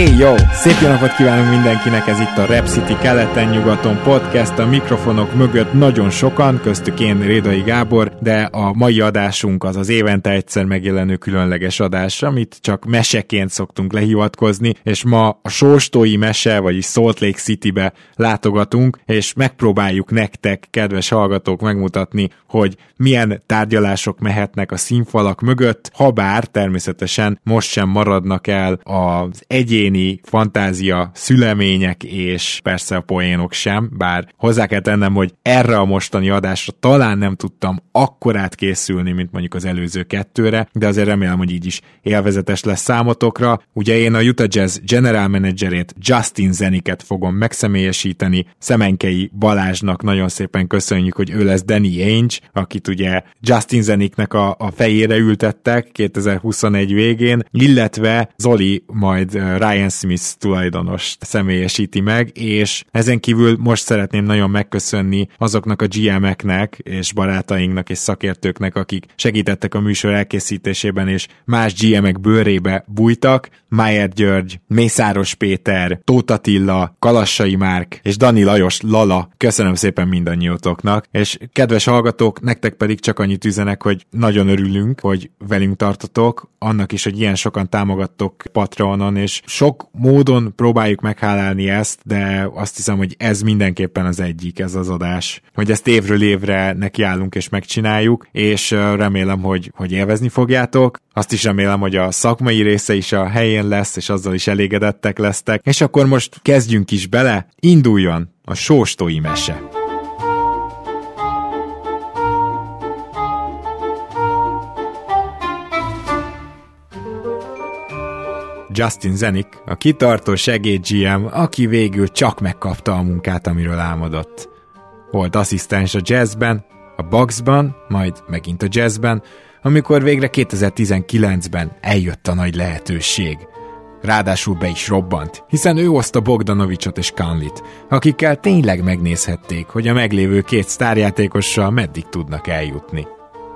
Hey jó! Szép jó napot kívánunk mindenkinek, ez itt a Rep City keleten-nyugaton podcast, a mikrofonok mögött nagyon sokan, köztük én Rédai Gábor, de a mai adásunk az az évente egyszer megjelenő különleges adás, amit csak meseként szoktunk lehivatkozni, és ma a Sóstói mese, vagyis Salt Lake City-be látogatunk, és megpróbáljuk nektek, kedves hallgatók, megmutatni, hogy milyen tárgyalások mehetnek a színfalak mögött, ha bár természetesen most sem maradnak el az egyéni egyéni fantázia, szülemények és persze a poénok sem, bár hozzá kell tennem, hogy erre a mostani adásra talán nem tudtam akkorát készülni, mint mondjuk az előző kettőre, de azért remélem, hogy így is élvezetes lesz számotokra. Ugye én a Utah Jazz general managerét Justin Zeniket fogom megszemélyesíteni, Szemenkei Balázsnak nagyon szépen köszönjük, hogy ő lesz Danny Ainge, akit ugye Justin Zeniknek a, a fejére ültettek 2021 végén, illetve Zoli majd Ryan Ryan Smith tulajdonos személyesíti meg, és ezen kívül most szeretném nagyon megköszönni azoknak a GM-eknek és barátainknak és szakértőknek, akik segítettek a műsor elkészítésében, és más GM-ek bőrébe bújtak. Májer György, Mészáros Péter, Tóth Attila, Kalassai Márk és Dani Lajos Lala. Köszönöm szépen mindannyiótoknak, és kedves hallgatók, nektek pedig csak annyit üzenek, hogy nagyon örülünk, hogy velünk tartotok, annak is, hogy ilyen sokan támogattok Patreonon, és sok sok módon próbáljuk meghálálni ezt, de azt hiszem, hogy ez mindenképpen az egyik, ez az adás. Hogy ezt évről évre nekiállunk és megcsináljuk, és remélem, hogy, hogy élvezni fogjátok. Azt is remélem, hogy a szakmai része is a helyén lesz, és azzal is elégedettek lesztek. És akkor most kezdjünk is bele, induljon a sóstói mese. Justin Zenik, a kitartó segéd GM, aki végül csak megkapta a munkát, amiről álmodott. Volt asszisztens a jazzben, a Bucksban, majd megint a jazzben, amikor végre 2019-ben eljött a nagy lehetőség. Ráadásul be is robbant, hiszen ő hozta Bogdanovicsot és Kanlit, akikkel tényleg megnézhették, hogy a meglévő két sztárjátékossal meddig tudnak eljutni.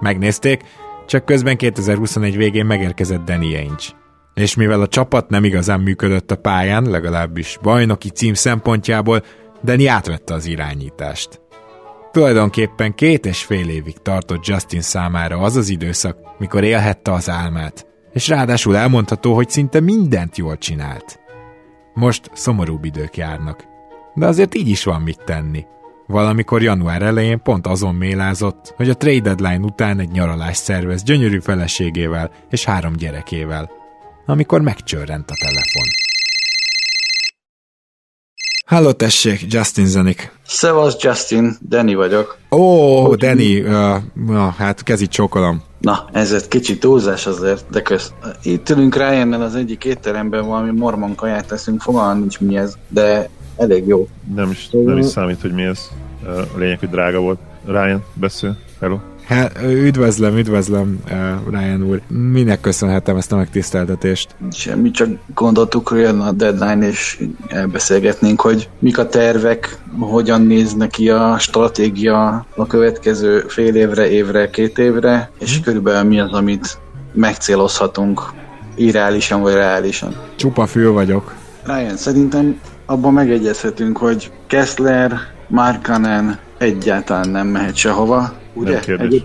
Megnézték, csak közben 2021 végén megérkezett Danny Ainge és mivel a csapat nem igazán működött a pályán, legalábbis bajnoki cím szempontjából, Danny átvette az irányítást. Tulajdonképpen két és fél évig tartott Justin számára az az időszak, mikor élhette az álmát, és ráadásul elmondható, hogy szinte mindent jól csinált. Most szomorúbb idők járnak, de azért így is van mit tenni. Valamikor január elején pont azon mélázott, hogy a trade deadline után egy nyaralás szervez gyönyörű feleségével és három gyerekével – amikor megcsörrent a telefon. Halló, tessék, Justin Zenik. Szevasz, Justin, Danny vagyok. Ó, oh, Danny, uh, na, hát kezit csókolom. Na, ez egy kicsit túlzás azért, de kösz. Itt ülünk ryan az egyik étteremben valami mormon kaját teszünk, fogalmam nincs mi ez, de elég jó. Nem is, nem is számít, hogy mi ez. A lényeg, hogy drága volt. Ryan, beszél. Hello. Hát, üdvözlöm, üdvözlöm, Ryan úr. Minek köszönhetem ezt a megtiszteltetést? Semmi, csak gondoltuk, hogy jön a deadline, és elbeszélgetnénk, hogy mik a tervek, hogyan néz neki a stratégia a következő fél évre, évre, két évre, és hmm. körülbelül mi az, amit megcélozhatunk irreálisan vagy reálisan. Csupa fül vagyok. Ryan, szerintem abban megegyezhetünk, hogy Kessler, Markanen egyáltalán nem mehet sehova, Ugye? Nem kérdés.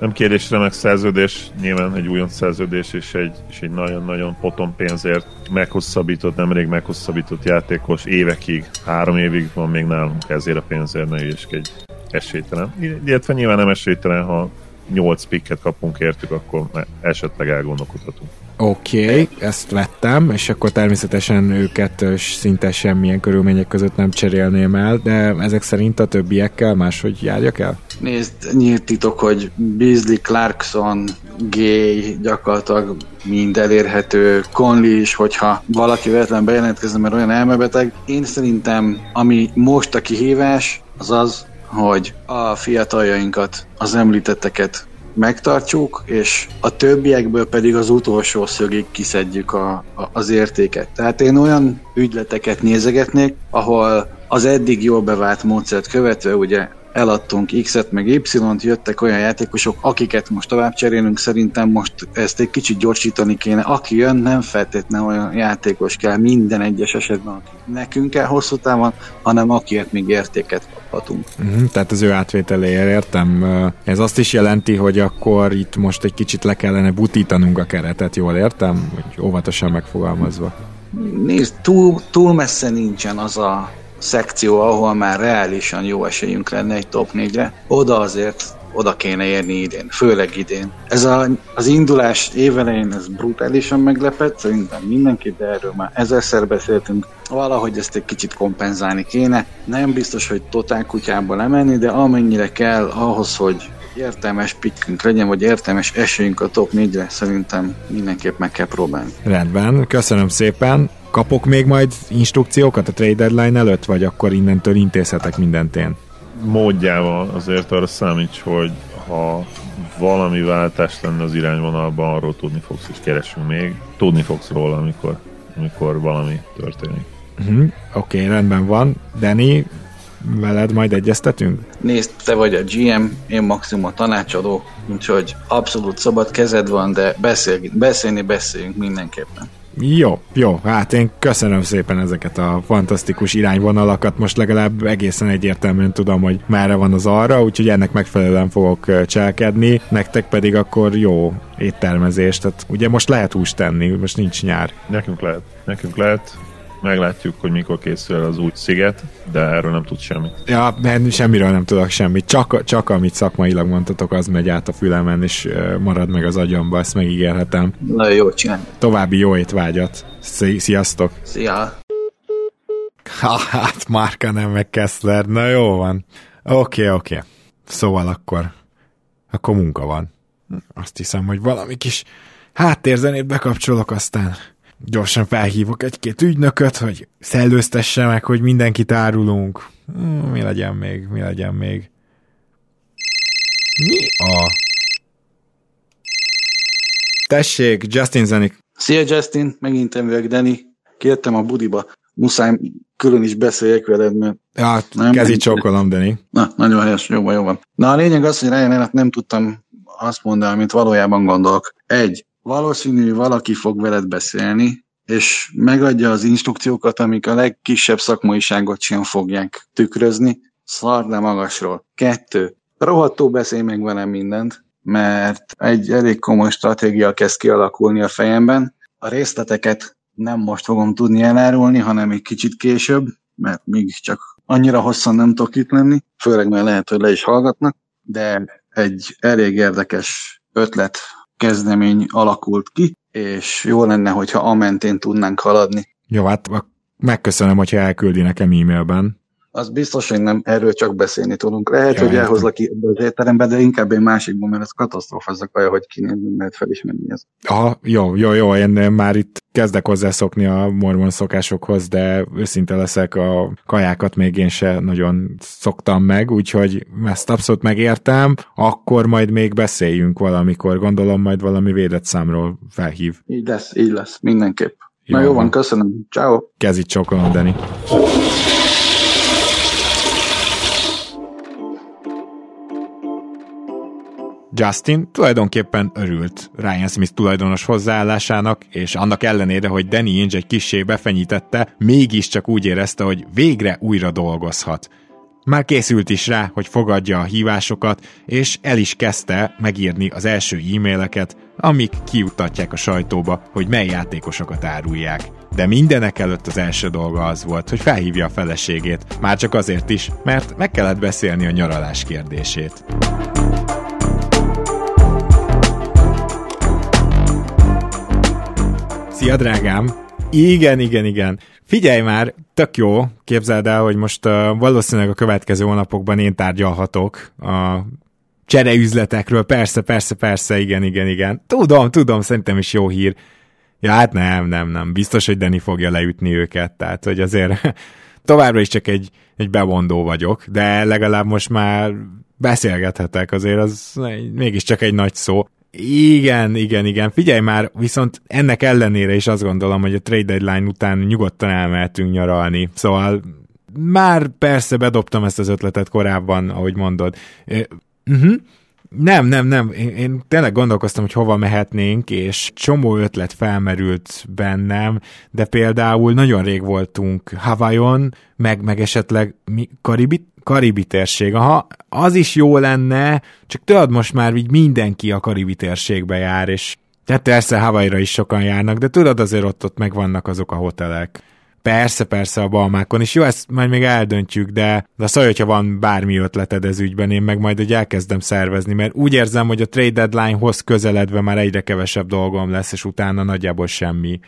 Nem kérdés, remek szerződés, nyilván egy újon szerződés és egy, és egy nagyon-nagyon potom pénzért meghosszabbított, nemrég meghosszabbított játékos évekig, három évig van még nálunk ezért a pénzért, ne egy esélytelen. Illetve nyilván nem esélytelen, ha 8 pikket kapunk értük, akkor esetleg elgondolkodhatunk. Oké, okay, ezt vettem, és akkor természetesen őket szinte semmilyen körülmények között nem cserélném el, de ezek szerint a többiekkel máshogy járjak el? Nézd, nyílt titok, hogy Beasley, Clarkson, Gay, gyakorlatilag mind elérhető, Conley is, hogyha valaki véletlen bejelentkezne, mert olyan elmebeteg. Én szerintem, ami most a kihívás, az az, hogy a fiataljainkat, az említetteket megtartjuk, és a többiekből pedig az utolsó szögig kiszedjük a, a, az értéket. Tehát én olyan ügyleteket nézegetnék, ahol az eddig jól bevált módszert követve, ugye eladtunk X-et meg Y-t, jöttek olyan játékosok, akiket most tovább cserélünk, szerintem most ezt egy kicsit gyorsítani kéne. Aki jön, nem feltétlenül olyan játékos kell minden egyes esetben, aki nekünk kell hosszú távon, hanem akiért még értéket kaphatunk. Uh-huh, tehát az ő átvételéért értem. Ez azt is jelenti, hogy akkor itt most egy kicsit le kellene butítanunk a keretet, jól értem? Hogy óvatosan megfogalmazva. Nézd, túl, túl messze nincsen az a szekció, ahol már reálisan jó esélyünk lenne egy top 4-re, oda azért oda kéne érni idén, főleg idén. Ez a, az indulás évelején ez brutálisan meglepett, szerintem mindenki, de erről már ezerszer beszéltünk. Valahogy ezt egy kicsit kompenzálni kéne. Nem biztos, hogy totál kutyába lemenni, de amennyire kell ahhoz, hogy értelmes pikkünk legyen, vagy értelmes esélyünk a top 4-re, szerintem mindenképp meg kell próbálni. Rendben, köszönöm szépen. Kapok még majd instrukciókat a trade deadline előtt, vagy akkor innentől intézhetek mindent én? Módjával azért arra számíts, hogy ha valami váltás lenne az irányvonalban, arról tudni fogsz, és keresünk még. Tudni fogsz róla, amikor, amikor valami történik. Uh-huh. Oké, okay, rendben van. Danny, veled majd egyeztetünk? Nézd, te vagy a GM, én maximum a tanácsadó, úgyhogy abszolút szabad kezed van, de beszél, beszélni beszéljünk mindenképpen. Jó, jó, hát én köszönöm szépen ezeket a fantasztikus irányvonalakat, most legalább egészen egyértelműen tudom, hogy merre van az arra, úgyhogy ennek megfelelően fogok cselkedni, nektek pedig akkor jó éttermezést, tehát ugye most lehet húst tenni, most nincs nyár. Nekünk lehet, nekünk lehet, meglátjuk, hogy mikor készül az új sziget, de erről nem tud semmit. Ja, mert semmiről nem tudok semmit. Csak, csak amit szakmailag mondtatok, az megy át a fülemen, és marad meg az agyamba, ezt megígérhetem. Nagyon jó csinálni. További jó étvágyat. Sziasztok! Szia! Ha, hát Márka nem meg Kessler. Na jó van. Oké, okay, oké. Okay. Szóval akkor akkor munka van. Azt hiszem, hogy valami kis háttérzenét bekapcsolok, aztán gyorsan felhívok egy-két ügynököt, hogy szellőztesse meg, hogy mindenkit árulunk. Hmm, mi legyen még, mi legyen még. Mi a... Tessék, Justin Zenik. Szia Justin, megint én vagyok, Dani. Kértem a budiba. Muszáj külön is beszéljek veled, mert... Ja, nem kezi csókolom, Dani. Na, nagyon helyes, jó van, jó van. Na, a lényeg az, hogy Ryan nem tudtam azt mondani, amit valójában gondolok. Egy, valószínű valaki fog veled beszélni, és megadja az instrukciókat, amik a legkisebb szakmaiságot sem fogják tükrözni, szar, de magasról. Kettő, rohadtó beszélj meg velem mindent, mert egy elég komoly stratégia kezd kialakulni a fejemben. A részleteket nem most fogom tudni elárulni, hanem egy kicsit később, mert még csak annyira hosszan nem tudok itt lenni, főleg mert lehet, hogy le is hallgatnak, de egy elég érdekes ötlet kezdemény alakult ki, és jó lenne, hogyha amentén tudnánk haladni. Jó, hát megköszönöm, hogyha elküldi nekem e-mailben. Az biztos, hogy nem erről csak beszélni tudunk. Lehet, ja, hogy elhozlak ki ebbe az étterembe, de inkább egy másikban, mert ez katasztrófa az a kaja, hogy kinézni lehet felismerni ez. Aha, jó, jó, jó, én már itt kezdek hozzászokni a mormon szokásokhoz, de őszinte leszek, a kajákat még én se nagyon szoktam meg, úgyhogy ezt abszolút megértem, akkor majd még beszéljünk valamikor, gondolom majd valami védett számról felhív. Így lesz, így lesz, mindenképp. Jó, Na jó van, köszönöm. Ciao. Kezit csokolom, Dani. Justin tulajdonképpen örült Ryan Smith tulajdonos hozzáállásának, és annak ellenére, hogy Danny Ainge egy kissé befenyítette, mégiscsak úgy érezte, hogy végre újra dolgozhat. Már készült is rá, hogy fogadja a hívásokat, és el is kezdte megírni az első e-maileket, amik kiutatják a sajtóba, hogy mely játékosokat árulják. De mindenek előtt az első dolga az volt, hogy felhívja a feleségét, már csak azért is, mert meg kellett beszélni a nyaralás kérdését. Szia, drágám! Igen, igen, igen. Figyelj már, tök jó, képzeld el, hogy most uh, valószínűleg a következő hónapokban én tárgyalhatok a csereüzletekről, persze, persze, persze, igen, igen, igen. Tudom, tudom, szerintem is jó hír. Ja, hát nem, nem, nem. Biztos, hogy Dani fogja leütni őket, tehát, hogy azért továbbra is csak egy, egy bevondó vagyok, de legalább most már beszélgethetek, azért az mégiscsak egy nagy szó. Igen, igen, igen. Figyelj már, viszont ennek ellenére is azt gondolom, hogy a trade deadline után nyugodtan elmehetünk nyaralni. Szóval már persze bedobtam ezt az ötletet korábban, ahogy mondod. Uh-huh. Nem, nem, nem. Én, én tényleg gondolkoztam, hogy hova mehetnénk, és csomó ötlet felmerült bennem, de például nagyon rég voltunk Hawaiion, meg, meg esetleg mi, Karibi, Karibi térség. Aha, az is jó lenne, csak tudod, most már így mindenki a Karibi térségbe jár, és tehát persze Hawaii-ra is sokan járnak, de tudod, azért ott, ott megvannak azok a hotelek. Persze, persze a Balmákon is. Jó, ezt majd még eldöntjük, de, de szólj, hogyha van bármi ötleted ez ügyben, én meg majd hogy elkezdem szervezni, mert úgy érzem, hogy a trade deadline-hoz közeledve már egyre kevesebb dolgom lesz, és utána nagyjából semmi.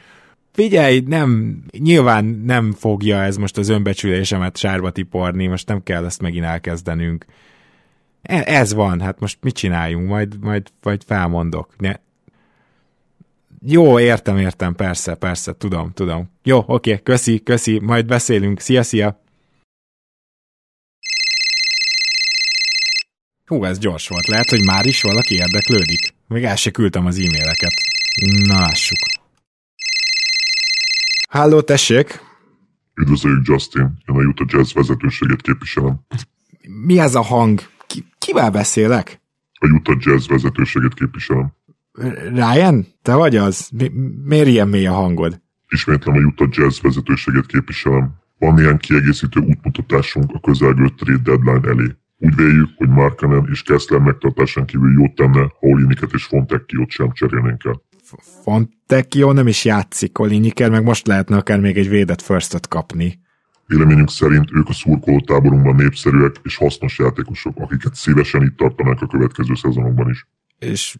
Figyelj, nem, nyilván nem fogja ez most az önbecsülésemet sárba tiporni, most nem kell ezt megint elkezdenünk. E, ez van, hát most mit csináljunk, majd, majd, majd felmondok. Ne, jó, értem, értem, persze, persze, tudom, tudom. Jó, oké, köszi, köszi, majd beszélünk. Szia, szia! Hú, ez gyors volt. Lehet, hogy már is valaki érdeklődik. Még el se küldtem az e-maileket. Na, lássuk. Halló, tessék! Üdvözöljük, Justin. Én a Utah Jazz vezetőségét képviselem. Mi ez a hang? Ki, kivel beszélek? A Utah Jazz vezetőségét képviselem. Ryan? Te vagy az? Mi, miért ilyen mély a hangod? Ismétlem a Utah Jazz vezetőséget képviselem. Van néhány kiegészítő útmutatásunk a közelgő trade deadline elé. Úgy véljük, hogy Markanen és Kessler megtartásán kívül jót tenne, ha Oliniket és Fontecchiót sem cserélnénk el. Fontecchio nem is játszik, Oliniker, meg most lehetne akár még egy védett firstot kapni. Véleményünk szerint ők a szurkoló táborunkban népszerűek és hasznos játékosok, akiket szívesen itt tartanák a következő szezonokban is. És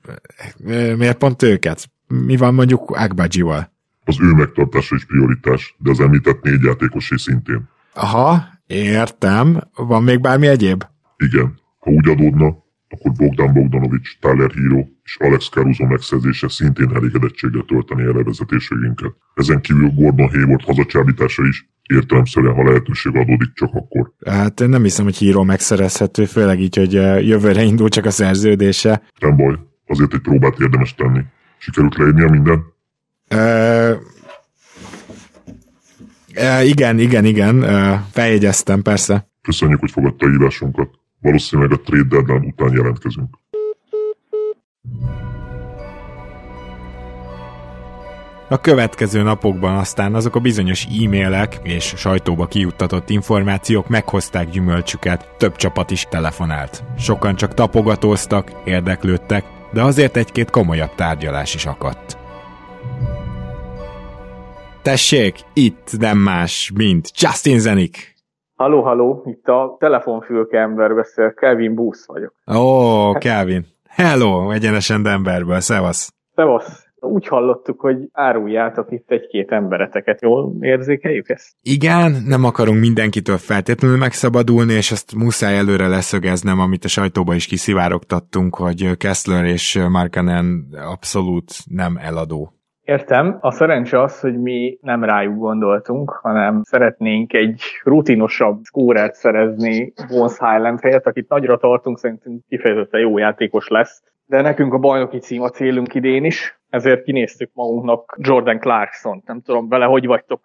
miért pont őket? Mi van mondjuk Agbajival? Az ő megtartása is prioritás, de az említett négy játékosé szintén. Aha, értem. Van még bármi egyéb? Igen. Ha úgy adódna, akkor Bogdan Bogdanovics, Tyler Hero és Alex Caruso megszerzése szintén elégedettséggel tölteni el vezetőségünket. Ezen kívül Gordon Hayward hazacsábítása is, értelemszerűen, ha lehetőség adódik, csak akkor. Hát én nem hiszem, hogy Hero megszerezhető, főleg így, hogy jövőre indul csak a szerződése. Nem baj, azért egy próbát érdemes tenni. Sikerült leírnia minden? Uh, uh, igen, igen, igen, uh, feljegyeztem, persze. Köszönjük, hogy fogadta a hívásunkat. Valószínűleg a trade deadline után jelentkezünk. A következő napokban aztán azok a bizonyos e-mailek és sajtóba kijuttatott információk meghozták gyümölcsüket, több csapat is telefonált. Sokan csak tapogatóztak, érdeklődtek, de azért egy-két komolyabb tárgyalás is akadt. Tessék, itt nem más, mint Justin Zenik. Halló, halló, itt a telefonfülke ember beszél, Kelvin Booth vagyok. Ó, oh, Kelvin. Hello, egyenesen Denverből, szevasz. Szevasz. Úgy hallottuk, hogy áruljátok itt egy-két embereteket. Jól érzékeljük ezt? Igen, nem akarunk mindenkitől feltétlenül megszabadulni, és ezt muszáj előre leszögeznem, amit a sajtóba is kiszivárogtattunk, hogy Kessler és Markanen abszolút nem eladó Értem. A szerencse az, hogy mi nem rájuk gondoltunk, hanem szeretnénk egy rutinosabb skórát szerezni Bones Highland helyett, akit nagyra tartunk, szerintünk kifejezetten jó játékos lesz. De nekünk a bajnoki cím a célunk idén is, ezért kinéztük magunknak Jordan Clarkson. Nem tudom, vele hogy vagytok?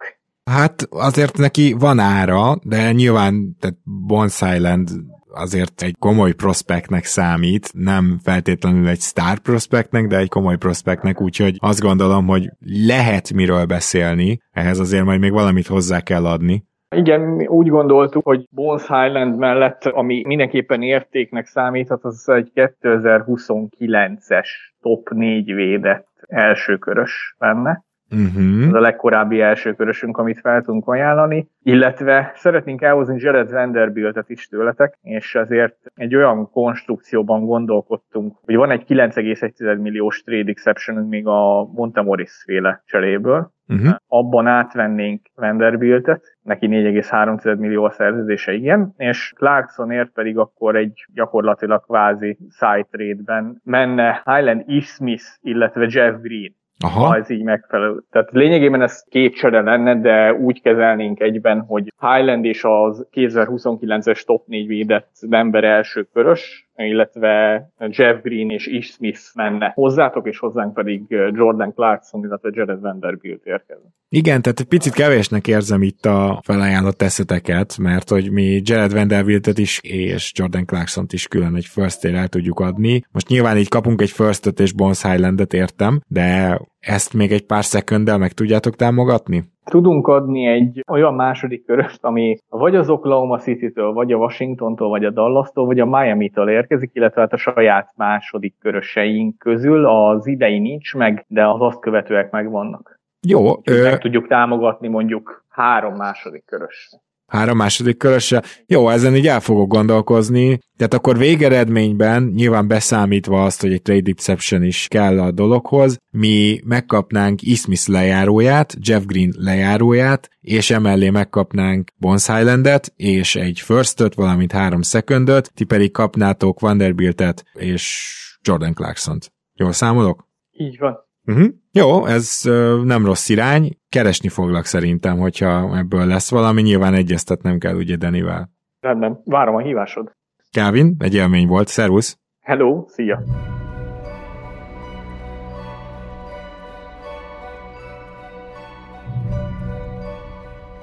Hát azért neki van ára, de nyilván tehát Bones Island azért egy komoly prospektnek számít, nem feltétlenül egy star prospektnek, de egy komoly prospektnek, úgyhogy azt gondolom, hogy lehet miről beszélni, ehhez azért majd még valamit hozzá kell adni. Igen, mi úgy gondoltuk, hogy Bones Highland mellett, ami mindenképpen értéknek számíthat, az egy 2029-es top 4 védett elsőkörös lenne. Uh-huh. Ez a legkorábbi első körösünk, amit fel tudunk ajánlani. Illetve szeretnénk elhozni Jared Vanderbiltet is tőletek, és ezért egy olyan konstrukcióban gondolkodtunk, hogy van egy 9,1 milliós trade exception még a Montemoris féle cseréből. Uh-huh. Abban átvennénk Vanderbiltet, neki 4,3 millió a szerződése, igen, és Clarksonért pedig akkor egy gyakorlatilag kvázi side trade-ben menne Highland E. Smith, illetve Jeff Green Aha. ha ez így megfelelő. Tehát lényegében ez két csere lenne, de úgy kezelnénk egyben, hogy Highland és az 2029-es top 4 védett ember első körös, illetve Jeff Green és Ish Smith menne hozzátok, és hozzánk pedig Jordan Clarkson, illetve Jared Vanderbilt érkezne. Igen, tehát egy picit kevésnek érzem itt a felajánlott eszeteket, mert hogy mi Jared Vanderbiltet is és Jordan clarkson is külön egy first el tudjuk adni. Most nyilván így kapunk egy first és Bones Highlandet értem, de ezt még egy pár szekunddel meg tudjátok támogatni? Tudunk adni egy olyan második köröst, ami vagy az Oklahoma City-től, vagy a Washingtontól, vagy a Dallas-tól, vagy a Miami-től érkezik, illetve hát a saját második köröseink közül az idei nincs meg, de az azt követőek megvannak. Jó. Ö... Meg tudjuk támogatni mondjuk három második körös három második körösre. Jó, ezen így el fogok gondolkozni. Tehát akkor végeredményben, nyilván beszámítva azt, hogy egy trade exception is kell a dologhoz, mi megkapnánk Ismith lejáróját, Jeff Green lejáróját, és emellé megkapnánk Bones Highlandet, és egy firstöt, valamint három secondot, ti pedig kapnátok Vanderbiltet és Jordan Clarkson-t. Jól számolok? Így van. Uh-huh. Jó, ez uh, nem rossz irány, keresni foglak szerintem, hogyha ebből lesz valami, nyilván egyeztetnem kell ugye Denivel. Rendben, várom a hívásod. Kávin, egy élmény volt, szervusz! Hello, szia!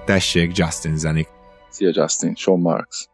Tessék, Justin Zenik. Szia Justin, Sean Marks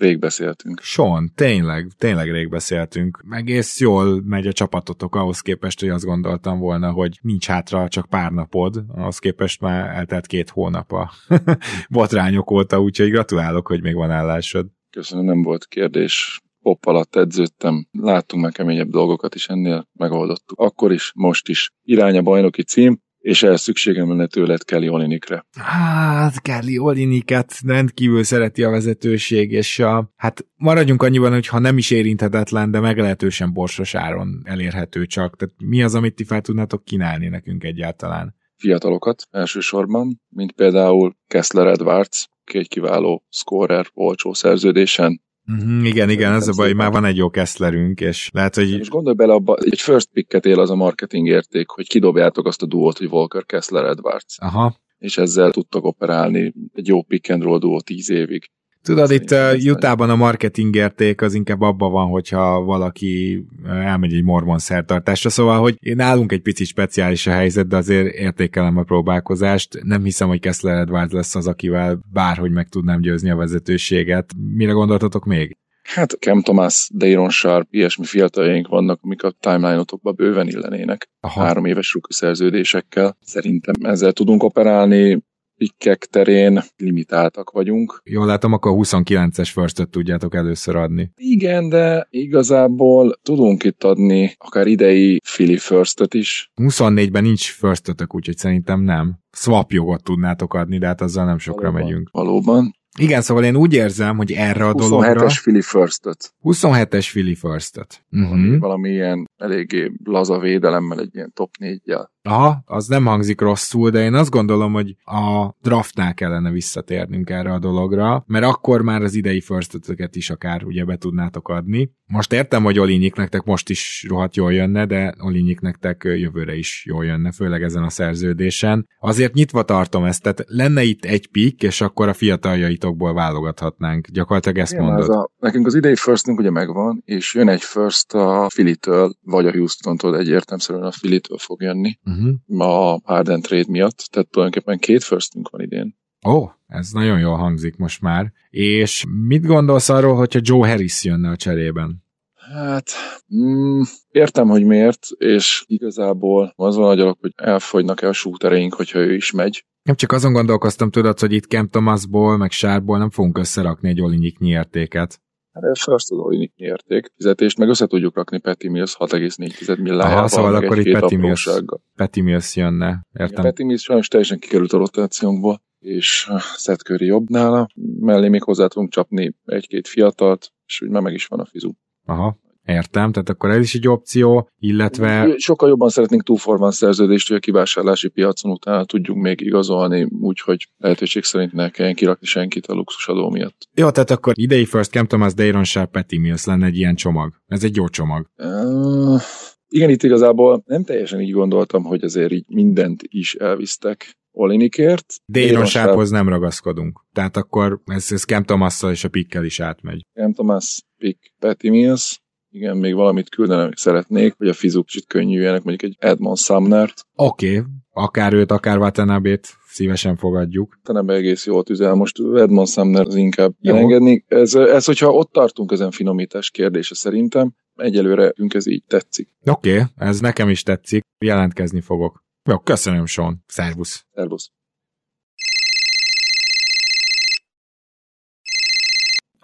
rég beszéltünk. Sean, tényleg, tényleg rég beszéltünk. Egész jól megy a csapatotok ahhoz képest, hogy azt gondoltam volna, hogy nincs hátra csak pár napod, ahhoz képest már eltelt két hónap a botrányok óta, úgyhogy gratulálok, hogy még van állásod. Köszönöm, nem volt kérdés. Pop alatt edződtem, láttunk meg keményebb dolgokat is ennél, megoldottuk. Akkor is, most is. Irány a bajnoki cím, és ehhez szükségem lenne tőled Kelly Olinikre. Hát, Kelly Oliniket rendkívül szereti a vezetőség, és a, hát maradjunk annyiban, hogy ha nem is érinthetetlen, de meglehetősen borsos áron elérhető csak. Tehát mi az, amit ti fel tudnátok kínálni nekünk egyáltalán? Fiatalokat elsősorban, mint például Kessler Edwards, ki egy kiváló scorer olcsó szerződésen, Mm-hmm, igen, igen, ez a baj, már van egy jó Kesslerünk, és lehet, hogy... Most gondolj bele abba, egy first picket él az a marketing érték, hogy kidobjátok azt a duót, hogy Volker Kessler Edwards. Aha. És ezzel tudtok operálni egy jó pick and roll duó tíz évig. Tudod, itt uh, Utahban a marketing érték az inkább abban van, hogyha valaki elmegy egy mormon szertartásra, szóval, hogy nálunk egy picit speciális a helyzet, de azért értékelem a próbálkozást. Nem hiszem, hogy Kessler Edwards lesz az, akivel bárhogy meg tudnám győzni a vezetőséget. Mire gondoltatok még? Hát Cam Thomas, Dayron Sharp, ilyesmi fiataljaink vannak, amik a timeline-otokba bőven illenének. Aha. Három éves rookie szerződésekkel. Szerintem ezzel tudunk operálni pikkek terén limitáltak vagyunk. Jól látom, akkor 29-es first tudjátok először adni. Igen, de igazából tudunk itt adni akár idei Philly first is. 24-ben nincs first úgyhogy szerintem nem. Swap jogot tudnátok adni, de hát azzal nem sokra valóban, megyünk. Valóban. Igen, szóval én úgy érzem, hogy erre a dologra... 27-es Philly first 27-es Philly first Uh-huh. Valami ilyen eléggé laza védelemmel, egy ilyen top 4-jel. Aha, az nem hangzik rosszul, de én azt gondolom, hogy a draftnál kellene visszatérnünk erre a dologra, mert akkor már az idei first is akár ugye be tudnátok adni. Most értem, hogy Olinyik nektek most is rohadt jól jönne, de Olinyik nektek jövőre is jól jönne, főleg ezen a szerződésen. Azért nyitva tartom ezt, tehát lenne itt egy pick, és akkor a fiataljaitokból válogathatnánk. Gyakorlatilag ezt Igen, mondod. a, nekünk az idei firstünk ugye megvan, és jön egy first a Philly-től, vagy a Houston-tól, egy értelmszerűen a Philly-től fog jönni uh-huh. a Harden trade miatt, tehát tulajdonképpen két firstünk van idén. Ó, oh, ez nagyon jól hangzik most már. És mit gondolsz arról, hogyha Joe Harris jönne a cserében? Hát, mm, értem, hogy miért, és igazából az van a hogy elfogynak-e a shootereink, hogyha ő is megy. Nem csak azon gondolkoztam, tudod, hogy itt Cam Thomasból, meg Sárból nem fogunk összerakni egy olinyiknyi értéket. Hát az olinyiknyi érték. Fizetést meg össze tudjuk rakni Petty Mills 6,4 milliárdával. Aha, szóval akkor itt Petty Mills, Petty Mills jönne. Értem. Ja, Petty Mills sajnos teljesen kikerült a rotációnkból, és uh, Seth Curry jobb nála. Mellé még hozzá tudunk csapni egy-két fiatalt, és úgy már meg is van a fizu. Aha. Értem, tehát akkor ez is egy opció, illetve... Sokkal jobban szeretnénk túlformán szerződést, hogy a kivásárlási piacon utána tudjunk még igazolni, úgyhogy lehetőség szerint ne kelljen kirakni senkit a luxusadó miatt. Jó, tehát akkor idei First Cam Thomas, Dayron Sharp, Petty Mills lenne egy ilyen csomag. Ez egy jó csomag. Uh, Igen, itt igazából nem teljesen így gondoltam, hogy azért így mindent is elvisztek Olinikért. Déjon Sárphoz nem ragaszkodunk. Tehát akkor ez, ez Cam thomas és a Pikkel is átmegy. Cam Thomas, Pick, Patty Mills, igen, még valamit küldeni szeretnék, hogy a fizuk kicsit könnyűjenek, mondjuk egy Edmond Sumnert. Oké, okay. akár őt, akár Watanabét szívesen fogadjuk. Tanabe egész jól tüzel, most Edmond Sumner az inkább elengedni. Ez, ez, hogyha ott tartunk ezen finomítás kérdése szerintem, egyelőre ez így tetszik. Oké, okay, ez nekem is tetszik, jelentkezni fogok. Jó, köszönöm, Sean. Szervusz. Szervusz.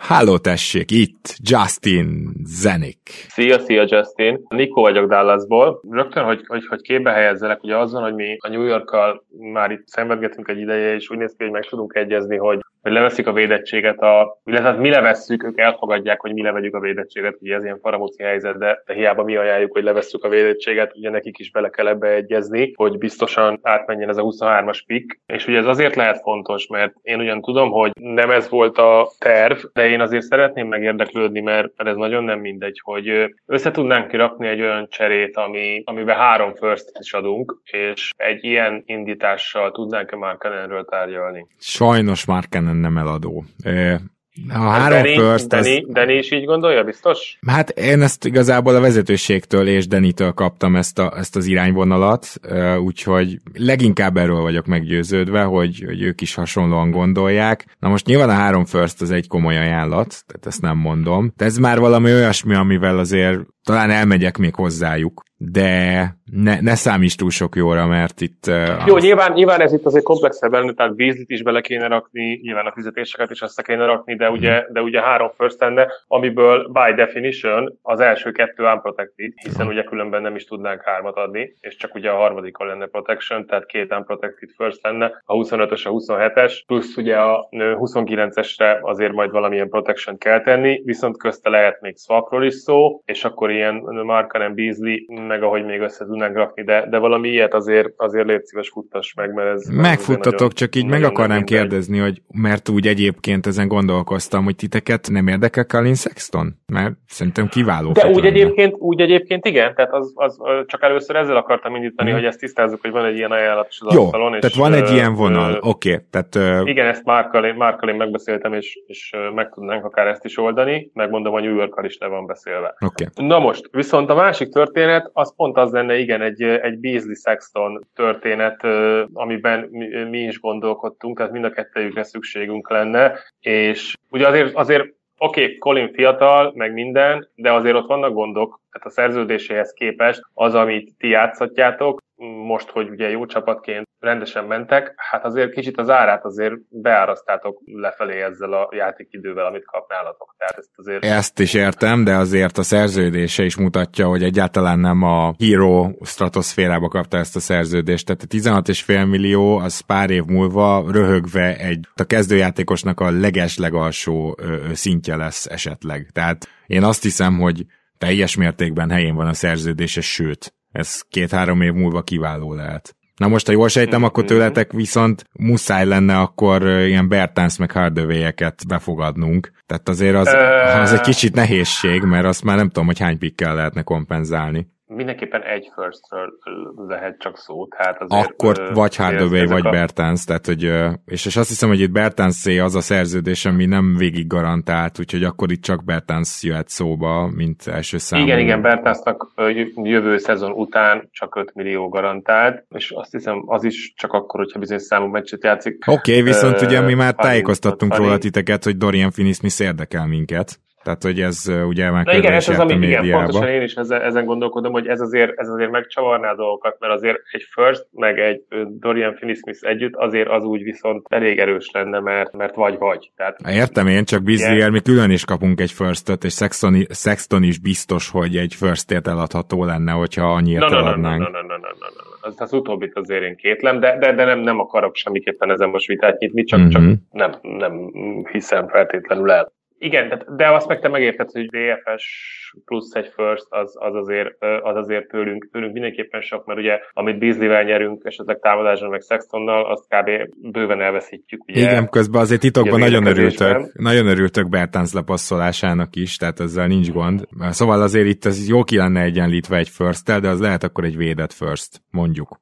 Háló tessék, itt Justin Zenik. Szia, szia Justin. Nikó vagyok Dallasból. Rögtön, hogy, hogy, hogy képbe helyezzelek, ugye azon, hogy mi a New Yorkkal már itt szenvedgetünk egy ideje, és úgy néz ki, hogy meg tudunk egyezni, hogy hogy leveszik a védettséget, a, illetve hát mi levesszük, ők elfogadják, hogy mi levegyük a védettséget, ugye ez ilyen faramúci helyzet, de, de hiába mi ajánljuk, hogy levesszük a védettséget, ugye nekik is bele kell ebbe egyezni, hogy biztosan átmenjen ez a 23-as pick, és ugye ez azért lehet fontos, mert én ugyan tudom, hogy nem ez volt a terv, de én azért szeretném megérdeklődni, mert, mert ez nagyon nem mindegy, hogy össze tudnánk kirakni egy olyan cserét, ami, amiben három first is adunk, és egy ilyen indítással tudnánk-e már tárgyalni? Sajnos már nem eladó. A három Danny, first az... Danny, Danny is így gondolja, biztos? Hát én ezt igazából a vezetőségtől és Denitől kaptam ezt, a, ezt az irányvonalat, úgyhogy leginkább erről vagyok meggyőződve, hogy, hogy ők is hasonlóan gondolják. Na most nyilván a három first az egy komoly ajánlat, tehát ezt nem mondom, de ez már valami olyasmi, amivel azért talán elmegyek még hozzájuk, de ne, ne számíts túl sok jóra, mert itt... Uh, Jó, az... nyilván, nyilván ez itt azért komplexebb benne, tehát Beasley-t is bele kéne rakni, nyilván a fizetéseket is össze kéne rakni, de ugye, mm. de ugye három first lenne, amiből by definition az első kettő unprotected, hiszen ugye különben nem is tudnánk hármat adni, és csak ugye a harmadikon lenne protection, tehát két unprotected first lenne, a 25-ös, a 27-es, plusz ugye a 29-esre azért majd valamilyen protection kell tenni, viszont közte lehet még swapról is szó, és akkor ilyen Markanen Beasley, meg ahogy még össze tudnánk rakni, de, de valami ilyet azért, azért légy szíves futtass meg, mert ez... Megfuttatok, nagyon, csak így meg akarnám kérdezni, hogy mert úgy egyébként ezen gondolkoztam, hogy titeket nem érdekel Colin Sexton? Mert szerintem kiváló. De úgy egyébként, úgy egyébként igen, tehát az, az, csak először ezzel akartam indítani, hmm. hogy ezt tisztázzuk, hogy van egy ilyen ajánlat is az Jó, asztalon. tehát és, van egy uh, ilyen vonal, oké. Okay, tehát, igen, ezt Márkalén, Márkalén megbeszéltem, és, és meg tudnánk akár ezt is oldani, megmondom, a New York is le van beszélve. Okay. Na most, Viszont a másik történet, az pont az lenne, igen, egy, egy Beasley Sexton történet, amiben mi is gondolkodtunk, tehát mind a kettőjükre szükségünk lenne, és ugye azért, azért oké, okay, Colin fiatal, meg minden, de azért ott vannak gondok, tehát a szerződéséhez képest az, amit ti játszhatjátok, most, hogy ugye jó csapatként rendesen mentek, hát azért kicsit az árát azért beárasztátok lefelé ezzel a játékidővel, amit kapnálatok. Tehát ezt azért... Ezt is értem, de azért a szerződése is mutatja, hogy egyáltalán nem a Hero stratoszférába kapta ezt a szerződést. Tehát a 16,5 millió az pár év múlva röhögve egy a kezdőjátékosnak a leges-legalsó szintje lesz esetleg. Tehát én azt hiszem, hogy teljes mértékben helyén van a szerződése, sőt, ez két-három év múlva kiváló lehet. Na most, ha jól sejtem, akkor mhm. tőletek viszont muszáj lenne akkor ilyen Bertans meg hardaway befogadnunk. Tehát azért az, az egy kicsit nehézség, mert azt már nem tudom, hogy hány pikkel lehetne kompenzálni mindenképpen egy firstről lehet csak szó. Tehát azért, Akkor vagy Hardaway, vagy a... Bertans, tehát hogy, és, és azt hiszem, hogy itt bertans az a szerződés, ami nem végig garantált, úgyhogy akkor itt csak Bertans jöhet szóba, mint első számú. Igen, igen, Bertansnak jövő szezon után csak 5 millió garantált, és azt hiszem az is csak akkor, hogyha bizonyos számú meccset játszik. Oké, okay, viszont uh, ugye mi már tájékoztattunk róla titeket, hogy Dorian Finney-Smith érdekel minket. Tehát, hogy ez ugye már igen, ez az, ami, igen, pontosan én is ezen, ezen gondolkodom, hogy ez azért, ez azért megcsavarná a dolgokat, mert azért egy First, meg egy Dorian Finney-Smith együtt azért az úgy viszont elég erős lenne, mert, mert vagy-vagy. Tehát, Értem én, csak Bizziel mi külön is kapunk egy First-öt, és Sexton, Sexton is biztos, hogy egy First-ért eladható lenne, hogyha annyit no, no, eladnánk. No, no, no, no, no, no, no. Az, az utóbbit azért én kétlem, de, de, de nem, nem akarok semmiképpen ezen most vitát nyitni, csak, mm-hmm. csak nem, nem hiszem feltétlenül el. Igen, de, de azt meg te megérted, hogy DFS plusz egy first az, az, azért, az azért tőlünk, tőlünk mindenképpen sok, mert ugye amit Beasley-vel nyerünk, esetleg támadásra meg Sextonnal, azt kb. bőven elveszítjük. Ugye, Igen, közben azért titokban nagyon örültök, nagyon örültök Bertans lepasszolásának is, tehát ezzel nincs gond. Szóval azért itt ez jó ki lenne egyenlítve egy first de az lehet akkor egy védett first, mondjuk.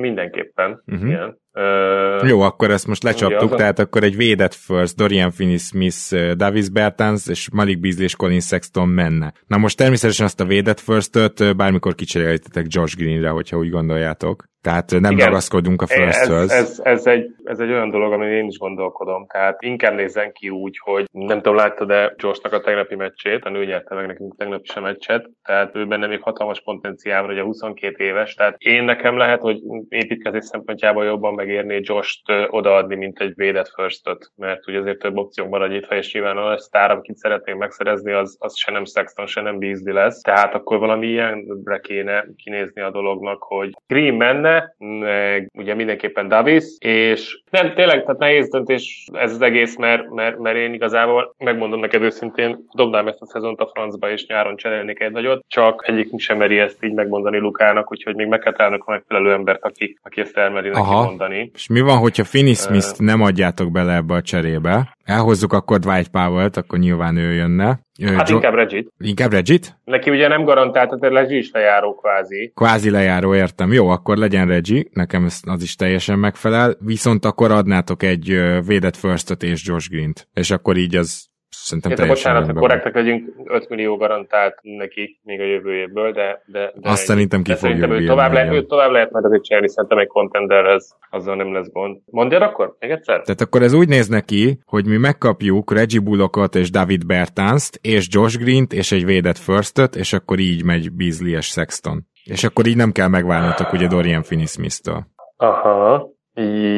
Mindenképpen, uh-huh. igen. Uh, Jó, akkor ezt most lecsaptuk, ugye, tehát akkor egy védett first, Dorian Finney-Smith, Davis Bertans és Malik Beasley és Colin Sexton menne. Na most természetesen azt a védett first-öt bármikor kicseréltetek Josh Greenre, hogyha úgy gondoljátok. Tehát nem Igen. ragaszkodunk a first ez, ez, ez, egy, ez egy olyan dolog, amin én is gondolkodom. Tehát inkább nézzen ki úgy, hogy nem tudom, láttad-e Joshnak a tegnapi meccsét, a nő nyerte meg nekünk tegnap is a meccset, tehát ő benne még hatalmas potenciál, hogy a 22 éves, tehát én nekem lehet, hogy építkezés szempontjából jobban megérné Josh-t odaadni, mint egy védett first mert ugye azért több opciónk marad itt, és nyilván a sztár, akit szeretnénk megszerezni, az, az se nem Sexton, se nem Beasley lesz. Tehát akkor valami ilyenre kéne kinézni a dolognak, hogy Green menne, meg ugye mindenképpen Davis, és nem, tényleg, tehát nehéz döntés ez az egész, mert, mert, mert én igazából megmondom neked őszintén, dobnám ezt a szezont a francba, és nyáron cserélnék egy nagyot, csak egyikünk sem meri ezt így megmondani Lukának, úgyhogy még meg kell a megfelelő embert, aki, aki ezt elmeri neki Aha. mondani. És mi van, hogyha Finney Smith-t nem adjátok bele ebbe a cserébe? Elhozzuk akkor Dwight Powell-t, akkor nyilván ő jönne. Hát inkább Regit. Inkább Regit? Neki ugye nem garantált, tehát Reggie is lejáró kvázi. Kvázi lejáró, értem. Jó, akkor legyen Reggie, nekem az is teljesen megfelel, viszont akkor adnátok egy védett firstot és Josh Green-t, és akkor így az Szerintem Érte, bocsánat, hogy korrektek legyünk, 5 millió garantált neki még a jövő évből, de... de, de Azt szerintem ki fogja ő tovább, le, ő tovább lehet majd azért csinálni, szerintem egy contenderhez azzal nem lesz gond. Mondjad akkor? Még egyszer? Tehát akkor ez úgy néz neki, hogy mi megkapjuk Reggie Bullockot és David Bertanst, és Josh Green-t, és egy védett firstöt, és akkor így megy Beasley és Sexton. És akkor így nem kell megválnotok ugye Dorian Finney-Smith-től. Aha,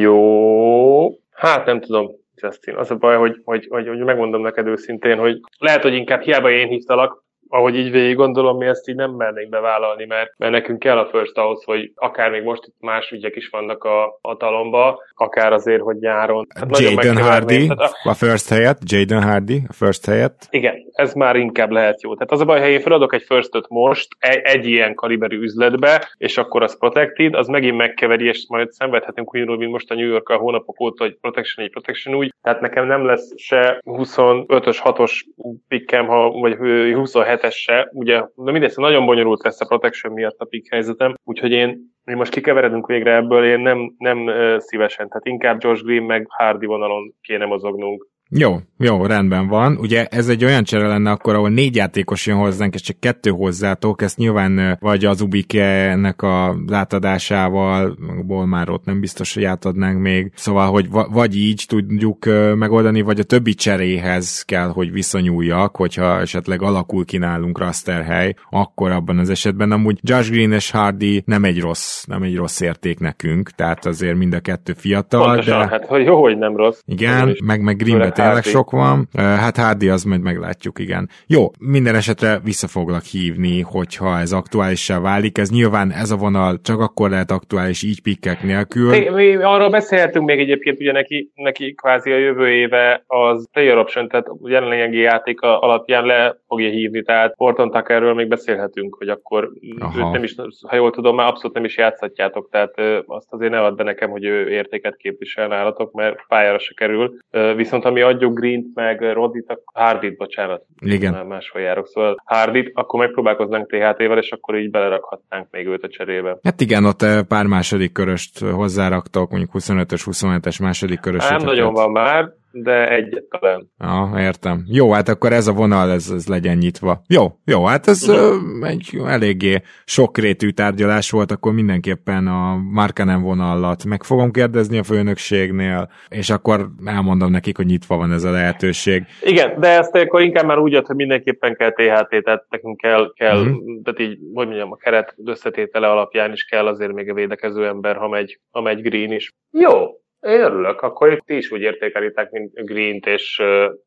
jó. Hát nem tudom, Justin. Az a baj, hogy, hogy, hogy, hogy megmondom neked őszintén, hogy lehet, hogy inkább hiába én hívtalak, ahogy így végig gondolom, mi ezt így nem mernénk bevállalni, mert, mert nekünk kell a first ahhoz, hogy akár még most itt más ügyek is vannak a, talomba, akár azért, hogy nyáron. Hát Jaden Hardy a, a first helyet, Jaden Hardy a first helyet. Igen, ez már inkább lehet jó. Tehát az a baj, ha én feladok egy first most egy, egy ilyen kaliberű üzletbe, és akkor az protected, az megint megkeveri, és majd szenvedhetünk ugyanúgy, mint most a New York a hónapok óta, hogy protection egy protection úgy. Tehát nekem nem lesz se 25-ös, 6-os pikkem, ha, vagy 27 hetesse, ugye, de mindegy, szóval nagyon bonyolult lesz a protection miatt a pick helyzetem, úgyhogy én, mi most kikeveredünk végre ebből, én nem, nem szívesen, tehát inkább Josh Green meg Hardy vonalon kéne mozognunk. Jó, jó, rendben van. Ugye ez egy olyan csere lenne akkor, ahol négy játékos jön hozzánk, és csak kettő hozzátok, ezt nyilván vagy az Ubike-nek a átadásával, ból már ott nem biztos, hogy átadnánk még. Szóval, hogy vagy így tudjuk megoldani, vagy a többi cseréhez kell, hogy viszonyuljak, hogyha esetleg alakul ki nálunk hely, akkor abban az esetben amúgy Josh Green és Hardy nem egy rossz, nem egy rossz érték nekünk, tehát azért mind a kettő fiatal. Pontosan, de... hát hogy jó, hogy nem rossz. Igen, meg, meg Greenbe tényleg sok van. Hát Hardy az majd meglátjuk, igen. Jó, minden esetre vissza foglak hívni, hogyha ez aktuálissá válik. Ez nyilván ez a vonal csak akkor lehet aktuális így pikkek nélkül. Mi, mi arról beszélhetünk még egyébként, ugye neki, neki kvázi a jövő éve az player option, tehát jelenlegi játék alapján le fogja hívni, tehát Porton Tuckerről még beszélhetünk, hogy akkor Aha. őt nem is, ha jól tudom, már abszolút nem is játszhatjátok, tehát azt azért ne add be nekem, hogy ő értéket képvisel nálatok, mert pályára se kerül. Viszont ami adjuk Green-t, meg Rodit, Hardit, bocsánat. Igen. Máshol járok, szóval Hardit, akkor megpróbálkoznánk THT-vel, és akkor így belerakhatnánk még őt a cserébe. Hát igen, ott eh, pár második köröst hozzáraktak, mondjuk 25-ös, 27-es második körös. Nem nagyon van már, de egyet talán. Ja, értem. Jó, hát akkor ez a vonal, ez, ez legyen nyitva. Jó, jó, hát ez uh, egy eléggé sokrétű tárgyalás volt, akkor mindenképpen a Markanen vonallat meg fogom kérdezni a főnökségnél, és akkor elmondom nekik, hogy nyitva van ez a lehetőség. Igen, de ezt akkor inkább már úgy hogy mindenképpen kell THT, tehát nekünk kell, kell uh-huh. tehát így, hogy mondjam, a keret összetétele alapján is kell azért még a védekező ember, ha megy, ha megy green is. Jó, Én örülök, akkor itt is úgy értékelitek, mint Green-t és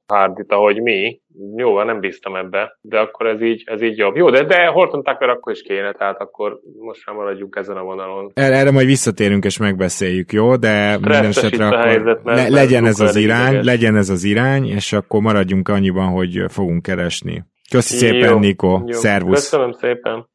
Hardit, ahogy mi. Jó, nem bíztam ebbe, de akkor ez így, ez így jobb. Jó, de, de Horton Tucker akkor is kéne, tehát akkor most már maradjunk ezen a vonalon. Erre, erre majd visszatérünk és megbeszéljük, jó? De minden esetre akkor helyzet, le, legyen ez az irány, ideges. legyen ez az irány, és akkor maradjunk annyiban, hogy fogunk keresni. Köszi szépen. Jó. Szervusz. Köszönöm szépen.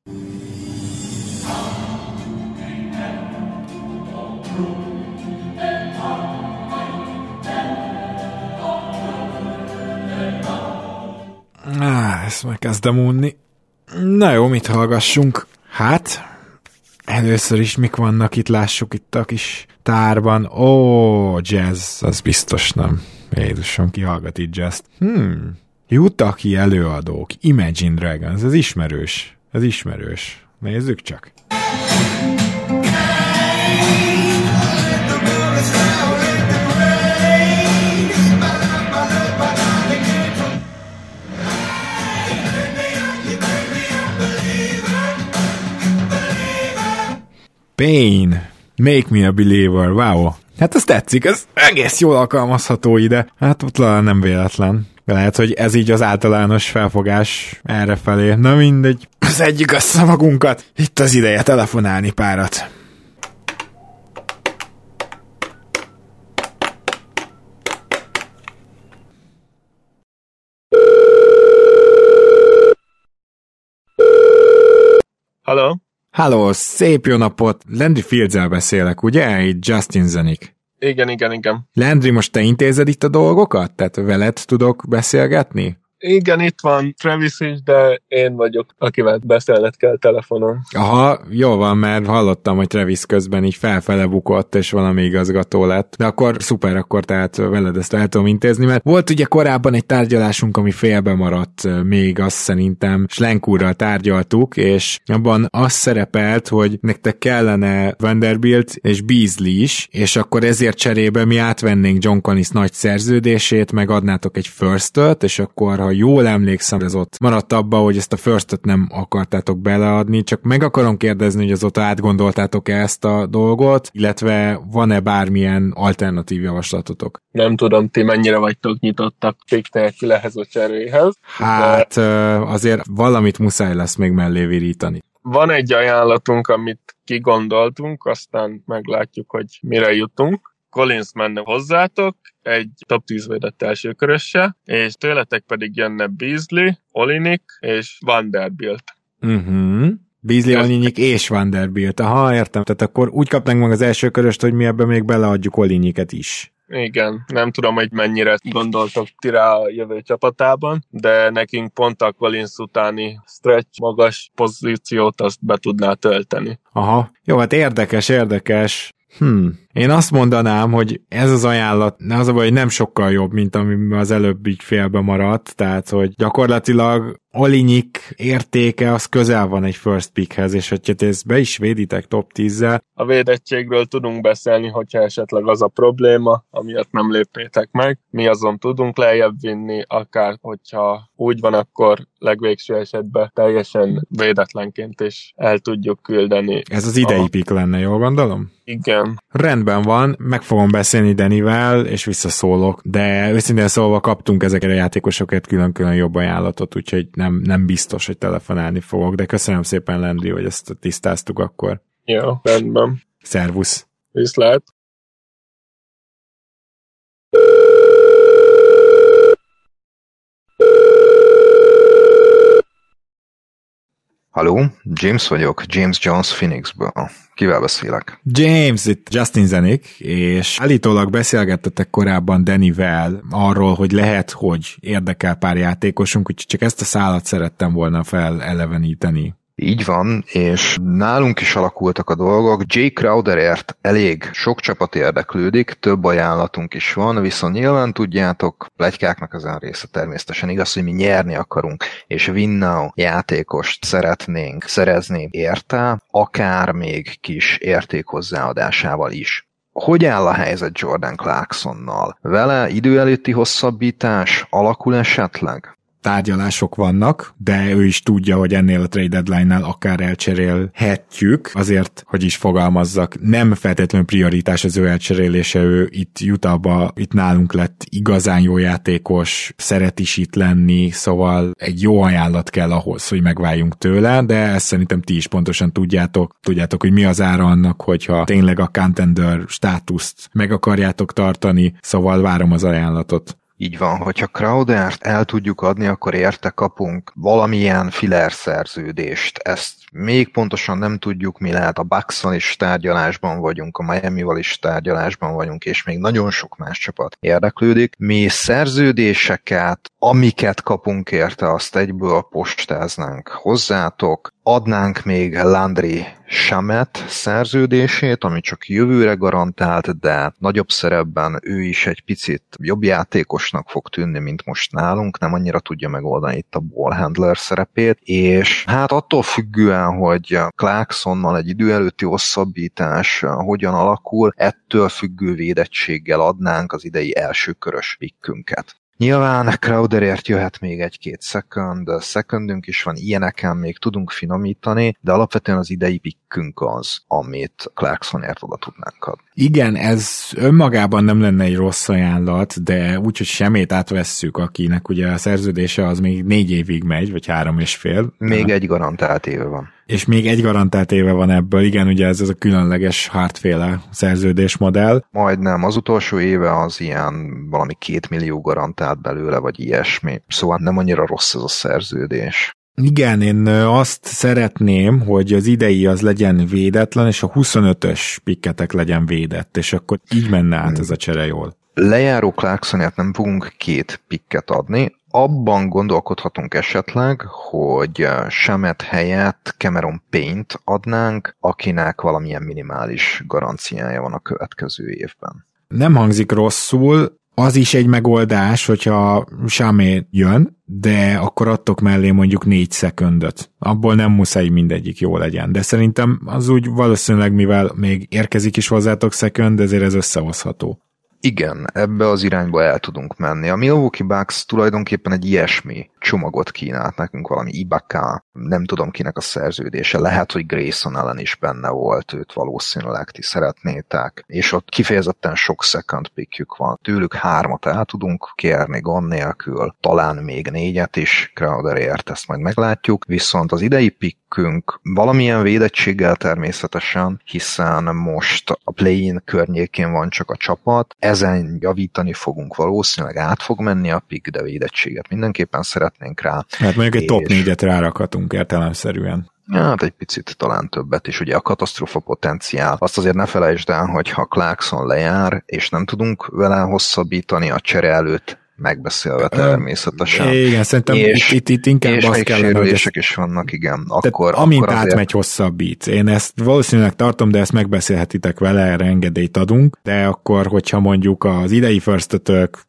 Á, ezt már kezdem unni. Na jó, mit hallgassunk? Hát, először is mik vannak itt, lássuk itt a kis tárban. Ó, jazz, az biztos nem. Jézusom, ki hallgat itt jazz Hmm, Jutaki előadók, Imagine Dragons, ez ismerős. Ez ismerős. Nézzük csak. Pain. Make me a believer. Wow. Hát ez tetszik, ez egész jól alkalmazható ide. Hát ott nem véletlen. Lehet, hogy ez így az általános felfogás erre felé. Na mindegy, szedjük össze magunkat. Itt az ideje telefonálni párat. Hello? Halló, szép jó napot! Landry fields beszélek, ugye? Itt Justin Zenik. Igen, igen, igen. Landry, most te intézed itt a dolgokat? Tehát veled tudok beszélgetni? Igen, itt van Travis is, de én vagyok, akivel beszélnet kell telefonon. Aha, jó van, mert hallottam, hogy Travis közben így felfele bukott, és valami igazgató lett. De akkor szuper, akkor tehát veled ezt el tudom intézni, mert volt ugye korábban egy tárgyalásunk, ami félbe maradt még azt szerintem Slenkúrral tárgyaltuk, és abban az szerepelt, hogy nektek kellene Vanderbilt és Beasley is, és akkor ezért cserébe mi átvennénk John Collins nagy szerződését, megadnátok egy first és akkor ha jól emlékszem, ez ott maradt abba, hogy ezt a first nem akartátok beleadni, csak meg akarom kérdezni, hogy azóta átgondoltátok-e ezt a dolgot, illetve van-e bármilyen alternatív javaslatotok? Nem tudom, ti mennyire vagytok nyitottak pick nélkül a cseréhez. Hát de... azért valamit muszáj lesz még mellé virítani. Van egy ajánlatunk, amit kigondoltunk, aztán meglátjuk, hogy mire jutunk. Collins menne hozzátok, egy top 10 védett első körösse, és tőletek pedig jönne Beasley, Olinik és Vanderbilt. Uh-huh. Beasley, Olinik és Vanderbilt. Aha, értem. Tehát akkor úgy kapnánk meg az első köröst, hogy mi ebbe még beleadjuk Oliniket is. Igen, nem tudom, hogy mennyire gondoltok ti rá a jövő csapatában, de nekünk pont a Collins utáni stretch magas pozíciót azt be tudná tölteni. Aha, jó, hát érdekes, érdekes. Hmm. Én azt mondanám, hogy ez az ajánlat, az a baj, hogy nem sokkal jobb, mint ami az előbb így félbe maradt, tehát hogy gyakorlatilag Olinyik értéke az közel van egy first pickhez, és hogyha ezt be is véditek top 10-zel. A védettségről tudunk beszélni, hogyha esetleg az a probléma, amiatt nem lépnétek meg. Mi azon tudunk lejjebb vinni, akár hogyha úgy van, akkor legvégső esetben teljesen védetlenként is el tudjuk küldeni. Ez az idei a... pick lenne, jól gondolom? Igen. Rendben van, meg fogom beszélni Denivel, és visszaszólok, de őszintén szólva kaptunk ezeket a játékosokat külön-külön jobb ajánlatot, úgyhogy nem, nem biztos, hogy telefonálni fogok, de köszönöm szépen, Lendi, hogy ezt tisztáztuk akkor. Jó, rendben. Szervusz. Viszlát. Haló, James vagyok, James Jones Phoenixből. Kivel beszélek? James, itt Justin Zenik, és állítólag beszélgettetek korábban Dannyvel arról, hogy lehet, hogy érdekel pár játékosunk, úgyhogy csak ezt a szállat szerettem volna feleleveníteni. Így van, és nálunk is alakultak a dolgok. Jay Crowderért elég sok csapat érdeklődik, több ajánlatunk is van, viszont nyilván tudjátok, plegykáknak ezen része természetesen igaz, hogy mi nyerni akarunk, és win now játékost szeretnénk szerezni érte, akár még kis érték hozzáadásával is. Hogy áll a helyzet Jordan Clarksonnal? Vele idő előtti hosszabbítás alakul esetleg? Tárgyalások vannak, de ő is tudja, hogy ennél a trade deadline-nál akár elcserélhetjük, azért, hogy is fogalmazzak, nem feltétlenül prioritás az ő elcserélése, ő itt Utahba, itt nálunk lett igazán jó játékos, szeret is itt lenni, szóval egy jó ajánlat kell ahhoz, hogy megváljunk tőle, de ezt szerintem ti is pontosan tudjátok, tudjátok, hogy mi az ára annak, hogyha tényleg a contender státuszt meg akarjátok tartani, szóval várom az ajánlatot. Így van, hogyha Crowdert el tudjuk adni, akkor érte kapunk valamilyen filler szerződést. Ezt még pontosan nem tudjuk, mi lehet. A bucks is tárgyalásban vagyunk, a Miami-val is tárgyalásban vagyunk, és még nagyon sok más csapat érdeklődik. Mi szerződéseket, amiket kapunk érte, azt egyből postáznánk hozzátok adnánk még Landry Samet szerződését, ami csak jövőre garantált, de nagyobb szerepben ő is egy picit jobb játékosnak fog tűnni, mint most nálunk, nem annyira tudja megoldani itt a ball handler szerepét, és hát attól függően, hogy Clarksonnal egy idő előtti hosszabbítás hogyan alakul, ettől függő védettséggel adnánk az idei első körös pikkünket. Nyilván Crowderért jöhet még egy-két second, secondünk is van, ilyeneken még tudunk finomítani, de alapvetően az idei pikkünk az, amit Clarksonért oda tudnánk adni. Igen, ez önmagában nem lenne egy rossz ajánlat, de úgyhogy semmit átvesszük, akinek ugye a szerződése az még négy évig megy, vagy három és fél. Még egy garantált éve van. És még egy garantált éve van ebből, igen, ugye ez, ez a különleges hardféle szerződésmodell. Majdnem, az utolsó éve az ilyen valami két millió garantált belőle, vagy ilyesmi. Szóval nem annyira rossz ez a szerződés. Igen, én azt szeretném, hogy az idei az legyen védetlen, és a 25-ös pikketek legyen védett, és akkor így menne át ez a csere jól. Lejáró Clarksonért nem fogunk két pikket adni, abban gondolkodhatunk esetleg, hogy Semet helyett Cameron Paint adnánk, akinek valamilyen minimális garanciája van a következő évben. Nem hangzik rosszul, az is egy megoldás, hogyha Samé jön, de akkor adtok mellé mondjuk négy szekundot. Abból nem muszáj mindegyik jó legyen. De szerintem az úgy valószínűleg, mivel még érkezik is hozzátok szekund, ezért ez összehozható. Igen, ebbe az irányba el tudunk menni. A Milwaukee Bucks tulajdonképpen egy ilyesmi csomagot kínált nekünk, valami Ibaka, nem tudom kinek a szerződése, lehet, hogy Grayson ellen is benne volt, őt valószínűleg ti szeretnétek, és ott kifejezetten sok second pickjük van. Tőlük hármat el tudunk kérni gond nélkül, talán még négyet is, Crowderért ezt majd meglátjuk, viszont az idei pickünk valamilyen védettséggel természetesen, hiszen most a play-in környékén van csak a csapat, ezen javítani fogunk valószínűleg át fog menni a pick, de védettséget mindenképpen szeretnénk rá. Hát mondjuk egy top 4-et rárakhatunk értelemszerűen. Hát egy picit talán többet is. Ugye a katasztrófa potenciál. Azt azért ne felejtsd el, hogy ha Clarkson lejár, és nem tudunk vele hosszabbítani a csere előtt, megbeszélve természetesen. Igen, szerintem és, itt, itt, itt inkább és azt kellene, hogy ezt, is vannak, igen. Akkor, amint akkor azért... átmegy hosszabbít. Én ezt valószínűleg tartom, de ezt megbeszélhetitek vele, erre engedélyt adunk, de akkor, hogyha mondjuk az idei first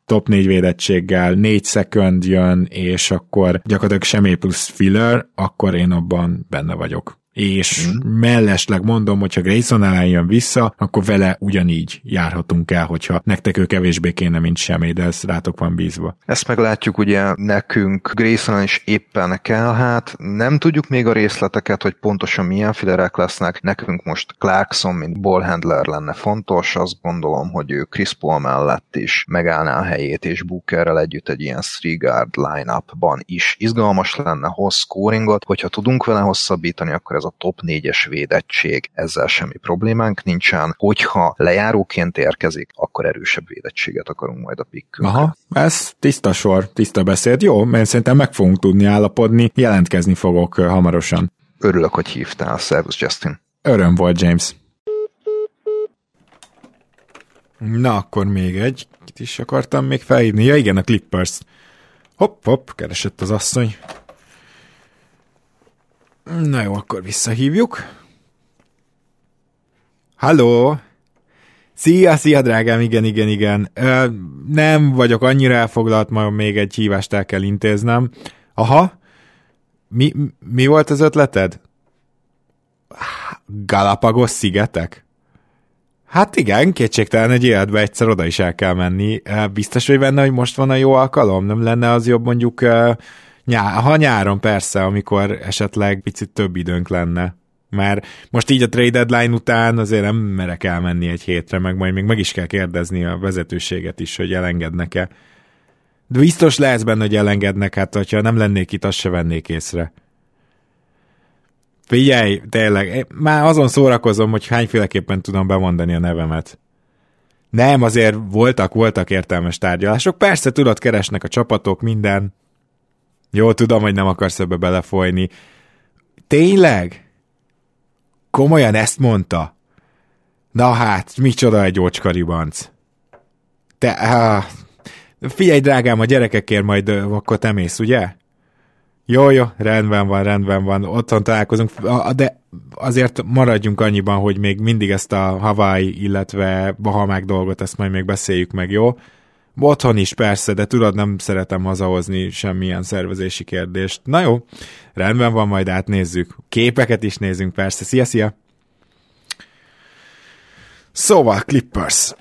top 4 védettséggel 4 second jön, és akkor gyakorlatilag semmi plusz filler, akkor én abban benne vagyok és mm. mellesleg mondom, hogyha Grayson ellen jön vissza, akkor vele ugyanígy járhatunk el, hogyha nektek ő kevésbé kéne, mint semmi, de ez rátok van bízva. Ezt meglátjuk, ugye nekünk Grayson is éppen kell, hát nem tudjuk még a részleteket, hogy pontosan milyen filerek lesznek, nekünk most Clarkson, mint ballhandler lenne fontos, azt gondolom, hogy ő Chris Paul mellett is megállná a helyét, és Bookerrel együtt egy ilyen three guard line-upban is. Izgalmas lenne, hoz scoringot, hogyha tudunk vele hosszabbítani, akkor ez a top 4-es védettség, ezzel semmi problémánk nincsen. Hogyha lejáróként érkezik, akkor erősebb védettséget akarunk majd a pikkünk. Aha, ez tiszta sor, tiszta beszéd. Jó, mert szerintem meg fogunk tudni állapodni, jelentkezni fogok hamarosan. Örülök, hogy hívtál. Szervusz, Justin. Öröm volt, James. Na, akkor még egy. Kit is akartam még felhívni? Ja, igen, a Clippers. Hopp, hopp, keresett az asszony. Na jó, akkor visszahívjuk. Halló! Szia, szia, drágám, igen, igen, igen. Ö, nem vagyok annyira elfoglalt, majd még egy hívást el kell intéznem. Aha, mi, mi volt az ötleted? Galapagos szigetek? Hát igen, kétségtelen egy életbe egyszer oda is el kell menni. Biztos, hogy benne, hogy most van a jó alkalom? Nem lenne az jobb mondjuk Nyá, ha nyáron persze, amikor esetleg picit több időnk lenne. Mert most így a trade deadline után azért nem merek elmenni egy hétre, meg majd még meg is kell kérdezni a vezetőséget is, hogy elengednek-e. De biztos lesz benne, hogy elengednek, hát hogyha nem lennék itt, azt se vennék észre. Figyelj, tényleg, már azon szórakozom, hogy hányféleképpen tudom bemondani a nevemet. Nem, azért voltak, voltak értelmes tárgyalások. Persze, tudod, keresnek a csapatok, minden. Jó, tudom, hogy nem akarsz ebbe belefolyni. Tényleg? Komolyan ezt mondta? Na hát, micsoda egy ócskaribanc. Te, ah, figyelj drágám, a gyerekekért majd akkor te mész, ugye? Jó, jó, rendben van, rendben van, otthon találkozunk, de azért maradjunk annyiban, hogy még mindig ezt a Hawaii, illetve Bahamák dolgot, ezt majd még beszéljük meg, jó? Otthon is persze, de tudod, nem szeretem hazahozni semmilyen szervezési kérdést. Na jó, rendben van, majd átnézzük. Képeket is nézzünk persze. Szia, szia! Szóval, Clippers.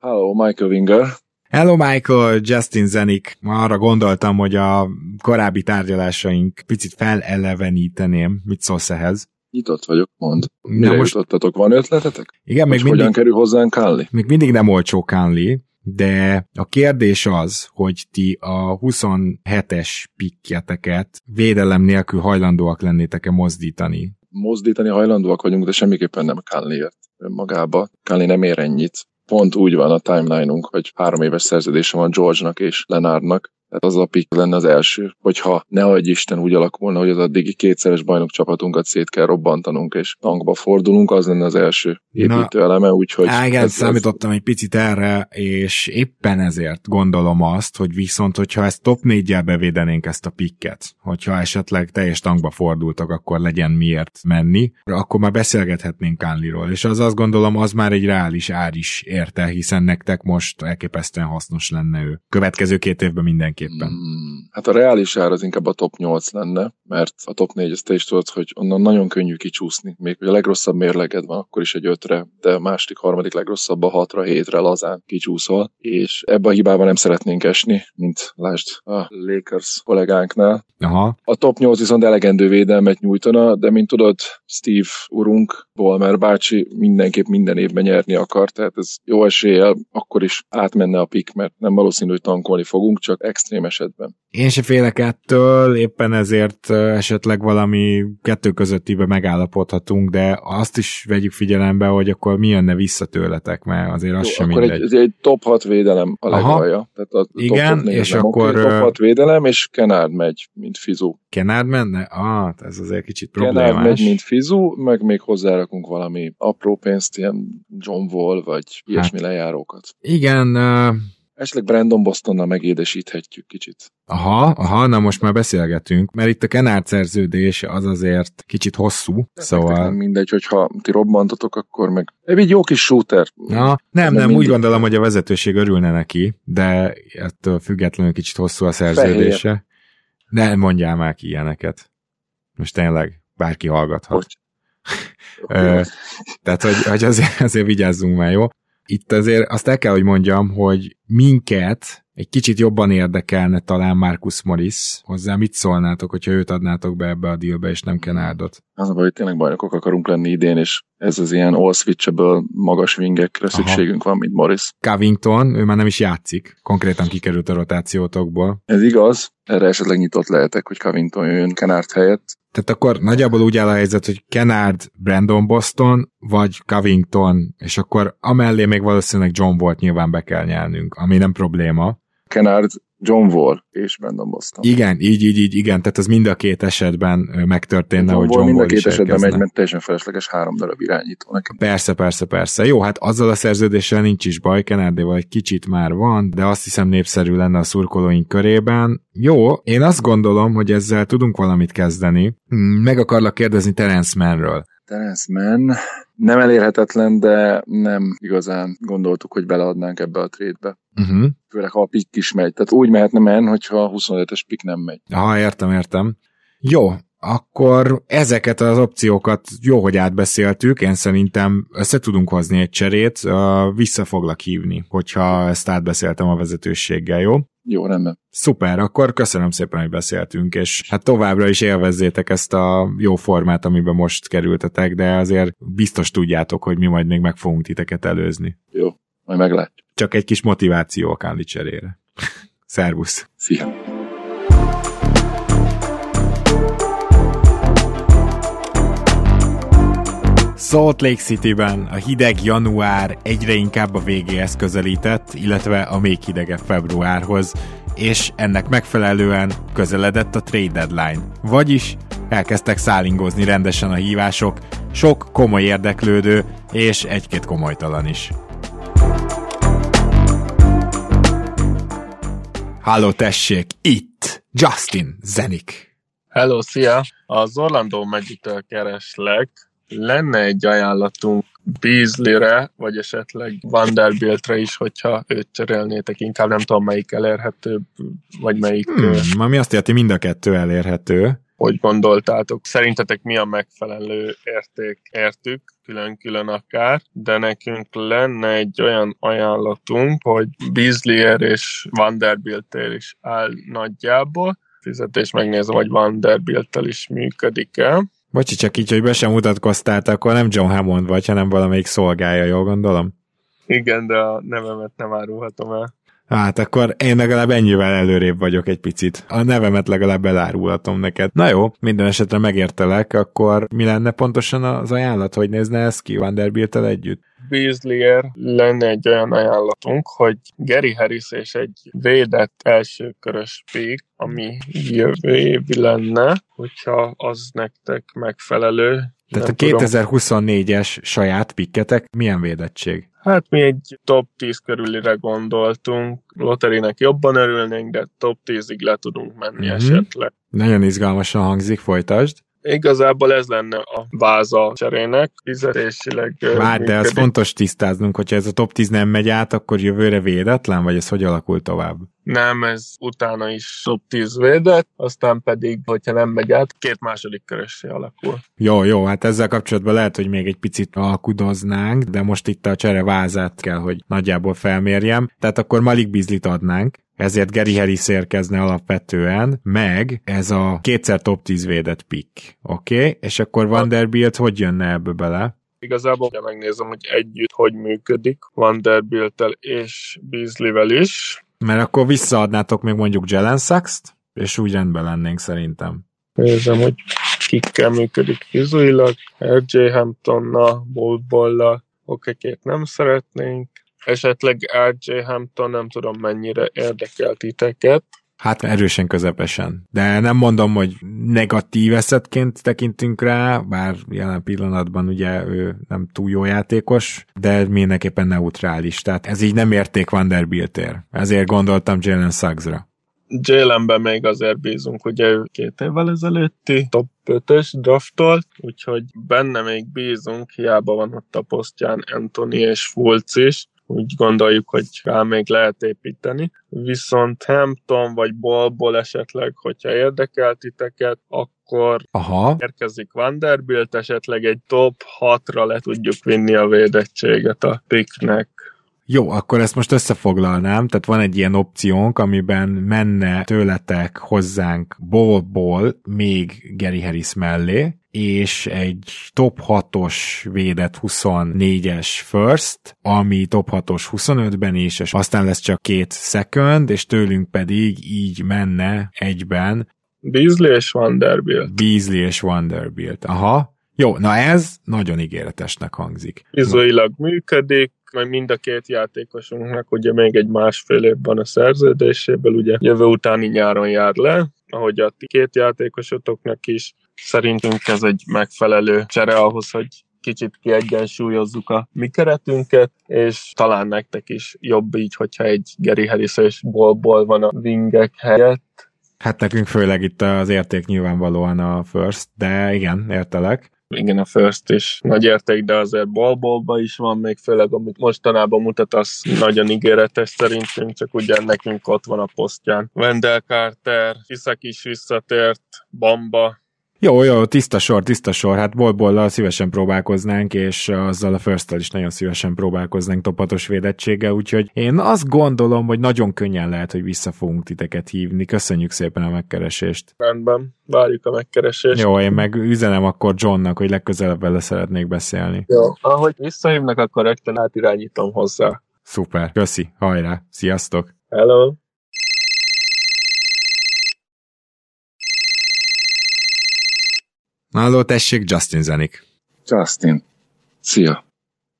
Hello, Michael Winger. Hello Michael, Justin Zenik. Arra gondoltam, hogy a korábbi tárgyalásaink picit feleleveníteném. Mit szólsz ehhez? Nyitott vagyok, mond. Mire most... jutottatok? Van ötletetek? Igen, még mindig... hogyan kerül hozzánk Kánli? Még mindig nem olcsó Kánli, de a kérdés az, hogy ti a 27-es pikkjeteket védelem nélkül hajlandóak lennétek-e mozdítani? Mozdítani hajlandóak vagyunk, de semmiképpen nem Kánliért önmagába. Kánli nem ér ennyit pont úgy van a timeline-unk, hogy három éves szerződése van George-nak és Lenardnak, tehát az a pick lenne az első, hogyha ne adj Isten úgy alakulna, hogy az addigi kétszeres bajnok csapatunkat szét kell robbantanunk, és tankba fordulunk, az lenne az első építő eleme, úgyhogy... Igen, ez, számítottam ez... egy picit erre, és éppen ezért gondolom azt, hogy viszont, hogyha ezt top 4 bevédenénk ezt a pikket, hogyha esetleg teljes tankba fordultak, akkor legyen miért menni, akkor már beszélgethetnénk Kánliról, és az azt gondolom, az már egy reális ár is érte, hiszen nektek most elképesztően hasznos lenne ő. Következő két évben minden mindenképpen. Hmm, hát a reális ár az inkább a top 8 lenne, mert a top 4 ezt te is tudod, hogy onnan nagyon könnyű kicsúszni. Még hogy a legrosszabb mérleged van, akkor is egy ötre, de a második, harmadik legrosszabb a hatra, hétre lazán kicsúszol, és ebbe a hibába nem szeretnénk esni, mint lásd a Lakers kollégánknál. Aha. A top 8 viszont elegendő védelmet nyújtana, de mint tudod, Steve urunk, Bolmer bácsi mindenképp minden évben nyerni akar, tehát ez jó eséllyel akkor is átmenne a pik, mert nem valószínű, hogy tankolni fogunk, csak extrém esetben. Én se félek ettől, éppen ezért esetleg valami kettő közöttibe megállapodhatunk, de azt is vegyük figyelembe, hogy akkor mi jönne vissza tőletek, mert azért az Jó, sem akkor mindegy. Egy, egy top 6 védelem a legalja. Tehát a Igen, top és akkor... Okay, top 6 védelem, és Kenard megy, mint Fizu. Kenard menne? Ah, ez azért kicsit problémás. Kenard megy, mint Fizu, meg még hozzárakunk valami apró pénzt, ilyen John Wall, vagy ilyesmi hát, lejárókat. Igen, Esetleg Brandon Bostonnal megédesíthetjük kicsit. Aha, aha, na most már beszélgetünk, mert itt a Kenárd szerződés az azért kicsit hosszú, De szóval... Nem mindegy, hogyha ti robbantotok, akkor meg... Egy jó kis shooter. Na, nem, nem, nem úgy gondolom, hogy a vezetőség örülne neki, de ettől függetlenül kicsit hosszú a szerződése. Fehér. Ne mondjál már ki ilyeneket. Most tényleg bárki hallgathat. Tehát, hogy, hogy azért, azért vigyázzunk már, jó? Itt azért azt el kell, hogy mondjam, hogy minket egy kicsit jobban érdekelne talán Marcus Morris. Hozzá mit szólnátok, hogyha őt adnátok be ebbe a dealbe, és nem Kenardot? Az a baj, hogy tényleg bajnokok akarunk lenni idén, és ez az ilyen all switchable magas wingekre szükségünk van, mint Morris. Covington, ő már nem is játszik, konkrétan kikerült a rotációtokból. Ez igaz, erre esetleg nyitott lehetek, hogy Covington jön Kenard helyett. Tehát akkor nagyjából úgy áll a helyzet, hogy Kenard, Brandon Boston, vagy Covington, és akkor amellé még valószínűleg John volt nyilván be kell nyelnünk, ami nem probléma. Kenard John Wall és Brandon Boston. Igen, így, így, így, igen, tehát ez mind a két esetben megtörténne, John hogy John Wall mind a két esetben megy, mert teljesen felesleges három darab irányító nekem. Persze, persze, persze. Jó, hát azzal a szerződéssel nincs is baj, Kenardéval egy kicsit már van, de azt hiszem népszerű lenne a szurkolóink körében. Jó, én azt gondolom, hogy ezzel tudunk valamit kezdeni. Meg akarlak kérdezni Terence Mannről. Terence Mann nem elérhetetlen, de nem igazán gondoltuk, hogy beleadnánk ebbe a trédbe. Uh-huh. Főleg, ha a pick is megy. Tehát úgy mehetne men, hogyha a 25-es pick nem megy. Aha, értem, értem. Jó, akkor ezeket az opciókat jó, hogy átbeszéltük, én szerintem össze tudunk hozni egy cserét, vissza foglak hívni, hogyha ezt átbeszéltem a vezetőséggel, jó? Jó, rendben. Szuper, akkor köszönöm szépen, hogy beszéltünk, és hát továbbra is élvezzétek ezt a jó formát, amiben most kerültetek, de azért biztos tudjátok, hogy mi majd még meg fogunk titeket előzni. Jó, majd meglátjuk. Csak egy kis motiváció a Káli cserére. Szervusz! Szia! Salt Lake City-ben a hideg január egyre inkább a végéhez közelített, illetve a még hidegebb februárhoz, és ennek megfelelően közeledett a trade deadline. Vagyis elkezdtek szállingozni rendesen a hívások, sok komoly érdeklődő és egy-két komolytalan is. Halló, tessék, itt Justin Zenik. Hello, szia! Az Orlando Magic-től kereslek, lenne egy ajánlatunk Beasley-re, vagy esetleg Vanderbiltre is, hogyha őt cserélnétek, inkább nem tudom melyik elérhető, vagy melyik... Hmm, ami azt jelenti, mind a kettő elérhető. Hogy gondoltátok? Szerintetek mi a megfelelő érték értük, külön-külön akár, de nekünk lenne egy olyan ajánlatunk, hogy Beasley és Vanderbilt is áll nagyjából, fizetés megnézem, hogy vanderbilt is működik-e Bocsi, csak így, hogy be sem mutatkoztál, akkor nem John Hammond vagy, hanem valamelyik szolgálja, jól gondolom? Igen, de a nevemet nem árulhatom el. Hát akkor én legalább ennyivel előrébb vagyok egy picit. A nevemet legalább elárulhatom neked. Na jó, minden esetre megértelek, akkor mi lenne pontosan az ajánlat, hogy nézne ez ki vanderbilt együtt? Beaslyer lenne egy olyan ajánlatunk, hogy Gary Harris és egy védett elsőkörös pick, ami jövő évi lenne, hogyha az nektek megfelelő. Tehát a 2024-es saját pikketek milyen védettség? Hát mi egy top 10 körülire gondoltunk. Loterinek jobban örülnénk, de top 10-ig le tudunk menni mm-hmm. esetleg. Nagyon izgalmasan hangzik, folytasd. Igazából ez lenne a váza cserének, fizetésileg. Várj, de az fontos tisztáznunk, hogyha ez a top 10 nem megy át, akkor jövőre védetlen, vagy ez hogy alakul tovább? Nem, ez utána is top 10 védett, aztán pedig, hogyha nem megy át, két második körössé alakul. Jó, jó, hát ezzel kapcsolatban lehet, hogy még egy picit alkudoznánk, de most itt a csere vázát kell, hogy nagyjából felmérjem. Tehát akkor Malik Bizlit adnánk, ezért Gary Harris érkezne alapvetően, meg ez a kétszer top 10 védett pick. Oké? Okay? És akkor Vanderbilt hogy jönne ebbe bele? Igazából de megnézem, hogy együtt hogy működik vanderbilt és Beasley-vel is. Mert akkor visszaadnátok még mondjuk Jalen Sachs-t, és úgy rendben lennénk szerintem. Nézem, hogy kikkel működik fizuilag. RJ Hamptonna, Boltballa, oké, két nem szeretnénk esetleg RJ Hampton nem tudom mennyire érdekel titeket. Hát erősen közepesen. De nem mondom, hogy negatív eszetként tekintünk rá, bár jelen pillanatban ugye ő nem túl jó játékos, de mindenképpen neutrális. Tehát ez így nem érték Vanderbiltér. Ezért gondoltam Jalen Suggsra. Jalenben még azért bízunk, ugye ő két évvel ezelőtti top 5-ös draftolt, úgyhogy benne még bízunk, hiába van ott a posztján Anthony és Fulc is, úgy gondoljuk, hogy rá még lehet építeni. Viszont Hampton vagy Ballból esetleg, hogyha érdekel titeket, akkor Aha. érkezik Vanderbilt, esetleg egy top 6-ra le tudjuk vinni a védettséget a picknek. Jó, akkor ezt most összefoglalnám, tehát van egy ilyen opciónk, amiben menne tőletek hozzánk Ballból még Gary Harris mellé, és egy top 6-os védett 24-es first, ami top 6-os 25-ben is, és aztán lesz csak két second, és tőlünk pedig így menne egyben Beasley és Vanderbilt. Beasley és Vanderbilt. Aha. Jó, na ez nagyon ígéretesnek hangzik. Fizuilag működik, majd mind a két játékosunknak ugye még egy másfél év van a szerződéséből, ugye jövő utáni nyáron jár le, ahogy a két játékosotoknak is. Szerintünk ez egy megfelelő csere ahhoz, hogy kicsit kiegyensúlyozzuk a mi keretünket, és talán nektek is jobb így, hogyha egy Gary Harris és Ballból van a wingek helyett. Hát nekünk főleg itt az érték nyilvánvalóan a first, de igen, értelek. Igen, a first is nagy érték, de azért ballballba is van, még főleg amit mostanában mutat, az nagyon ígéretes szerintünk, csak ugye nekünk ott van a posztján. Wendell Carter, Iszak is visszatért, Bamba, Jó, jó, tiszta sor, tiszta sor. Hát boltbollal szívesen próbálkoznánk, és azzal a first is nagyon szívesen próbálkoznánk topatos védettséggel, úgyhogy én azt gondolom, hogy nagyon könnyen lehet, hogy vissza fogunk titeket hívni. Köszönjük szépen a megkeresést. Rendben, várjuk a megkeresést. Jó, én meg üzenem akkor Johnnak, hogy legközelebb vele szeretnék beszélni. Jó, ahogy visszahívnak, akkor rögtön átirányítom hozzá. Szuper, köszi, hajrá, sziasztok! Hello! Halló, tessék, Justin zenik. Justin. Szia.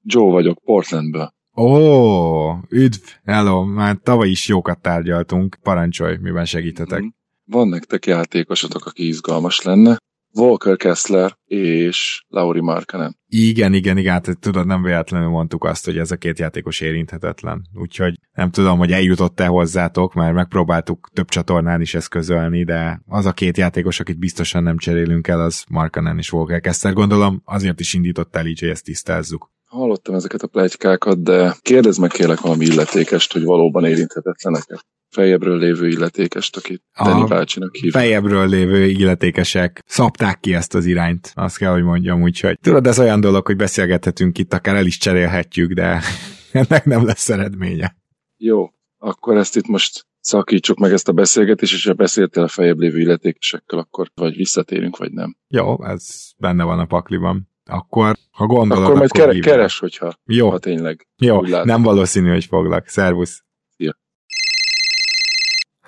Joe vagyok, Portlandből. Ó, üdv, hello, már tavaly is jókat tárgyaltunk. Parancsolj, miben segíthetek. Mm. Van nektek játékosotok, aki izgalmas lenne. Volker Kessler és Lauri Markkanen. Igen, igen, igen, hát tudod, nem véletlenül mondtuk azt, hogy ez a két játékos érinthetetlen. Úgyhogy nem tudom, hogy eljutott-e hozzátok, mert megpróbáltuk több csatornán is ezt közölni, de az a két játékos, akit biztosan nem cserélünk el, az Markkanen és Volker Kessler. Gondolom azért is indított el így, hogy ezt tisztázzuk. Hallottam ezeket a plegykákat, de kérdezd meg kérlek valami illetékest, hogy valóban érinthetetlenek fejebbről lévő illetékest, akit Dani bácsinak hív. Fejebbről lévő illetékesek szabták ki ezt az irányt, azt kell, hogy mondjam, úgyhogy tudod, ez olyan dolog, hogy beszélgethetünk itt, akár el is cserélhetjük, de ennek nem lesz eredménye. Jó, akkor ezt itt most szakítsuk meg ezt a beszélgetést, és ha beszéltél a fejebb lévő illetékesekkel, akkor vagy visszatérünk, vagy nem. Jó, ez benne van a pakliban. Akkor, ha gondolod, akkor majd akkor keres, hogyha Jó. ha tényleg Jó, nem valószínű, hogy foglak. Szervusz.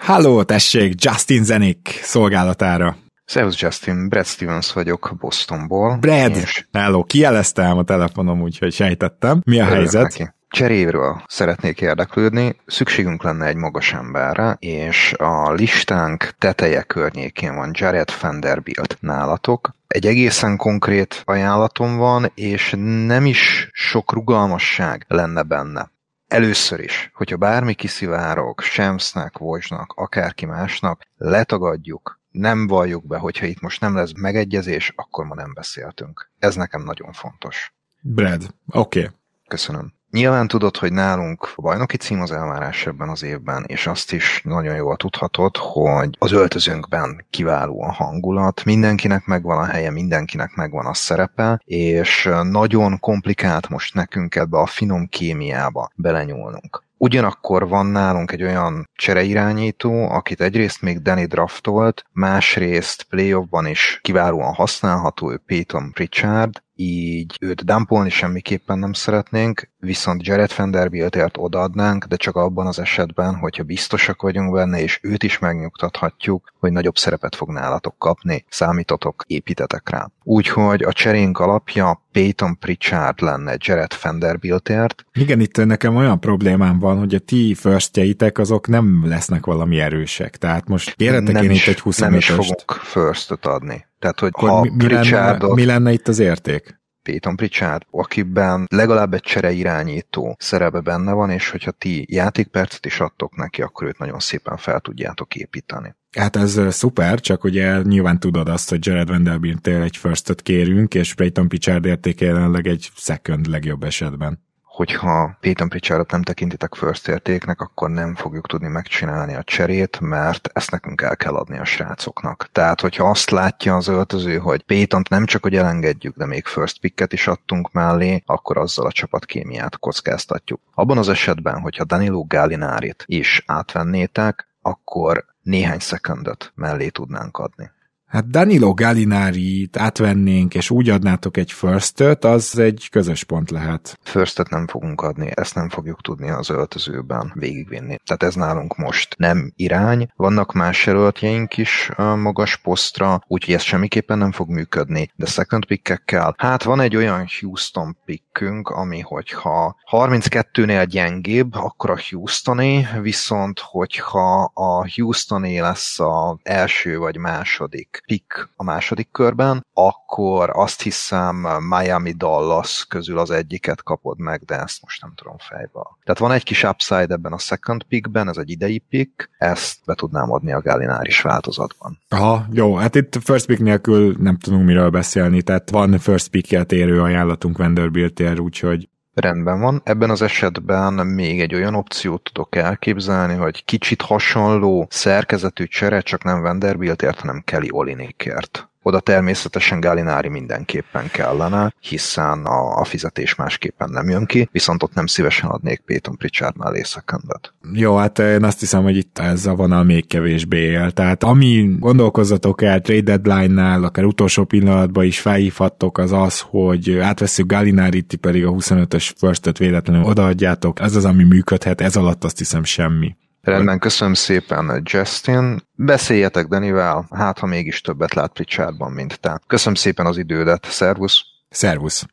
Halló, tessék, Justin Zenik szolgálatára. Szervusz Justin, Brad Stevens vagyok Bostonból. Brad, és... hello, kijeleztem a telefonom, úgyhogy sejtettem. Mi a Örülök helyzet? Neki. Cseréről szeretnék érdeklődni, szükségünk lenne egy magas emberre, és a listánk teteje környékén van Jared Vanderbilt nálatok. Egy egészen konkrét ajánlatom van, és nem is sok rugalmasság lenne benne. Először is, hogyha bármi kiszivárog, Shamsnek, Wojnak, akárki másnak, letagadjuk, nem valljuk be, hogyha itt most nem lesz megegyezés, akkor ma nem beszéltünk. Ez nekem nagyon fontos. Brad, oké. Okay. Köszönöm. Nyilván tudod, hogy nálunk a bajnoki cím az elvárás ebben az évben, és azt is nagyon jól tudhatod, hogy az öltözőnkben kiváló a hangulat, mindenkinek megvan a helye, mindenkinek megvan a szerepe, és nagyon komplikált most nekünk ebbe a finom kémiába belenyúlnunk. Ugyanakkor van nálunk egy olyan csereirányító, akit egyrészt még Danny draftolt, másrészt playoffban is kiválóan használható, ő Peyton Pritchard, így őt dumpolni semmiképpen nem szeretnénk, viszont Jared Vanderbiltért odaadnánk, de csak abban az esetben, hogyha biztosak vagyunk benne, és őt is megnyugtathatjuk, hogy nagyobb szerepet fog nálatok kapni, számítotok, építetek rá. Úgyhogy a cserénk alapja Peyton Pritchard lenne Jared Vanderbiltért. Igen, itt nekem olyan problémám van, hogy a ti firstjeitek azok nem lesznek valami erősek. Tehát most kérhetek én itt egy 25 Nem is fogunk firstot adni. Tehát, hogy Akkor ha mi, mi, lenne, mi lenne itt az érték? Peyton Pritchard, akiben legalább egy csere irányító szerepe benne van, és hogyha ti játékpercet is adtok neki, akkor őt nagyon szépen fel tudjátok építeni. Hát ez szuper, csak ugye nyilván tudod azt, hogy Jared vanderbilt egy firstot kérünk, és Peyton Pritchard értéke jelenleg egy second legjobb esetben hogyha Peyton Pritchardot nem tekintitek first értéknek, akkor nem fogjuk tudni megcsinálni a cserét, mert ezt nekünk el kell adni a srácoknak. Tehát, hogyha azt látja az öltöző, hogy Paytont nem csak, hogy elengedjük, de még first picket is adtunk mellé, akkor azzal a csapatkémiát kockáztatjuk. Abban az esetben, hogyha Danilo Gallinárit is átvennétek, akkor néhány szekundot mellé tudnánk adni. Hát Danilo gallinari átvennénk, és úgy adnátok egy first az egy közös pont lehet. first nem fogunk adni, ezt nem fogjuk tudni az öltözőben végigvinni. Tehát ez nálunk most nem irány. Vannak más jelöltjeink is magas posztra, úgyhogy ez semmiképpen nem fog működni, de second pickekkel. Hát van egy olyan Houston pickünk, ami hogyha 32-nél gyengébb, akkor a Houstoné, viszont hogyha a Houstoné lesz az első vagy második pick a második körben, akkor azt hiszem Miami Dallas közül az egyiket kapod meg, de ezt most nem tudom fejbe. Tehát van egy kis upside ebben a second pickben, ez egy idei pick, ezt be tudnám adni a Gallináris változatban. Aha, jó, hát itt first pick nélkül nem tudunk miről beszélni, tehát van first pick érő ajánlatunk Vanderbiltért, úgyhogy Rendben van. Ebben az esetben még egy olyan opciót tudok elképzelni, hogy kicsit hasonló szerkezetű csere, csak nem Vanderbiltért, hanem Kelly Olinikért. Oda természetesen Gallinari mindenképpen kellene, hiszen a, a fizetés másképpen nem jön ki, viszont ott nem szívesen adnék Peyton Pritchard mellé szekendet. Jó, hát én azt hiszem, hogy itt ez a vonal még kevésbé él. Tehát ami gondolkozzatok el trade deadline-nál, akár utolsó pillanatban is felhívhattok, az az, hogy átveszünk Gallinari, ti pedig a 25-ös first véletlenül odaadjátok. Ez az, ami működhet, ez alatt azt hiszem semmi. Rendben, köszönöm szépen, Justin. Beszéljetek Danivel, hát ha mégis többet lát Pritchardban, mint te. Köszönöm szépen az idődet, szervusz! Szervusz!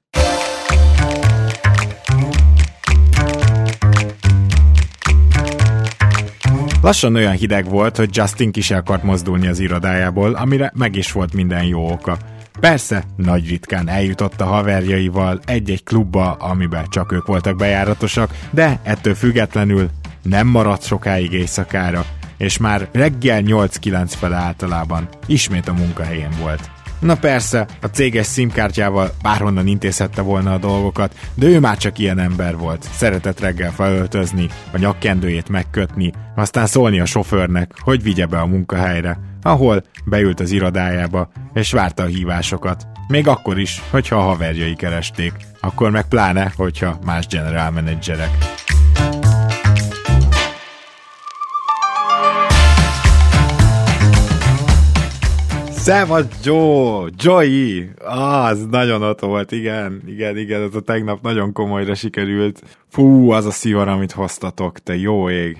Lassan olyan hideg volt, hogy Justin ki akart mozdulni az irodájából, amire meg is volt minden jó oka. Persze, nagy ritkán eljutott a haverjaival egy-egy klubba, amiben csak ők voltak bejáratosak, de ettől függetlenül nem maradt sokáig éjszakára, és már reggel 8-9 fele általában ismét a munkahelyén volt. Na persze, a céges szimkártyával bárhonnan intézhette volna a dolgokat, de ő már csak ilyen ember volt. Szeretett reggel felöltözni, a nyakkendőjét megkötni, aztán szólni a sofőrnek, hogy vigye be a munkahelyre, ahol beült az irodájába, és várta a hívásokat. Még akkor is, hogyha a haverjai keresték. Akkor meg pláne, hogyha más general managerek. Szevasz, Joe! Joey! Az nagyon ott volt, igen, igen, igen, ez a tegnap nagyon komolyra sikerült. Fú, az a szívar, amit hoztatok, te jó ég.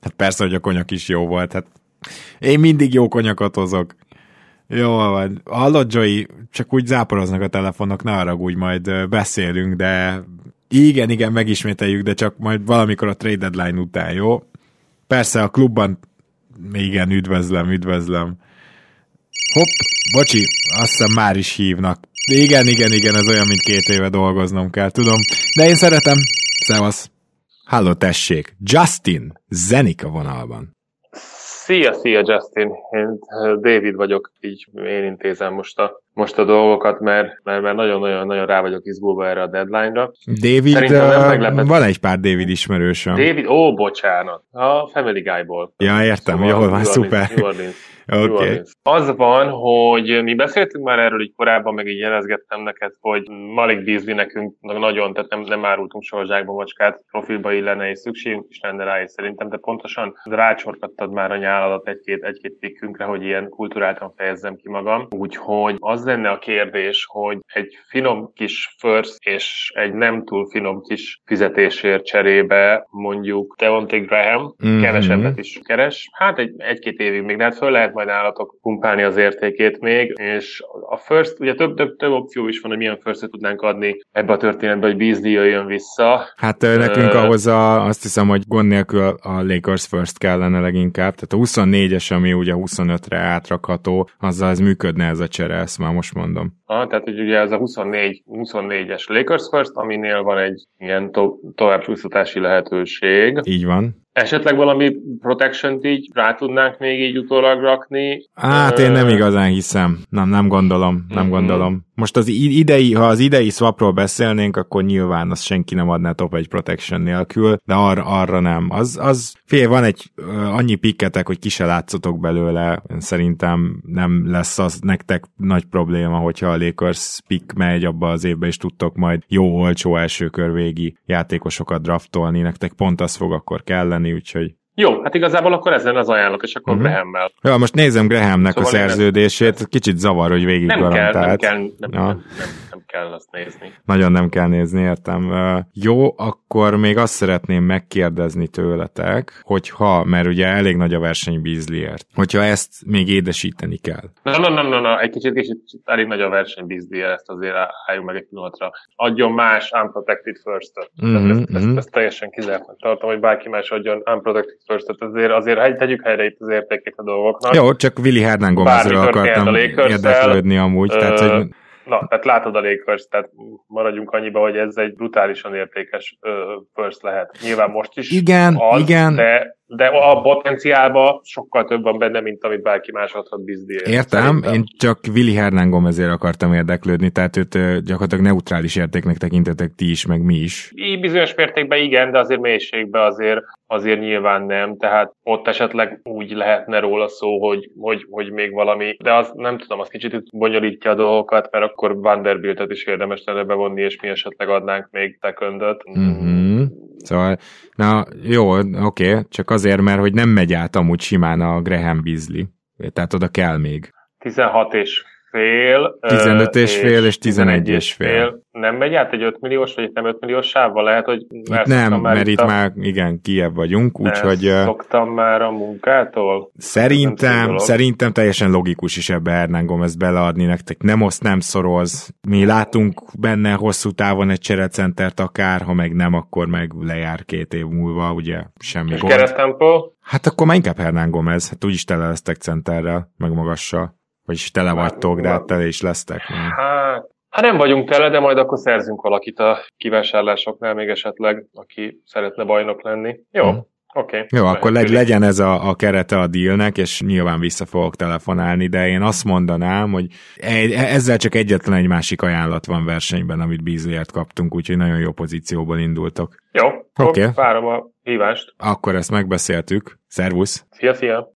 Hát persze, hogy a konyak is jó volt, hát én mindig jó konyakot hozok. Jó van. Hallod, Joey, csak úgy záporoznak a telefonok, ne úgy majd beszélünk, de igen, igen, megismételjük, de csak majd valamikor a trade deadline után, jó? Persze a klubban, igen, üdvözlöm, üdvözlöm. Hopp, bocsi, azt hiszem már is hívnak. Igen, igen, igen, ez olyan, mint két éve dolgoznom kell, tudom. De én szeretem. Szevasz. Halló, tessék. Justin, Zenik a vonalban. Szia, szia Justin, én David vagyok, így én intézem most a, most a dolgokat, mert, mert, mert nagyon-nagyon-nagyon rá vagyok izgulva erre a deadline-ra. David, uh, van egy pár David ismerősöm. David, ó, bocsánat, a Family Guy-ból. Ja, értem, szóval jól van, szuper. New Orleans. Okay. Az van, hogy mi beszéltünk már erről így korábban, meg így jelezgettem neked, hogy Malik Beasley nekünk nagyon, tehát nem, nem árultunk soha zsákba macskát, profilba illene és szükségünk is lenne rá, és szerintem te pontosan rácsorkattad már a nyáladat egy-két, egy-két pikkünkre, hogy ilyen kulturáltan fejezzem ki magam. Úgyhogy az lenne a kérdés, hogy egy finom kis first és egy nem túl finom kis fizetésért cserébe mondjuk Devontae Graham mm-hmm. kevesebbet is keres. Hát egy, egy-két évig még, de hát föl lehet majd állatok pumpálni az értékét még, és a first, ugye több, több, több opció is van, hogy milyen first tudnánk adni ebbe a történetbe, hogy Beasley jöjjön vissza. Hát nekünk uh, ahhoz a, azt hiszem, hogy gond nélkül a Lakers first kellene leginkább, tehát a 24-es, ami ugye 25-re átrakható, azzal ez működne ez a csere, ezt már most mondom. Ah, tehát hogy ugye ez a 24, 24-es Lakers first, aminél van egy ilyen to- tovább lehetőség. Így van. Esetleg valami protection így rá tudnánk még így utólag rakni? Hát én nem igazán hiszem. Nem, nem gondolom, nem mm-hmm. gondolom. Most az idei, ha az idei swapról beszélnénk, akkor nyilván az senki nem adná top egy protection nélkül, de arra, arra nem. Az, az fél, van egy annyi pikketek, hogy ki se látszotok belőle, szerintem nem lesz az nektek nagy probléma, hogyha a Lakers pick megy abba az évbe, és tudtok majd jó, olcsó első kör végi játékosokat draftolni, nektek pont az fog akkor kelleni, úgyhogy jó, hát igazából akkor ezen az ajánlok, és akkor uh-huh. Graham-mel. Ja, most nézem Grahamnek szóval a szerződését, kicsit zavar, hogy végig nem garantált. Kell, nem kell, nem, ja. nem, nem kell azt nézni. Nagyon nem kell nézni, értem. Jó, akkor még azt szeretném megkérdezni tőletek, hogyha, mert ugye elég nagy a verseny Beasleyért, hogyha ezt még édesíteni kell. Na, na, na, na, na egy kicsit, kicsit elég nagy a verseny Beasleyért, ezt azért álljunk meg egy pillanatra. Adjon más unprotected first-ot. Mm-hmm, ezt, ezt, ezt, ezt, teljesen kizártnak tartom, hogy bárki más adjon unprotected first azért, azért tegyük helyre itt az értékét a dolgoknak. Jó, csak Willi Hernán Gomezről akartam érdeklődni amúgy. Ö, tehát, hogy... Na, tehát látod a Lakers, tehát maradjunk annyiba, hogy ez egy brutálisan értékes ö, first lehet. Nyilván most is igen, az, igen. de de a potenciálban sokkal több van benne, mint amit bárki más adhat Bizdi. Értem, Szerintem. én csak Willi Hernán Gomezért akartam érdeklődni, tehát őt gyakorlatilag neutrális értéknek tekintetek ti is, meg mi is. Így bizonyos mértékben igen, de azért mélységben azért, azért nyilván nem, tehát ott esetleg úgy lehetne róla szó, hogy, hogy, hogy még valami, de az nem tudom, az kicsit bonyolítja a dolgokat, mert akkor Vanderbiltet is érdemes lenne bevonni, és mi esetleg adnánk még teköndöt. Mm-hmm. Szóval, na jó, oké, csak azért, mert hogy nem megy át amúgy simán a Graham Beasley. Tehát oda kell még. 16 és fél. 15 és fél és 11 és fél. Nem megy át egy 5 milliós, vagy nem 5 milliós sávval? Lehet, hogy itt nem, már mert itt a... már igen, kiebb vagyunk, úgyhogy... Szoktam már a munkától? Szerintem, szerintem teljesen logikus is ebbe Hernán Gomez beleadni nektek. Nem oszt, nem szoroz. Mi látunk benne hosszú távon egy cserecentert akár, ha meg nem, akkor meg lejár két év múlva, ugye semmi és gond. Hát akkor már inkább Hernán Gomez, hát úgyis tele lesztek centerrel, meg magassal. Vagyis tele vagytok, de hát tele is lesztek. Hát, hát nem vagyunk tele, de majd akkor szerzünk valakit a kivásárlásoknál még esetleg, aki szeretne bajnok lenni. Jó, hmm. Oké. Okay. Jó, akkor legy, legyen ez a, a kerete a dealnek, és nyilván vissza fogok telefonálni, de én azt mondanám, hogy egy, ezzel csak egyetlen egy másik ajánlat van versenyben, amit Beasley-ért kaptunk, úgyhogy nagyon jó pozícióból indultok. Jó, oké. Okay. várom a hívást. Akkor ezt megbeszéltük. Szervusz! Szia, szia!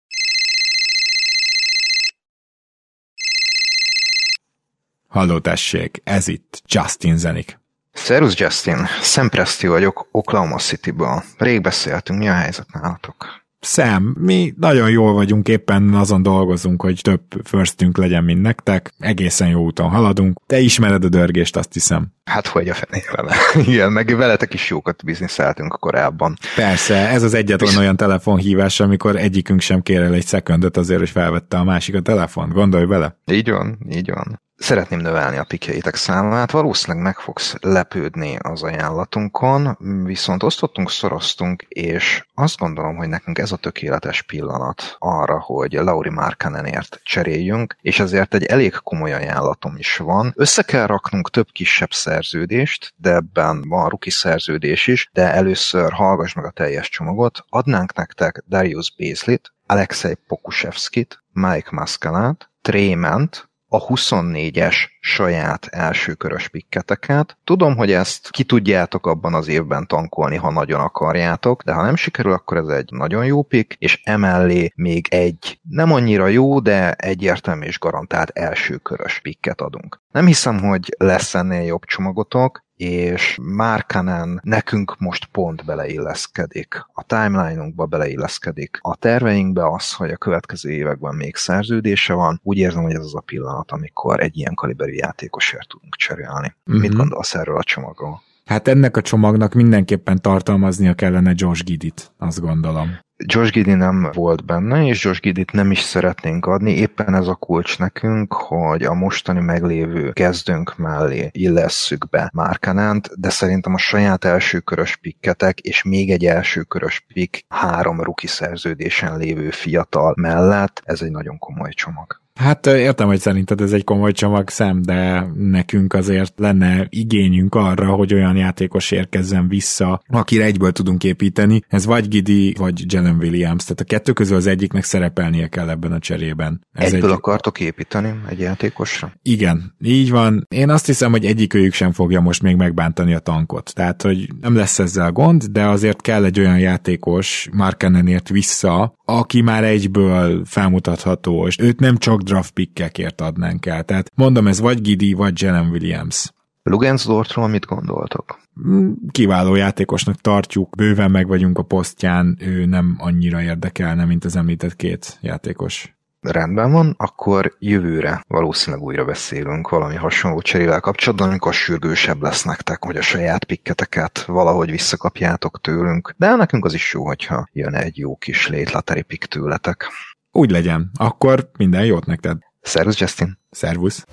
Halló tessék, ez itt Justin Zenik. Szerusz Justin, Sam Presti vagyok Oklahoma City-ből. Rég beszéltünk, mi a helyzet nálatok? Sam, mi nagyon jól vagyunk, éppen azon dolgozunk, hogy több firstünk legyen, mint nektek. Egészen jó úton haladunk. Te ismered a dörgést, azt hiszem. Hát hogy a fenével. Igen, meg veletek is jókat bizniszeltünk korábban. Persze, ez az egyetlen olyan telefonhívás, amikor egyikünk sem kér el egy szekundot azért, hogy felvette a másik a telefon. Gondolj bele. Így van, így van szeretném növelni a pikjeitek számát, valószínűleg meg fogsz lepődni az ajánlatunkon, viszont osztottunk, szoroztunk, és azt gondolom, hogy nekünk ez a tökéletes pillanat arra, hogy Lauri Markkanenért cseréljünk, és ezért egy elég komoly ajánlatom is van. Össze kell raknunk több kisebb szerződést, de ebben van ruki szerződés is, de először hallgass meg a teljes csomagot. Adnánk nektek Darius Bézlit, Alexei Pokusevskit, Mike Mascalát, Trément, a 24-es saját elsőkörös pikketeket. Tudom, hogy ezt ki tudjátok abban az évben tankolni, ha nagyon akarjátok, de ha nem sikerül, akkor ez egy nagyon jó pick, és emellé még egy nem annyira jó, de egyértelmű és garantált elsőkörös pikket adunk. Nem hiszem, hogy lesz ennél jobb csomagotok, és Márkanen nekünk most pont beleilleszkedik. A timeline-unkba beleilleszkedik. A terveinkbe az, hogy a következő években még szerződése van. Úgy érzem, hogy ez az a pillanat, amikor egy ilyen kaliberű játékosért tudunk cserélni. Uh-huh. Mit gondolsz erről a csomagról? Hát ennek a csomagnak mindenképpen tartalmaznia kellene Josh Gidit, azt gondolom. Josh Giddy nem volt benne, és Josh Giddy nem is szeretnénk adni. Éppen ez a kulcs nekünk, hogy a mostani meglévő kezdőnk mellé illesszük be Márkanánt, de szerintem a saját elsőkörös pikketek és még egy elsőkörös pik három ruki szerződésen lévő fiatal mellett, ez egy nagyon komoly csomag. Hát értem, hogy szerinted ez egy komoly csomag szem, de nekünk azért lenne igényünk arra, hogy olyan játékos érkezzen vissza, akire egyből tudunk építeni. Ez vagy Gidi, vagy Jalen Williams. Tehát a kettő közül az egyiknek szerepelnie kell ebben a cserében. Ez egyből egy... akartok építeni egy játékosra? Igen, így van. Én azt hiszem, hogy egyikőjük sem fogja most még megbántani a tankot. Tehát, hogy nem lesz ezzel gond, de azért kell egy olyan játékos Markenenért vissza, aki már egyből felmutatható, és őt nem csak draft pickekért adnánk el. Tehát mondom, ez vagy Gidi, vagy Jalen Williams. Lugensdortról mit gondoltok? Mm, kiváló játékosnak tartjuk, bőven meg vagyunk a posztján, ő nem annyira érdekelne, mint az említett két játékos. Rendben van, akkor jövőre valószínűleg újra beszélünk valami hasonló cserével kapcsolatban, amikor sürgősebb lesz nektek, hogy a saját pikketeket valahogy visszakapjátok tőlünk. De nekünk az is jó, hogyha jön egy jó kis létlateri pikk tőletek. Úgy legyen, akkor minden jót neked. Szervusz, Justin. Szervusz.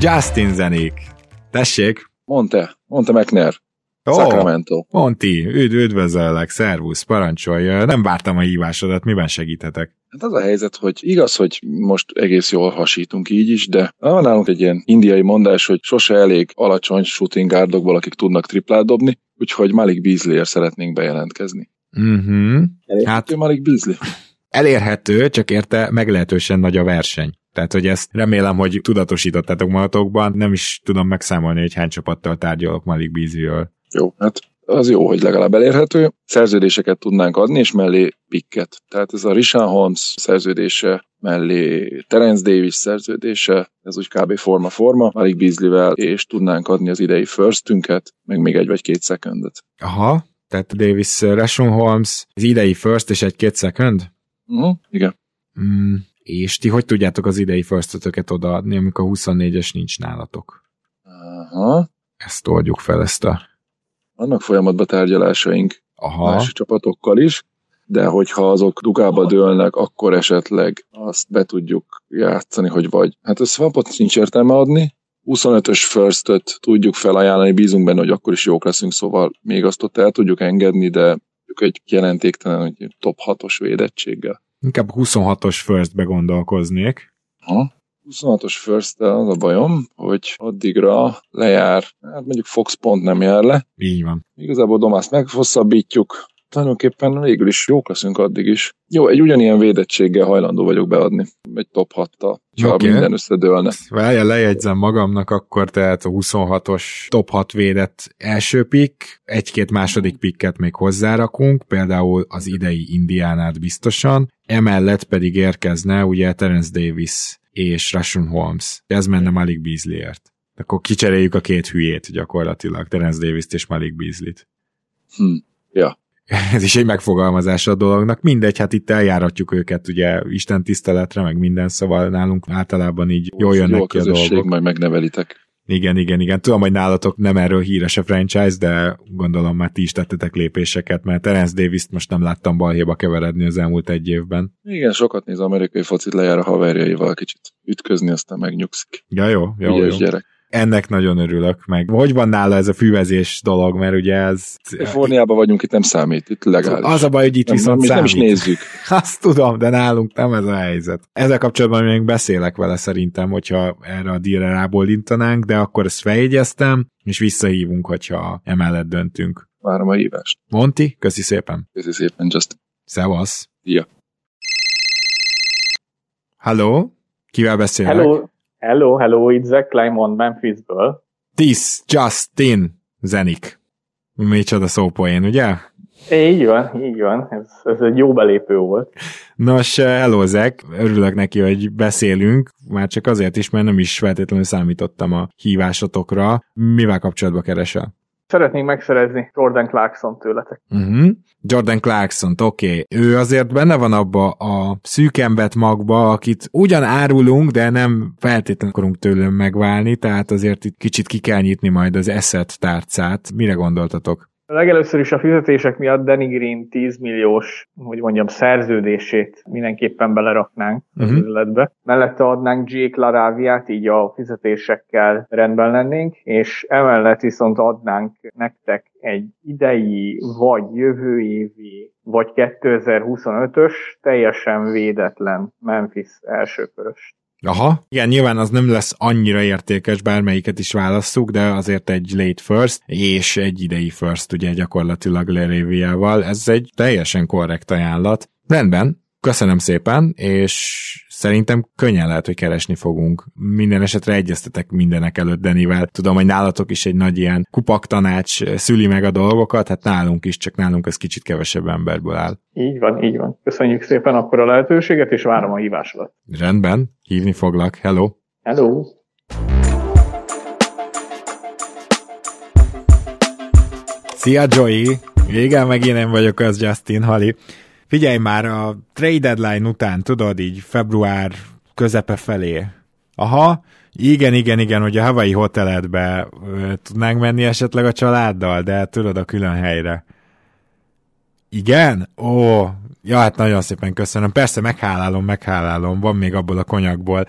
Justin zenék. Tessék. Mondta, mondta McNair. Ó, Sacramento. Monti, üdv, üdvözöllek, szervusz, parancsolj. Nem vártam a hívásodat, miben segíthetek? Hát az a helyzet, hogy igaz, hogy most egész jól hasítunk így is, de van nálunk egy ilyen indiai mondás, hogy sose elég alacsony shooting guardokból, akik tudnak triplát dobni, úgyhogy Malik Beasley-ért szeretnénk bejelentkezni. Uh-huh. Hát Malik Beasley. Elérhető, csak érte meglehetősen nagy a verseny. Tehát, hogy ezt remélem, hogy tudatosítottátok magatokban, nem is tudom megszámolni, hogy hány csapattal tárgyalok Malik Beasley-ről. Jó, hát az jó, hogy legalább elérhető. Szerződéseket tudnánk adni, és mellé pikket. Tehát ez a Rishan Holmes szerződése, mellé Terence Davis szerződése, ez úgy kb. forma-forma, Malik Beasley-vel, és tudnánk adni az idei firstünket, meg még egy vagy két secondot. Aha, tehát Davis, Rashon Holmes, az idei first és egy-két second? Uh-huh, igen. Mm, és ti hogy tudjátok az idei firstötöket odaadni, amikor a 24-es nincs nálatok? Aha. Ezt oldjuk fel, ezt a... Vannak folyamatban tárgyalásaink Aha. más csapatokkal is, de hogyha azok dugába dőlnek, akkor esetleg azt be tudjuk játszani, hogy vagy. Hát ez swapot nincs értelme adni, 25-ös first tudjuk felajánlani, bízunk benne, hogy akkor is jók leszünk, szóval még azt ott el tudjuk engedni, de egy jelentéktelen, hogy top 6-os védettséggel. Inkább 26-os firstbe gondolkoznék. Ha? 26-os first az a bajom, hogy addigra lejár, hát mondjuk Fox pont nem jár le. Így van. Igazából Domászt meghosszabbítjuk, tulajdonképpen végül is jók leszünk addig is. Jó, egy ugyanilyen védettséggel hajlandó vagyok beadni, egy top 6-tal, ha Oké. minden összedőlne. Várja, lejegyzem magamnak akkor, tehát a 26-os top 6 védett első pick, egy-két második picket még hozzárakunk, például az idei Indiánát biztosan, emellett pedig érkezne ugye Terence Davis és Rashon Holmes. Ez menne Malik Beasley-ért. Akkor kicseréljük a két hülyét gyakorlatilag, Terence Davis-t és Malik Beasley-t. Hm. Ja. Ez is egy megfogalmazása a dolognak. Mindegy, hát itt eljáratjuk őket ugye Isten tiszteletre, meg minden, szóval nálunk általában így jól Jó jönnek a ki a dolgok. majd megnevelitek. Igen, igen, igen. Tudom, hogy nálatok nem erről híres a franchise, de gondolom már ti is tettetek lépéseket, mert Terence Davis-t most nem láttam balhéba keveredni az elmúlt egy évben. Igen, sokat néz amerikai focit, lejár a haverjaival kicsit ütközni, aztán megnyugszik. Ja, jó, jó, Ügyes jó. gyerek. Ennek nagyon örülök, meg hogy van nála ez a füvezés dolog, mert ugye ez... Kaliforniában vagyunk, itt nem számít, itt legális. Az a baj, hogy itt nem, viszont nem, nem is számít. nézzük. Azt tudom, de nálunk nem ez a helyzet. Ezzel kapcsolatban még beszélek vele szerintem, hogyha erre a díjra rábólintanánk, de akkor ezt feljegyeztem, és visszahívunk, hogyha emellett döntünk. Várom a hívást. Monti, köszi szépen. Köszi szépen, Justin. Szevasz. Ja. Hello? Kivel beszélek? Hello, hello, hello, itt Zach Climont Memphisből. This Justin Zenik. Micsoda szópoén, ugye? Így van, így van, ez, ez egy jó belépő volt. Nos, hello Zek, örülök neki, hogy beszélünk, már csak azért is, mert nem is feltétlenül számítottam a hívásotokra. Mivel kapcsolatba keresel? Szeretnénk megszerezni Jordan Clarkson tőletek. Uh-huh. Jordan clarkson oké. Okay. Ő azért benne van abba a szűkembet magba, akit ugyan árulunk, de nem feltétlenül akarunk tőlem megválni, tehát azért itt kicsit ki kell nyitni majd az eszet tárcát. Mire gondoltatok? Legelőször is a fizetések miatt Danny Green 10 milliós, hogy mondjam, szerződését mindenképpen beleraknánk az Mhm. üzletbe. Mellette adnánk Jake Laraviát, így a fizetésekkel rendben lennénk, és emellett viszont adnánk nektek egy idei, vagy jövő évi, vagy 2025-ös teljesen védetlen Memphis elsőkörös. Aha. Igen, nyilván az nem lesz annyira értékes, bármelyiket is válasszuk, de azért egy late first, és egy idei first, ugye gyakorlatilag Leréviával. Ez egy teljesen korrekt ajánlat. Rendben, köszönöm szépen, és szerintem könnyen lehet, hogy keresni fogunk. Minden esetre egyeztetek mindenek előtt Denivel. Tudom, hogy nálatok is egy nagy ilyen kupaktanács szüli meg a dolgokat, hát nálunk is, csak nálunk ez kicsit kevesebb emberből áll. Így van, így van. Köszönjük szépen akkor a lehetőséget, és várom a hívásodat. Rendben, hívni foglak. Hello! Hello! Szia Joey! Igen, megint én vagyok az Justin Hali. Figyelj már, a trade deadline után, tudod, így február közepe felé. Aha, igen, igen, igen, hogy a Hawaii hoteledbe tudnánk menni esetleg a családdal, de tudod, a külön helyre. Igen? Ó, ja, hát nagyon szépen köszönöm. Persze, meghálálom, meghálálom, van még abból a konyakból.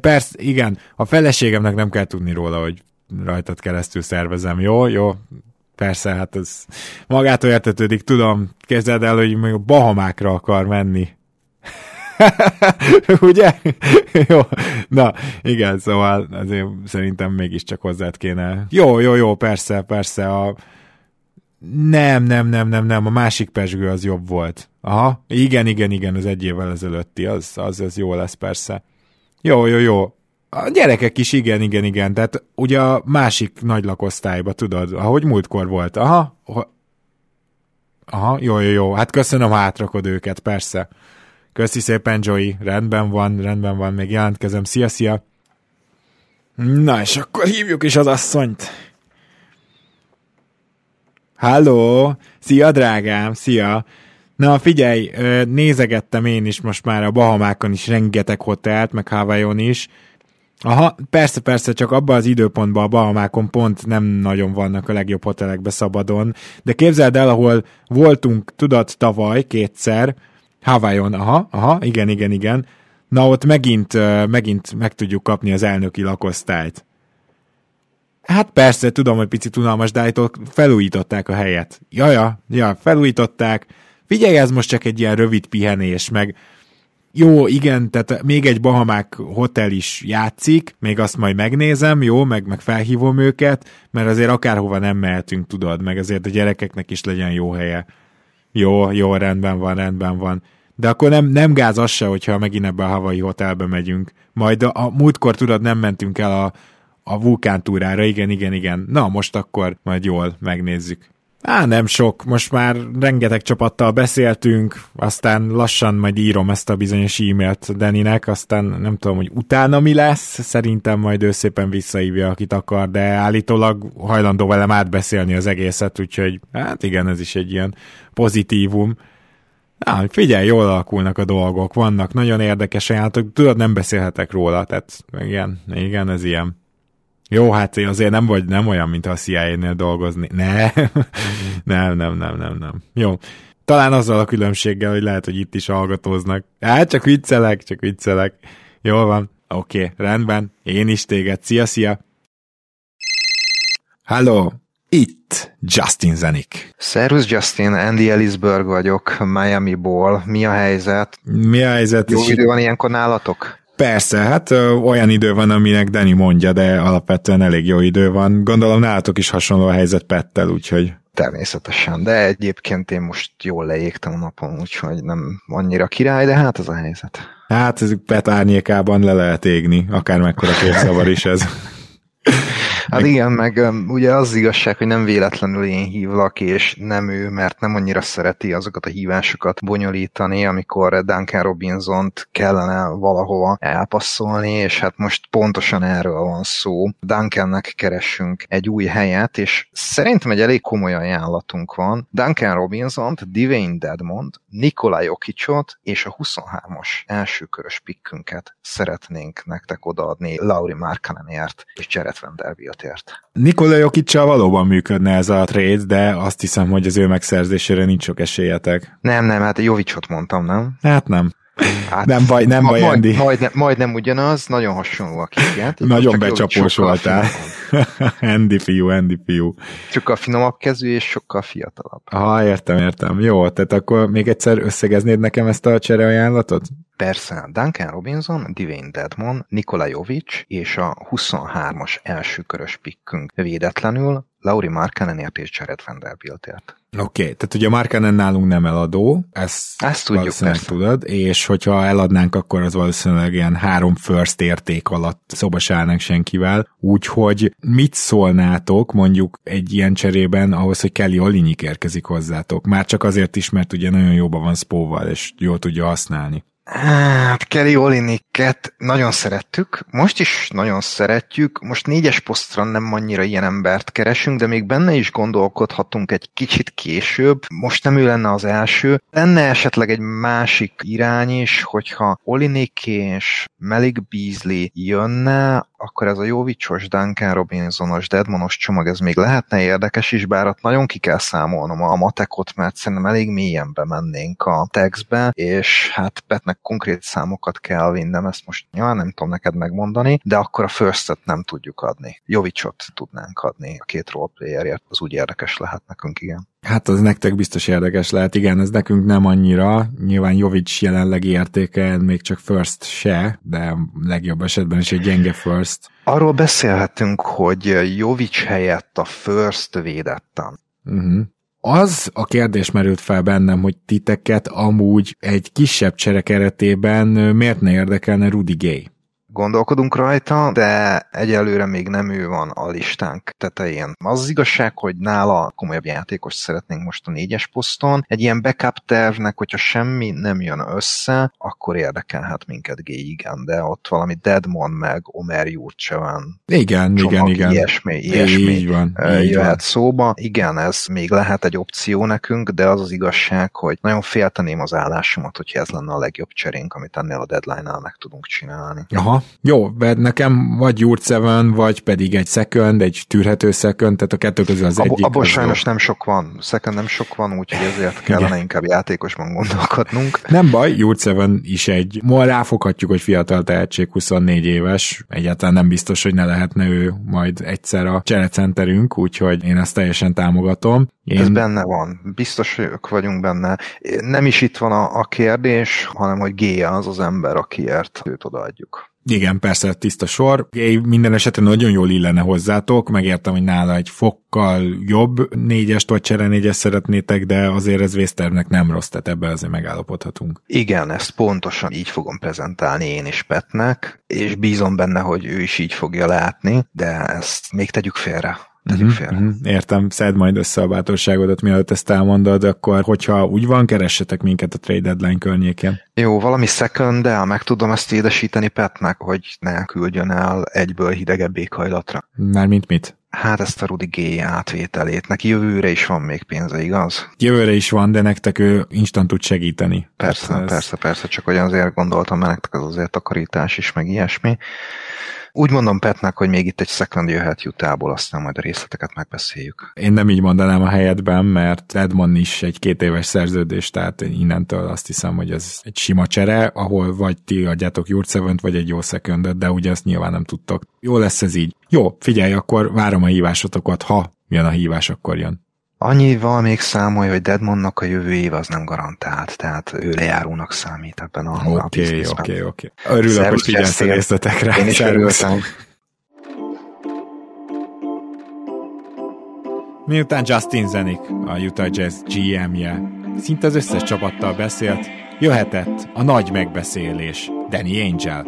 Persze, igen, a feleségemnek nem kell tudni róla, hogy rajtad keresztül szervezem, jó? Jó, Persze, hát ez magától értetődik, tudom, kezded el, hogy még a Bahamákra akar menni. Ugye? jó, na, igen, szóval azért szerintem mégiscsak hozzád kéne. Jó, jó, jó, persze, persze, a... Nem, nem, nem, nem, nem, a másik pesgő az jobb volt. Aha, igen, igen, igen, az egy évvel ezelőtti, az, az, az jó lesz persze. Jó, jó, jó. A gyerekek is igen, igen, igen, tehát ugye a másik nagy lakosztályba, tudod, ahogy múltkor volt. Aha, aha, jó, jó, jó, hát köszönöm, hátrakod őket, persze. Köszi szépen, Joey, rendben van, rendben van, még jelentkezem, szia, szia. Na, és akkor hívjuk is az asszonyt. Halló, szia drágám, szia. Na figyelj, nézegettem én is most már a Bahamákon is rengeteg hotelt, meg Hawaiion is. Aha, persze, persze, csak abban az időpontban a Bahamákon pont nem nagyon vannak a legjobb hotelekbe szabadon, de képzeld el, ahol voltunk, tudod, tavaly kétszer, Hawaiion, aha, aha, igen, igen, igen, na ott megint, megint meg tudjuk kapni az elnöki lakosztályt. Hát persze, tudom, hogy picit unalmas, de felújították a helyet. Jaja, ja, felújították, figyelj, ez most csak egy ilyen rövid pihenés, meg jó, igen, tehát még egy Bahamák hotel is játszik, még azt majd megnézem, jó, meg, meg felhívom őket, mert azért akárhova nem mehetünk, tudod, meg azért a gyerekeknek is legyen jó helye. Jó, jó, rendben van, rendben van. De akkor nem, nem gáz az se, hogyha megint ebbe a havai hotelbe megyünk. Majd a, a múltkor, tudod, nem mentünk el a, a vulkántúrára, igen, igen, igen. Na, most akkor majd jól megnézzük. Á, nem sok, most már rengeteg csapattal beszéltünk, aztán lassan majd írom ezt a bizonyos e-mailt Deninek, aztán nem tudom, hogy utána mi lesz, szerintem majd ő szépen visszaívja, akit akar, de állítólag hajlandó velem átbeszélni az egészet, úgyhogy hát igen, ez is egy ilyen pozitívum. Á, figyelj, jól alakulnak a dolgok, vannak nagyon érdekes ajánlatok, tudod, nem beszélhetek róla, tehát igen, igen, ez ilyen. Jó, hát azért nem vagy nem olyan, mint a CIA-nél dolgozni. Ne, nem, nem, nem, nem, nem. Jó. Talán azzal a különbséggel, hogy lehet, hogy itt is hallgatóznak. Hát csak viccelek, csak viccelek. Jól van. Oké, okay, rendben. Én is téged. Szia, szia. Hello. Itt Justin Zenik. Szervusz Justin, Andy Ellisberg vagyok, Miami-ból. Mi a helyzet? Mi a helyzet? Jó idő van ilyenkor nálatok? Persze, hát ö, olyan idő van, aminek Dani mondja, de alapvetően elég jó idő van. Gondolom nálatok is hasonló a helyzet Pettel, úgyhogy... Természetesen, de egyébként én most jól leégtem a napon, úgyhogy nem annyira király, de hát az a helyzet. Hát ez Pet árnyékában le lehet égni, akár mekkora képzavar is ez. Hát igen, meg ugye az igazság, hogy nem véletlenül én hívlak, és nem ő, mert nem annyira szereti azokat a hívásokat bonyolítani, amikor Duncan Robinson-t kellene valahova elpasszolni, és hát most pontosan erről van szó. Duncannek keressünk egy új helyet, és szerintem egy elég komoly ajánlatunk van. Duncan Robinson-t, Dwayne Dedmond, Nikola Jokicot és a 23-as elsőkörös pikkünket szeretnénk nektek odaadni Lauri Markkanenért és Jared Vanderbiltért. Nikola Jokicsal valóban működne ez a trade, de azt hiszem, hogy az ő megszerzésére nincs sok esélyetek. Nem, nem, hát Jovicsot mondtam, nem? Hát nem. Hát, nem baj, nem baj, majd, Andy. Majd, majd nem ugyanaz, nagyon hasonló a két Nagyon becsapós voltál. Andy fiú, Andy fiú. Sokkal finomabb kezű és sokkal fiatalabb. Ha, értem, értem. Jó, tehát akkor még egyszer összegeznéd nekem ezt a csere ajánlatot? Persze, Duncan Robinson, Dwayne Dedmon, Nikola Jovic és a 23-as elsőkörös pikkünk védetlenül, Lauri Markkanenért és Jared Vanderbiltért. Oké, okay, tehát ugye Markkanen nálunk nem eladó, ezt, ezt tudjuk, valószínűleg persze. tudod, és hogyha eladnánk, akkor az valószínűleg ilyen három first érték alatt szoba állnánk senkivel, úgyhogy mit szólnátok mondjuk egy ilyen cserében ahhoz, hogy Kelly Olinyik érkezik hozzátok? Már csak azért is, mert ugye nagyon jóban van Spóval, és jól tudja használni. Hát Kelly Oliniket nagyon szerettük, most is nagyon szeretjük, most négyes posztra nem annyira ilyen embert keresünk, de még benne is gondolkodhatunk egy kicsit később, most nem ő lenne az első, lenne esetleg egy másik irány is, hogyha Olinik és Melik Beasley jönne, akkor ez a Jovicsos, Duncan Robinsonos, Deadmonos csomag, ez még lehetne érdekes is, bár ott nagyon ki kell számolnom a matekot, mert szerintem elég mélyen bemennénk a textbe, és hát Petnek meg konkrét számokat kell vinnem, ezt most nyilván nem tudom neked megmondani, de akkor a first nem tudjuk adni. Jovicsot tudnánk adni a két roleplayerért, az úgy érdekes lehet nekünk, igen. Hát az nektek biztos érdekes lehet, igen, ez nekünk nem annyira. Nyilván Jovic jelenlegi értéke még csak first se, de legjobb esetben is egy gyenge first. Arról beszélhetünk, hogy Jovic helyett a first védettem. Uh-huh. Az a kérdés merült fel bennem, hogy titeket amúgy egy kisebb csere keretében miért ne érdekelne Rudy Gay? Gondolkodunk rajta, de egyelőre még nem ő van a listánk tetején. Az az igazság, hogy nála komolyabb játékos szeretnénk most a négyes poszton. Egy ilyen backup tervnek, hogyha semmi nem jön össze, akkor érdekelhet minket G, igen, de ott valami Deadmon meg Omer Jurcse van. Igen, csomag, igen, igen. Ilyesmi, ilyesmi így van, így jöhet van. szóba. Igen, ez még lehet egy opció nekünk, de az az igazság, hogy nagyon félteném az állásomat, hogyha ez lenne a legjobb cserénk, amit ennél a deadline-nál meg tudunk csinálni. Aha, jó, mert nekem vagy Jurt Seven, vagy pedig egy second, egy tűrhető second, tehát a kettő közül az egyik. Abban sajnos nem sok van, second nem sok van, úgyhogy ezért kellene Igen. inkább játékosban gondolkodnunk. Nem baj, Jurt Seven is egy, ma ráfoghatjuk, hogy fiatal tehetség, 24 éves, egyáltalán nem biztos, hogy ne lehetne ő majd egyszer a cserecenterünk, úgyhogy én ezt teljesen támogatom. Én... Ez benne van, biztos vagyunk benne. Nem is itt van a, a kérdés, hanem hogy G az az ember, akiért őt odaadjuk. Igen, persze, tiszta sor. Minden esetben nagyon jól illene hozzátok, megértem, hogy nála egy fokkal jobb négyest vagy csere négyes szeretnétek, de azért ez Westernek nem rossz, tehát ebben azért megállapodhatunk. Igen, ezt pontosan így fogom prezentálni én is Petnek, és bízom benne, hogy ő is így fogja látni, de ezt még tegyük félre tegyük uh-huh, félre. Uh-huh. Értem, szed majd össze a bátorságodat, mielőtt ezt elmondod, akkor hogyha úgy van, keressetek minket a trade deadline környékén. Jó, valami second, de meg tudom ezt édesíteni Petnek, hogy ne küldjön el egyből hidegebb éghajlatra. Mármint mit? Hát ezt a Rudi G átvételét. Neki jövőre is van még pénze, igaz? Jövőre is van, de nektek ő instant tud segíteni. Persze, persze, persze, persze, csak hogy azért gondoltam, mert nektek az azért takarítás is, meg ilyesmi. Úgy mondom Petnek, hogy még itt egy second jöhet jutából, aztán majd a részleteket megbeszéljük. Én nem így mondanám a helyetben, mert Edmond is egy két éves szerződés, tehát innentől azt hiszem, hogy ez egy sima csere, ahol vagy ti adjátok Jurcevönt, vagy egy jó secondot, de ugye azt nyilván nem tudtok. Jó lesz ez így. Jó, figyelj, akkor várom a hívásotokat, ha jön a hívás, akkor jön. Annyival még számolj, hogy Deadmonnak a jövő év az nem garantált, tehát ő lejárónak számít ebben a Oké, oké, oké. Örülök, hogy figyelsz a részletekre. Én is örültem. Miután Justin Zenik, a Utah Jazz GM-je, szinte az összes csapattal beszélt, jöhetett a nagy megbeszélés, Danny Angel.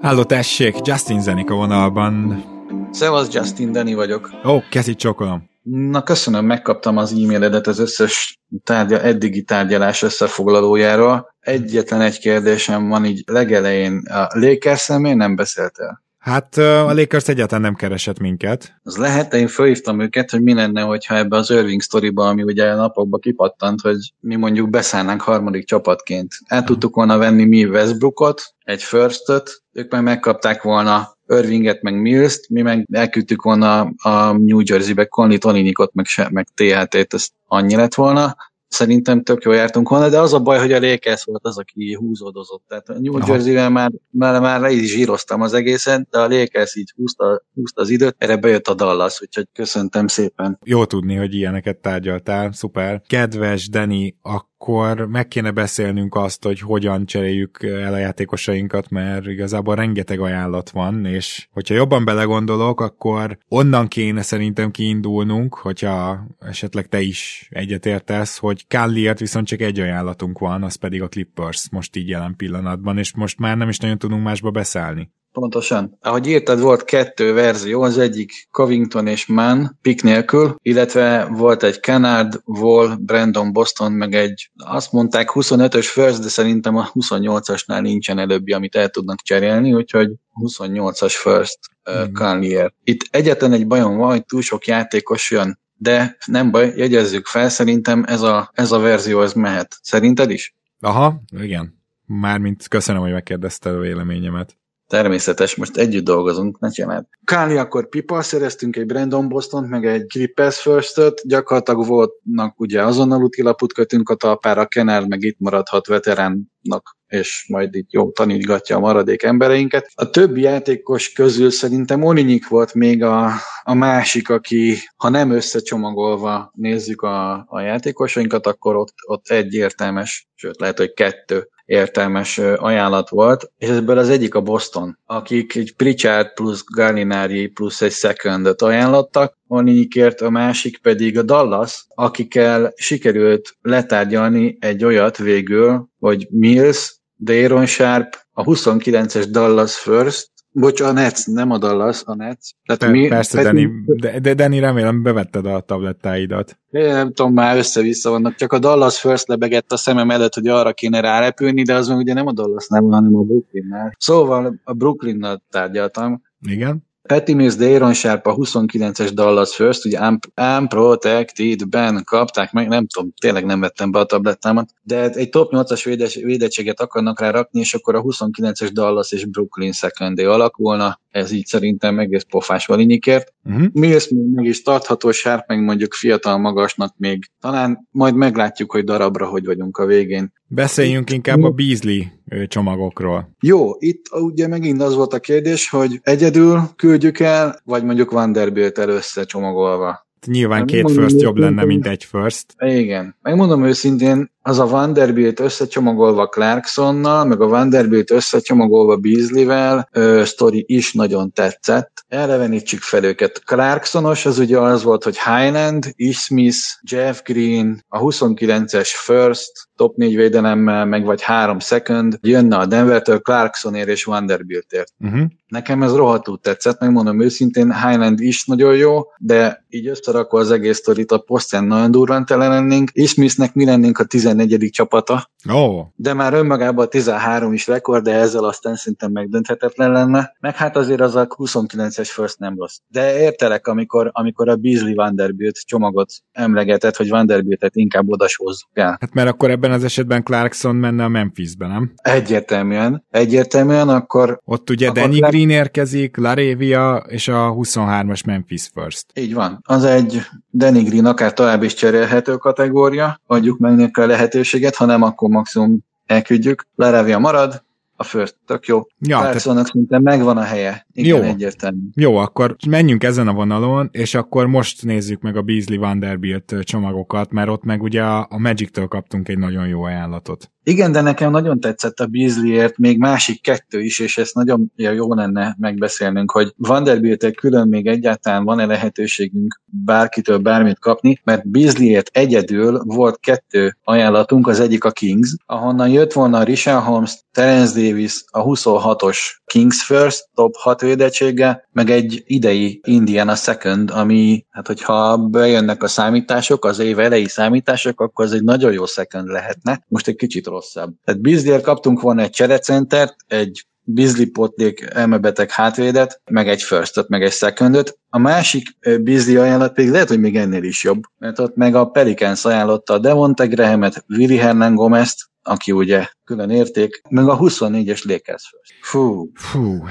Háló tessék, Justin Zenik a vonalban. Szevasz, Justin, Danny vagyok. Ó, kezit csokolom. Na köszönöm, megkaptam az e-mailedet az összes tárgya, eddigi tárgyalás összefoglalójáról. Egyetlen egy kérdésem van így legelején. A Lakers nem beszéltél? Hát a Lakers egyáltalán nem keresett minket. Az lehet, én felhívtam őket, hogy mi lenne, hogyha ebbe az Irving sztoriba, ami ugye a napokban kipattant, hogy mi mondjuk beszállnánk harmadik csapatként. El tudtuk volna venni mi Westbrookot, egy firstöt, ők meg megkapták volna Irvinget, meg Mills-t, mi meg elküldtük volna a New Jersey-be Conley Toninikot, meg, meg THT-t, ez annyi lett volna szerintem tök jól jártunk volna, de az a baj, hogy a Lakers volt az, aki húzódozott. Tehát a New Jersey-vel már, már, már le is zsíroztam az egészet, de a Lakers így húzta, húzta az időt, erre bejött a Dallas, úgyhogy köszöntem szépen. Jó tudni, hogy ilyeneket tárgyaltál, szuper. Kedves Dani, a akkor meg kéne beszélnünk azt, hogy hogyan cseréljük el a játékosainkat, mert igazából rengeteg ajánlat van, és hogyha jobban belegondolok, akkor onnan kéne szerintem kiindulnunk, hogyha esetleg te is egyetértesz, hogy Kalliért viszont csak egy ajánlatunk van, az pedig a Clippers most így jelen pillanatban, és most már nem is nagyon tudunk másba beszállni. Pontosan. Ahogy írtad, volt kettő verzió, az egyik Covington és Mann pick nélkül, illetve volt egy Kennard, Wall, Brandon Boston, meg egy, azt mondták 25-ös first, de szerintem a 28-asnál nincsen előbbi, amit el tudnak cserélni, úgyhogy 28-as first uh, mm. Itt egyetlen egy bajom van, hogy túl sok játékos jön, de nem baj, jegyezzük fel, szerintem ez a, ez a verzió ez mehet. Szerinted is? Aha, igen. Mármint köszönöm, hogy megkérdezte a véleményemet. Természetes, most együtt dolgozunk, ne csináld. Káli akkor pipa, szereztünk egy Brandon Boston, meg egy Clippers first gyakorlatilag voltnak ugye azonnal utilaput kötünk a talpára, Kenel meg itt maradhat veteránnak és majd itt jó tanítgatja a maradék embereinket. A többi játékos közül szerintem Olinyik volt még a, a másik, aki, ha nem összecsomagolva nézzük a, a játékosainkat, akkor ott, ott egy értelmes, sőt lehet, hogy kettő értelmes ajánlat volt, és ebből az egyik a Boston, akik egy Pritchard plusz Gallinari plusz egy secondot ajánlottak, Oninyikért, a másik pedig a Dallas, akikkel sikerült letárgyalni egy olyat végül, hogy Mills, Dayron Sharp, a 29-es Dallas First, Bocs, a Nets, nem a Dallas, a Nets. Tehát Pe- mi, persze, Danny, de, de Danny, remélem bevetted a tablettáidat. Én nem tudom, már össze-vissza vannak, csak a Dallas First lebegett a szemem előtt, hogy arra kéne rárepülni, de az meg ugye nem a Dallas nem, hanem a Brooklynnál. Szóval a Brooklynnal tárgyaltam. Igen. Patty Mills, Dayron Sharp, a 29-es Dallas First, ugye Unprotected-ben kapták meg, nem tudom, tényleg nem vettem be a tablettámat, de egy top 8-as védettséget akarnak rá rakni, és akkor a 29-es Dallas és Brooklyn secondé alakulna, ez így szerintem egész pofás valinyikért. Uh-huh. Mills még meg is tartható, Sharp meg mondjuk fiatal magasnak még, talán majd meglátjuk, hogy darabra hogy vagyunk a végén. Beszéljünk inkább a Beasley csomagokról. Jó, itt ugye megint az volt a kérdés, hogy egyedül küldjük el, vagy mondjuk Vanderbilt el összecsomagolva. Nyilván két first jobb lenne, mint egy first. Igen. Megmondom őszintén, az a Vanderbilt összecsomagolva Clarksonnal, meg a Vanderbilt összecsomagolva Beasley-vel ö, sztori is nagyon tetszett. Elevenítsük fel őket. Clarksonos az ugye az volt, hogy Highland, Smith, Jeff Green, a 29-es first, top 4 védelemmel, meg vagy 3 second, jönne a Denvertől Clarksonért és Vanderbiltért. Uh-huh. Nekem ez rohadtul tetszett, megmondom őszintén, Highland is nagyon jó, de így összerakva az egész sztorit a posztján nagyon durván tele lennénk. Smithnek mi lennénk a 14. csapata. Oh. De már önmagában a 13 is rekord, de ezzel aztán szinte megdönthetetlen lenne. Meg hát azért az a 29-es first nem rossz. De értelek, amikor, amikor a Beasley Vanderbilt csomagot emlegetett, hogy Vanderbiltet inkább odashozzuk el. Hát mert akkor ebben az esetben Clarkson menne a Memphisbe, nem? Egyértelműen. Egyértelműen, akkor... Ott ugye akkor Danny Green érkezik, Larévia és a 23-as Memphis First. Így van. Az egy Danny Green akár tovább is cserélhető kategória, adjuk meg neki a lehetőséget, ha nem, akkor maximum elküldjük. Laravia marad, a first, tök jó. Ja, Clarksonnak te... szinte megvan a helye. Igen, jó. egyértelmű. Jó, akkor menjünk ezen a vonalon, és akkor most nézzük meg a Beasley Vanderbilt csomagokat, mert ott meg ugye a, Magic-től kaptunk egy nagyon jó ajánlatot. Igen, de nekem nagyon tetszett a Beasleyért még másik kettő is, és ezt nagyon jó lenne megbeszélnünk, hogy vanderbilt külön még egyáltalán van-e lehetőségünk bárkitől bármit kapni, mert Beasleyért egyedül volt kettő ajánlatunk, az egyik a Kings, ahonnan jött volna Richard Holmes, Terence Davis, a 26-os Kings First, top 6 védettsége, meg egy idei Indiana Second, ami, hát hogyha bejönnek a számítások, az év elejé számítások, akkor az egy nagyon jó second lehetne. Most egy kicsit rosszabb. Tehát Bizdiért kaptunk volna egy cserecentert, egy Bizli Potlék elmebeteg hátvédet, meg egy firstot, meg egy secondot. A másik Bizli ajánlat pedig lehet, hogy még ennél is jobb, mert ott meg a Pelicans ajánlotta a Devonte Grahamet, Willy Hernan Gomez-t, aki ugye külön érték, meg a 24-es Lakers first. Fú. Fú.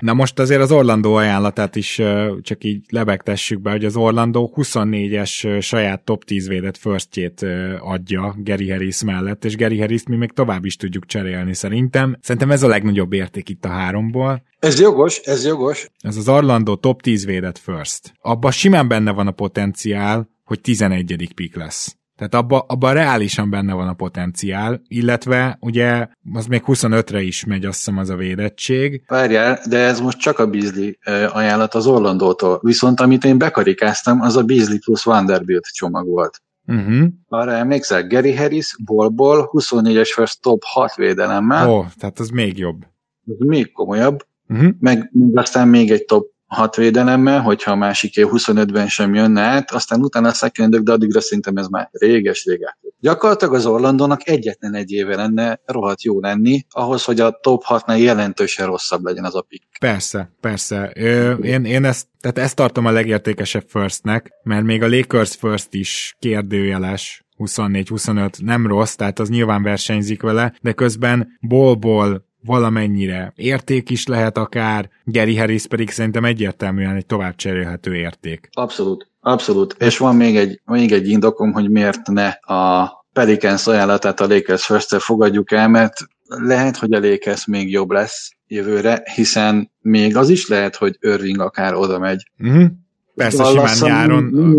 Na most azért az Orlandó ajánlatát is csak így lebegtessük be, hogy az Orlandó 24-es saját top 10 védett firstjét adja Gary Harris mellett, és Gary harris mi még tovább is tudjuk cserélni szerintem. Szerintem ez a legnagyobb érték itt a háromból. Ez jogos, ez jogos. Ez az Orlandó top 10 védett first. Abban simán benne van a potenciál, hogy 11. pick lesz. Tehát abban abba reálisan benne van a potenciál, illetve ugye az még 25-re is megy, azt hiszem, az a védettség. Várjál, de ez most csak a Beasley ajánlat az Orlandótól. Viszont amit én bekarikáztam, az a Beasley plusz Vanderbilt csomag volt. Uh-huh. Arra emlékszel, Gary Harris, Bolból, 24-es first top 6 védelemmel. Ó, tehát az még jobb. Ez még komolyabb. Uh-huh. Meg, meg aztán még egy top hat védelemmel, hogyha a másiké 25-ben sem jönne át, aztán utána a secondök, de addigra szerintem ez már réges réget. Gyakorlatilag az Orlandónak egyetlen egy éve lenne rohadt jó lenni, ahhoz, hogy a top 6-nál jelentősen rosszabb legyen az a pick. Persze, persze. Ö, én, én ezt, tehát ezt tartom a legértékesebb firstnek, mert még a Lakers first is kérdőjeles, 24-25 nem rossz, tehát az nyilván versenyzik vele, de közben Bolból valamennyire érték is lehet akár, Gary Harris pedig szerintem egyértelműen egy tovább cserélhető érték. Abszolút, abszolút. És van még egy, még egy indokom, hogy miért ne a Pelicans ajánlatát a Lakers first fogadjuk el, mert lehet, hogy a Lakers még jobb lesz jövőre, hiszen még az is lehet, hogy Irving akár oda megy. Uh-huh. Persze simán nyáron.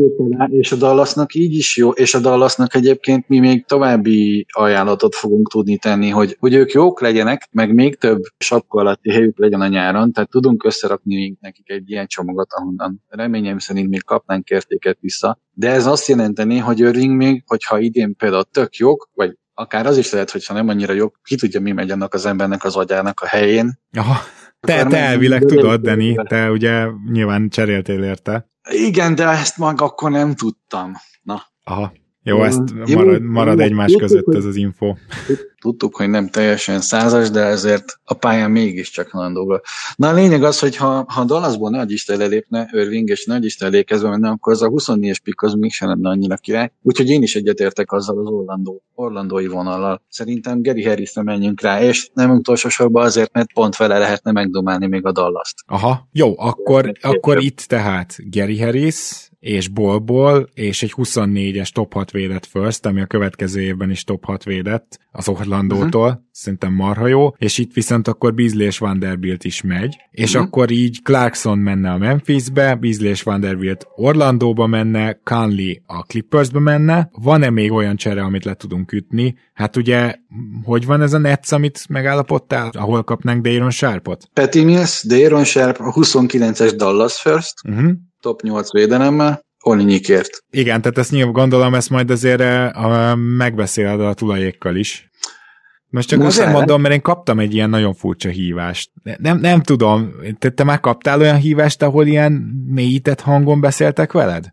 És a Dallasnak így is jó, és a Dallasnak egyébként mi még további ajánlatot fogunk tudni tenni, hogy, hogy ők jók legyenek, meg még több sapka alatti helyük legyen a nyáron, tehát tudunk összerakni nekik egy ilyen csomagot, ahonnan reményem szerint még kapnánk értéket vissza. De ez azt jelenteni, hogy Irving még, hogyha idén például tök jók, vagy akár az is lehet, hogyha nem annyira jó, ki tudja, mi megy annak az embernek az agyának a helyén. Aha. Te, te elvileg tudod, Dani, te ugye nyilván cseréltél érte. Igen, de ezt mag akkor nem tudtam. Na. Aha. Jó, ezt marad, marad egymás között ez az info. Tudtuk, hogy nem teljesen százas, de ezért a pályán mégiscsak nagyon dolga. Na a lényeg az, hogy ha, ha Dallasból nagy Isten lelépne, Irving és nagy Isten elékezve menne, akkor az a 24-es pikk az mégsem lenne annyira király. Úgyhogy én is egyetértek azzal az Orlando, orlandói vonallal. Szerintem Gary harris menjünk rá, és nem utolsó sorban azért, mert pont vele lehetne megdomálni még a Dallast. Aha, jó, akkor, akkor itt tehát Gary Harris, és Bolból, és egy 24-es top 6 védett first, ami a következő évben is top 6 védett az Orlandótól, uh-huh. szerintem marha jó, és itt viszont akkor Beasley és Vanderbilt is megy, és uh-huh. akkor így Clarkson menne a Memphisbe, Beasley és Vanderbilt Orlandóba menne, Conley a Clippersbe menne, van-e még olyan csere, amit le tudunk ütni? Hát ugye, hogy van ez a Nets, amit megállapodtál, ahol kapnánk Dayron Sharpot? Petty Mills, Dayron Sharp, a 29-es Dallas first, uh-huh top 8 védelemmel, Olinyikért. Igen, tehát ezt nyilván gondolom, ezt majd azért uh, megbeszéled a tulajékkal is. Most csak Muszáj azért mondom, mert én kaptam egy ilyen nagyon furcsa hívást. Nem, nem tudom, te, te már kaptál olyan hívást, ahol ilyen mélyített hangon beszéltek veled?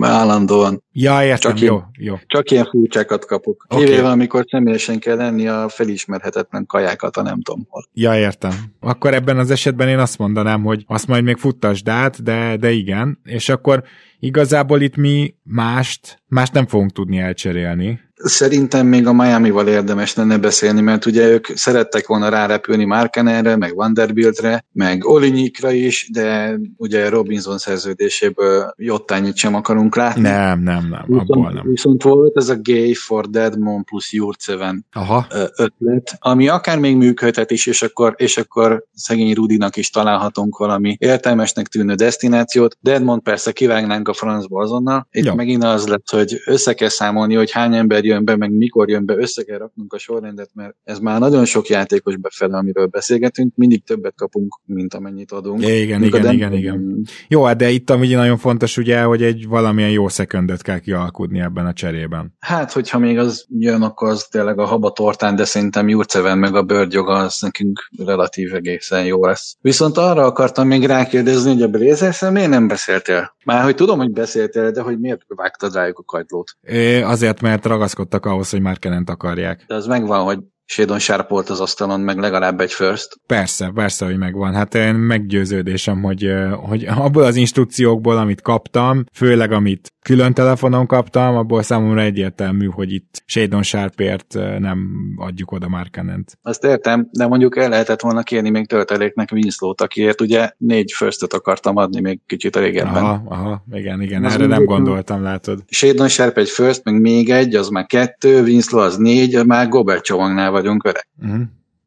Állandóan. Ja, értem, csak jó, ilyen, jó. Csak ilyen furcsákat kapok. Okay. Kivéve, amikor személyesen kell lenni a felismerhetetlen kajákat, a nem tudom hol. Ja, értem. Akkor ebben az esetben én azt mondanám, hogy azt majd még futtasd át, de, de igen. És akkor igazából itt mi mást, mást nem fogunk tudni elcserélni. Szerintem még a Miami-val érdemes lenne beszélni, mert ugye ők szerettek volna rárepülni Markenenre, meg Vanderbiltre, meg Olinyikra is, de ugye Robinson szerződéséből jottányit sem akarunk látni. Nem, nem, nem, viszont, abból nem. Viszont volt ez a Gay for Deadmon plusz Jurceven Aha. ötlet, ami akár még működhet is, és akkor, és akkor szegény Rudinak is találhatunk valami értelmesnek tűnő destinációt. Deadmond persze kivágnánk a francba azonnal. Itt ja. megint az lett, hogy össze kell számolni, hogy hány ember jön be, meg mikor jön be, össze kell raknunk a sorrendet, mert ez már nagyon sok játékos befele, amiről beszélgetünk, mindig többet kapunk, mint amennyit adunk. Ja, igen, igen, igen, igen, igen. Jó, hát de itt ami nagyon fontos ugye, hogy egy valamilyen jó szeköndet kell kialkudni ebben a cserében. Hát, hogyha még az jön, akkor az tényleg a haba tortán, de szerintem Jurceven meg a bőrgyoga az nekünk relatív egészen jó lesz. Viszont arra akartam még rákérdezni, hogy a blazers miért nem beszéltél? Már hogy tudom, hogy beszéltél, de hogy miért vágtad rájuk a kajtlót? É, azért, mert ragaszkodtak ahhoz, hogy már Kenent akarják. De az megvan, hogy Shadon Sharp volt az asztalon, meg legalább egy first. Persze, persze, hogy megvan. Hát én meggyőződésem, hogy, hogy abból az instrukciókból, amit kaptam, főleg amit külön telefonon kaptam, abból számomra egyértelmű, hogy itt Shadon Sharpért nem adjuk oda Markanent. Azt értem, de mondjuk el lehetett volna kérni még tölteléknek Winslow-t, akiért ugye négy firstet akartam adni még kicsit régebben. Aha, aha, igen, igen, az erre nem gondoltam, látod. Shadon Sharp egy first, meg még egy, az már kettő, Winslow az négy, már Gobert csomagnál vagyunk vele. Uh-huh.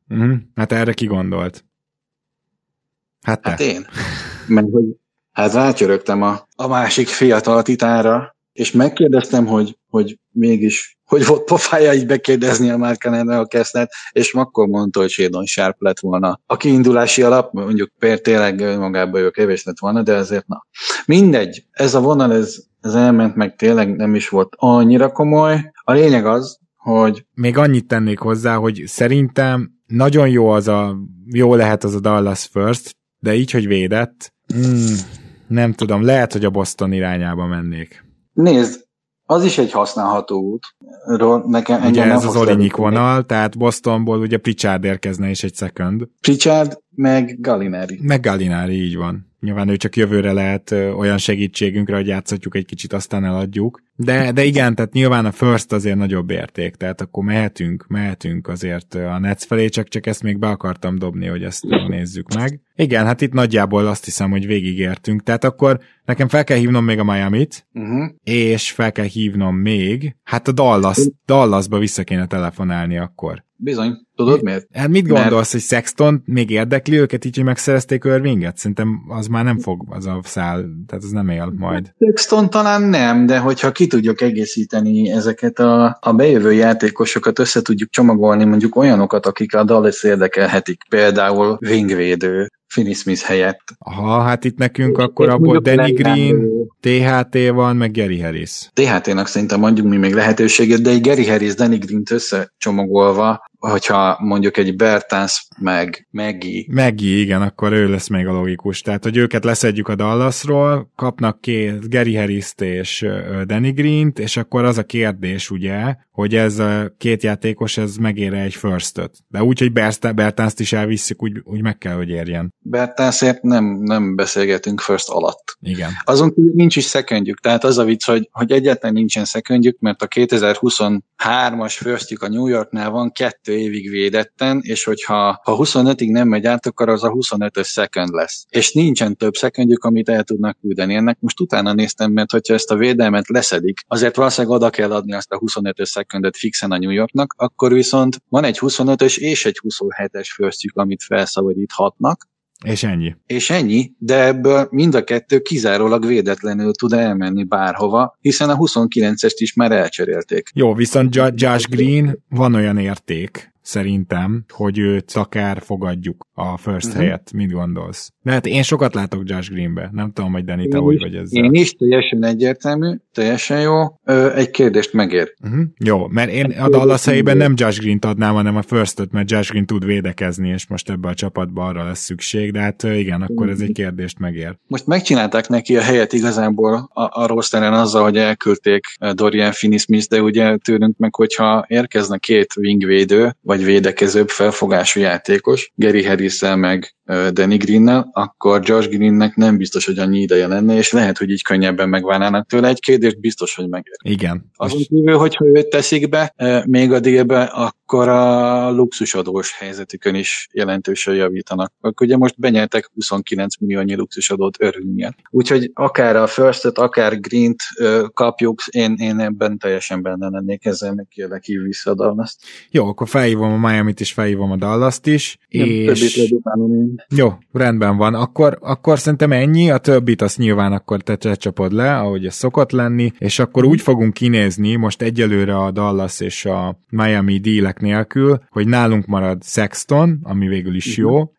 Uh-huh. Hát erre ki gondolt? Hát, te. hát én. Mert hogy hát rácsörögtem a, a másik fiatal titánra, és megkérdeztem, hogy, hogy mégis, hogy volt pofája így bekérdezni a Márkanenre a kesznet, és akkor mondta, hogy Shadon Sharp lett volna. A kiindulási alap, mondjuk például tényleg magában ő kevés lett volna, de ezért na. Mindegy, ez a vonal, ez, ez elment meg tényleg nem is volt annyira komoly. A lényeg az, hogy... Még annyit tennék hozzá, hogy szerintem nagyon jó az a, jó lehet az a Dallas First, de így, hogy védett, hmm, nem tudom, lehet, hogy a Boston irányába mennék. Nézd, az is egy használható út. Nekem ugye ez az Olinyik vonal, tehát Bostonból ugye Pritchard érkezne is egy second. Pritchard meg Gallinari. Meg Gallinari, így van. Nyilván ő csak jövőre lehet olyan segítségünkre, hogy játszhatjuk egy kicsit, aztán eladjuk. De, de igen, tehát nyilván a first azért nagyobb érték, tehát akkor mehetünk, mehetünk azért a Nets felé, csak, csak ezt még be akartam dobni, hogy ezt nézzük meg. Igen, hát itt nagyjából azt hiszem, hogy végigértünk, tehát akkor nekem fel kell hívnom még a Miami-t, uh-huh. és fel kell hívnom még, hát a Dallas, Dallasba vissza kéne telefonálni akkor. Bizony. Tudod miért? Hát mit gondolsz, Mert... hogy Sexton még érdekli őket így, hogy megszerezték Irvinget? Szerintem az már nem fog az a szál, tehát az nem él majd. Sexton talán nem, de hogyha ki tudjuk egészíteni ezeket a, a bejövő játékosokat, össze tudjuk csomagolni mondjuk olyanokat, akik a Dallas érdekelhetik, például wingvédő, Finney Smith helyett. Aha, hát itt nekünk és akkor abból Danny Green, THT van, meg Gary Harris. THT-nak szerintem adjunk mi még lehetőséget, de egy Gary Harris, Danny Green-t összecsomagolva, hogyha mondjuk egy Bertans meg Meggi. Meggi, igen, akkor ő lesz még a logikus. Tehát, hogy őket leszedjük a Dallasról, kapnak két Gary harris és Danny Green-t, és akkor az a kérdés, ugye, hogy ez a két játékos, ez megére egy first-öt. De úgy, hogy Bertans-t is elvisszük, úgy, úgy meg kell, hogy érjen. Bertansért nem, nem beszélgetünk first alatt. Igen. Azon nincs is szekendjük, tehát az a vicc, hogy, hogy egyáltalán nincsen szekendjük, mert a 2023-as firstjük a New Yorknál van kettő évig védetten, és hogyha ha 25-ig nem megy át, akkor az a 25-ös second lesz. És nincsen több secondjük, amit el tudnak küldeni. Ennek most utána néztem, mert hogyha ezt a védelmet leszedik, azért valószínűleg oda kell adni azt a 25-ös secondot fixen a New Yorknak, akkor viszont van egy 25-ös és egy 27-es firstjük, amit felszabadíthatnak, és ennyi. És ennyi, de ebből mind a kettő kizárólag védetlenül tud elmenni bárhova, hiszen a 29-est is már elcserélték. Jó, viszont Josh Green van olyan érték, szerintem, hogy őt akár fogadjuk a first uh-huh. helyet. Mit gondolsz? De hát én sokat látok Josh Greenbe. Nem tudom, hogy Dani, te hogy vagy ezzel. Én is, teljesen egyértelmű, teljesen jó. Ö, egy kérdést megér. Uh-huh. Jó, mert én a Dallas helyében nem Josh Green-t adnám, hanem a first mert Josh Green tud védekezni, és most ebbe a csapatba arra lesz szükség, de hát igen, akkor ez egy kérdést megér. Most megcsinálták neki a helyet igazából a, a rosteren azzal, hogy elküldték Dorian Finney-Smith, de ugye tőlünk meg, hogyha érkezne két wingvédő, vagy védekezőbb felfogású játékos, Gary harris meg Danny Greennel, akkor Josh Greennek nem biztos, hogy annyi ideje lenne, és lehet, hogy így könnyebben megválnának tőle. Egy kérdést biztos, hogy megér. Igen. Azon kívül, hogyha őt teszik be még a délbe, akkor a luxusadós helyzetükön is jelentősen javítanak. Akkor ugye most benyertek 29 milliónyi luxusadót miatt. Úgyhogy akár a First-et, akár Green-t kapjuk, én, én ebben teljesen benne lennék, ezzel meg kérlek hív vissza a dallas Jó, akkor felhívom a Miami-t és felhívom a Dallas-t is. Nem, és... Jó, rendben van. Akkor, akkor szerintem ennyi, a többit azt nyilván akkor te, te csapod le, ahogy ez szokott lenni, és akkor úgy fogunk kinézni most egyelőre a Dallas és a Miami dílek nélkül, hogy nálunk marad Sexton, ami végül is uh-huh. jó,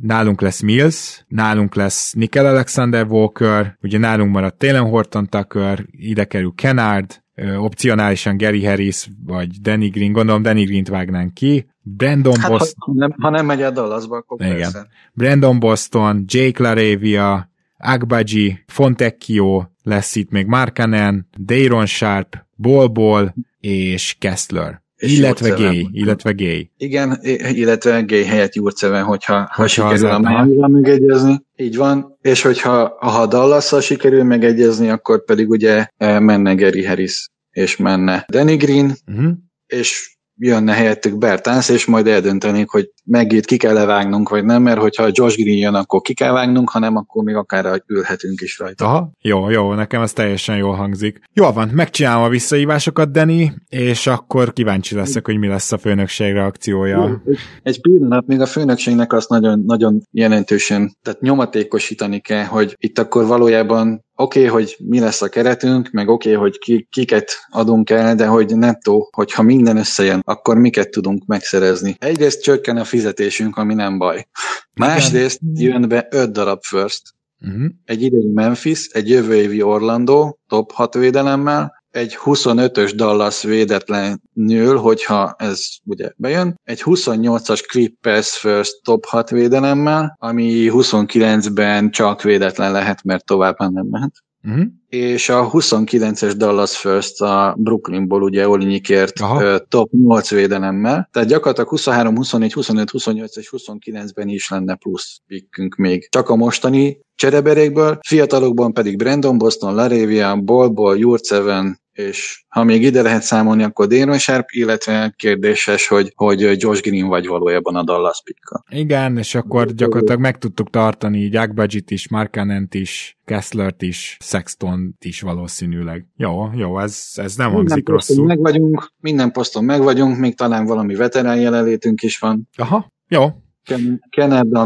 nálunk lesz Mills, nálunk lesz Nickel Alexander Walker, ugye nálunk marad Taylor Horton Tucker, ide kerül Kennard, opcionálisan Gary Harris vagy Danny Green, gondolom Danny Green-t vágnánk ki, Brandon hát, Boston. Ha nem, ha nem megy a Dallasba, akkor Igen. Persze. Brandon Boston, Jake LaRavia, Agbaji, Fontecchio, lesz itt még Markanen, Dayron Sharp, Bol Bol és Kessler. És illetve gay, illetve gay. Igen, illetve gay helyett Jurceven, hogyha, ha sikerül a miami megegyezni. Így van, és hogyha ha dallas sikerül megegyezni, akkor pedig ugye eh, menne Gary Harris, és menne Danny Green, uh-huh. és jönne helyettük Bertans, és majd eldöntenék, hogy megít ki kell levágnunk, vagy nem, mert hogyha Josh Green jön, akkor ki kell vágnunk, hanem akkor még akár ülhetünk is rajta. Aha, jó, jó, nekem ez teljesen jól hangzik. Jól van, megcsinálom a visszaívásokat, Dani, és akkor kíváncsi leszek, hogy mi lesz a főnökség reakciója. Egy pillanat, még a főnökségnek azt nagyon, nagyon jelentősen, tehát nyomatékosítani kell, hogy itt akkor valójában oké, okay, hogy mi lesz a keretünk, meg oké, okay, hogy ki, kiket adunk el, de hogy nettó, hogyha minden összejön, akkor miket tudunk megszerezni. Egyrészt csökken a fizetésünk, ami nem baj. Másrészt jön be öt darab first, uh-huh. egy idei Memphis, egy jövő évi Orlando, top 6 védelemmel, egy 25-ös Dallas védetlenül, hogyha ez ugye bejön, egy 28-as Clippers First top 6 védelemmel, ami 29-ben csak védetlen lehet, mert tovább nem mehet. Uh-huh. és a 29-es Dallas First a Brooklynból ugye Olinyikért Aha. top 8 védelemmel, tehát gyakorlatilag 23, 24, 25, 28 és 29-ben is lenne plusz pickünk még. Csak a mostani csereberékből, fiatalokban pedig Brandon Boston, Laravia, Bolból, Jurceven, és ha még ide lehet számolni, akkor Déron Sharp, illetve kérdéses, hogy, hogy Josh Green vagy valójában a Dallas picka. Igen, és akkor gyakorlatilag meg tudtuk tartani így Agbadjit is, Markanent is, Kesslert is, Sexton is valószínűleg. Jó, jó, ez, ez nem hangzik Minden poszton rosszul. meg vagyunk, minden poszton meg vagyunk, még talán valami veterán jelenlétünk is van. Aha, jó, Ken- Kennedy, a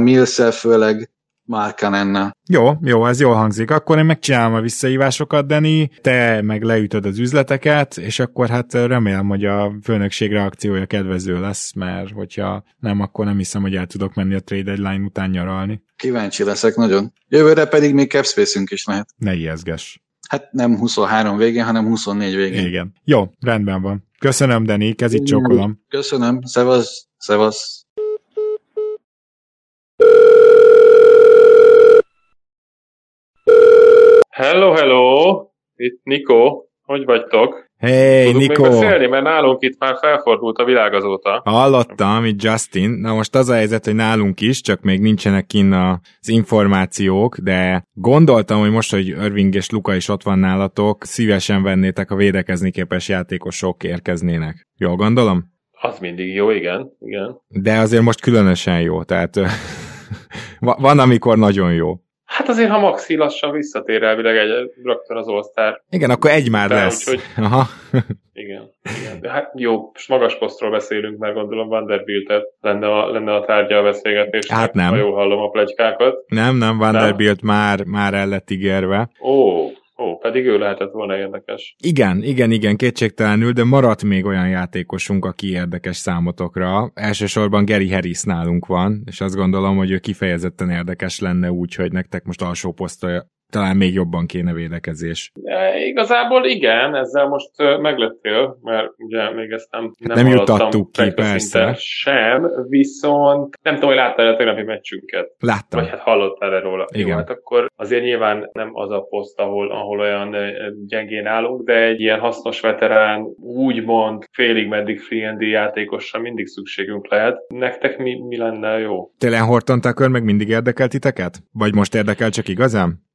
főleg Markanennel. Jó, jó, ez jól hangzik. Akkor én megcsinálom a visszahívásokat, Dani, te meg leütöd az üzleteket, és akkor hát remélem, hogy a főnökség reakciója kedvező lesz, mert hogyha nem, akkor nem hiszem, hogy el tudok menni a trade deadline után nyaralni. Kíváncsi leszek nagyon. Jövőre pedig még capspace is lehet. Ne ijeszges. Hát nem 23 végén, hanem 24 végén. Igen. Jó, rendben van. Köszönöm, Dani, kezit csókolom. Köszönöm, szevasz, szevasz. Hello, hello! Itt Niko. Hogy vagytok? Hey, Tudunk Nikó! még beszélni, mert nálunk itt már felfordult a világ azóta. Hallottam, itt Justin. Na most az a helyzet, hogy nálunk is, csak még nincsenek kinn az információk, de gondoltam, hogy most, hogy Irving és Luka is ott van nálatok, szívesen vennétek, ha védekezni képes játékosok érkeznének. Jól gondolom? Az mindig jó, igen. igen. De azért most különösen jó, tehát van, amikor nagyon jó. Hát azért, ha Maxi lassan visszatér elvileg egy, rögtön az all Igen, akkor egy már De lesz. úgyhogy- Aha. Igen, igen. De hát jó, most magas posztról beszélünk, mert gondolom Vanderbiltet lenne a, lenne a tárgya a beszélgetésnek, Hát nem. ha jól hallom a plegykákat. nem, nem, Vanderbilt már, már el lett ígérve. Ó, ó, pedig ő lehetett volna érdekes. Igen, igen, igen, kétségtelenül, de maradt még olyan játékosunk, aki érdekes számotokra. Elsősorban Gary Harris nálunk van, és azt gondolom, hogy ő kifejezetten érdekes lenne úgy, hogy nektek most alsó posztra talán még jobban kéne védekezés. E, igazából igen, ezzel most meglettél, mert ugye még ezt nem, nem, nem hallottam juttattuk ki, persze. Sem, viszont nem tudom, hogy láttál a tegnapi meccsünket. Láttam. Vagy hát hallottál erről róla. Igen. Jó, hát akkor azért nyilván nem az a poszt, ahol, ahol olyan gyengén állunk, de egy ilyen hasznos veterán, úgymond félig meddig free játékosra mindig szükségünk lehet. Nektek mi, mi lenne jó? Télen Horton Tucker meg mindig érdekel titeket? Vagy most érdekel csak igazán?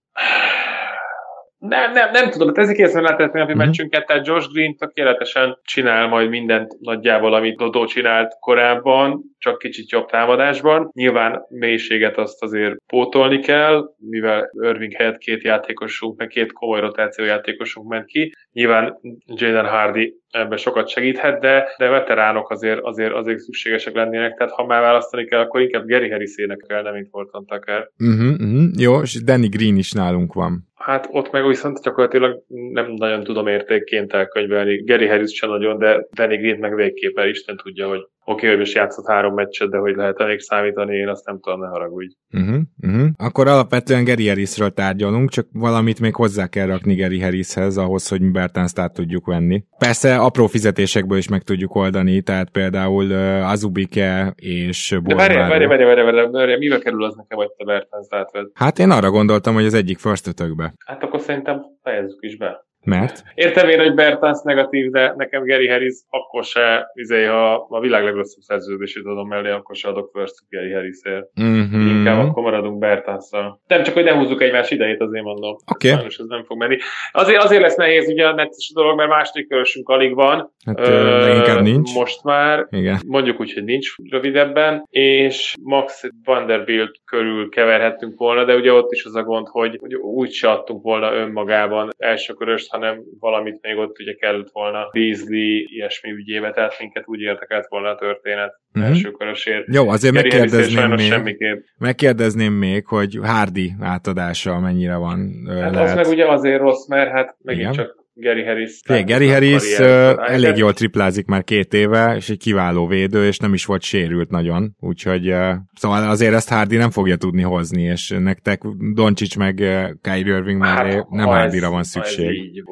Nem, nem, nem tudom, hát ezek észre lehetett Mhm. uh-huh. meccsünket, tehát Josh Green tökéletesen csinál majd mindent nagyjából, amit Dodó csinált korábban, csak kicsit jobb támadásban. Nyilván mélységet azt azért pótolni kell, mivel Irving helyett két játékosunk, meg két komoly rotáció játékosunk ment ki. Nyilván Jaden Hardy ebben sokat segíthet, de, de veteránok azért, azért, azért szükségesek lennének, tehát ha már választani kell, akkor inkább Gary Harris énekelne, mint Horton Tucker. Uh-huh, uh-huh. Jó, és Danny Green is nálunk van. Hát ott meg viszont gyakorlatilag nem nagyon tudom értékként elkönyvelni. Gary Harris sem nagyon, de Danny Green meg végképp el Isten tudja, hogy oké, okay, hogy most játszott három meccset, de hogy lehet elég számítani, én azt nem tudom, ne haragudj. Uh-huh, uh-huh. Akkor alapvetően Gary Harrisről tárgyalunk, csak valamit még hozzá kell rakni Gary Harrishez, ahhoz, hogy Bertánzt át tudjuk venni. Persze apró fizetésekből is meg tudjuk oldani, tehát például uh, Azubike és De várjál, Borváró. várjál, várjál, várjál, várjál, várjál, mivel kerül az nekem, hogy te Bertens átved? Hát én arra gondoltam, hogy az egyik first ötökbe. Hát akkor szerintem fejezzük is be. Mert? Értem én, hogy Bertans negatív, de nekem Gary Harris akkor se, izé, ha a világ legrosszabb szerződését adom mellé, akkor se adok first Gary Harrisért. Uh-huh. Inkább akkor maradunk Bertanszal. Nem csak, hogy ne húzzuk egymás idejét, azért mondom. Oké. Sajnos ez nem fog menni. Azért, azért lesz nehéz ugye a netes dolog, mert második körösünk alig van. Hát ö, inkább nincs. Most már. Igen. Mondjuk úgy, hogy nincs rövidebben, és Max Vanderbilt körül keverhettünk volna, de ugye ott is az a gond, hogy, hogy úgy se adtunk volna önmagában első köröst, hanem valamit még ott ugye kellett volna Beasley, ilyesmi ügyébe, tehát minket úgy érdekelt volna a történet Mhm. uh-huh. első körösért. Jó, azért Gary megkérdezném még, semmiképp. megkérdezném még, hogy Hardy átadása mennyire van Hát lehet. az meg ugye azért rossz, mert hát megint Igen. csak Gary Harris. Fé, Gary Harris elég jól triplázik már két éve, és egy kiváló védő, és nem is volt sérült nagyon, úgyhogy szóval azért ezt Hardy nem fogja tudni hozni, és nektek Doncsics meg Kyrie Irving hát, nem Hardyra van szükség. Ez így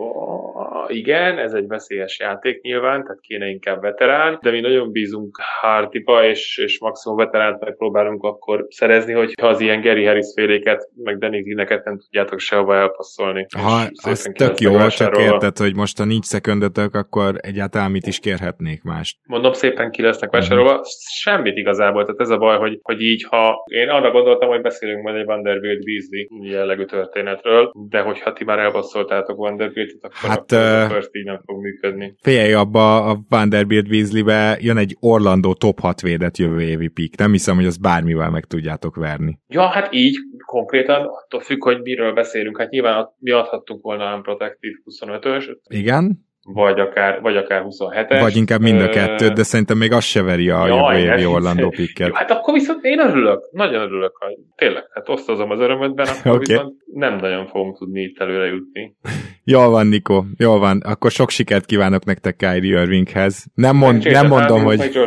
igen, ez egy veszélyes játék nyilván, tehát kéne inkább veterán, de mi nagyon bízunk Hartiba, és, és maximum veteránt megpróbálunk akkor szerezni, hogy ha az ilyen Gary Harris féléket, meg Danny Greeneket nem tudjátok sehova elpasszolni. Ha, az tök jó, csak érted, hogy most a nincs szekundötök, akkor egyáltalán mit is kérhetnék mást. Mondom, szépen ki lesznek vásárolva. Uh-huh. Semmit igazából, tehát ez a baj, hogy, hogy így, ha én arra gondoltam, hogy beszélünk majd egy Vanderbilt Beasley jellegű történetről, de hogyha ti már elbasszoltátok Vanderbilt-et, akkor hát, akkor first így nem fog működni. Figyelj, abba a Vanderbilt Weasley-be jön egy Orlando top 6 védett jövő évi pick. Nem hiszem, hogy azt bármivel meg tudjátok verni. Ja, hát így konkrétan, attól függ, hogy miről beszélünk. Hát nyilván mi adhattunk volna Unprotected 25-ös. Igen vagy akár, vagy akár 27-es. Vagy inkább mind a kettőt, de szerintem még az se veri a Jaj, jövő évi Orlando picket. Hát akkor viszont én örülök, nagyon örülök, hogy tényleg, hát osztozom az örömödben, akkor okay. viszont nem nagyon fogunk tudni itt előre jutni. Jól van, Niko, jól van. Akkor sok sikert kívánok nektek Kyrie Irvinghez. Nem, mond, nem mondom, hogy...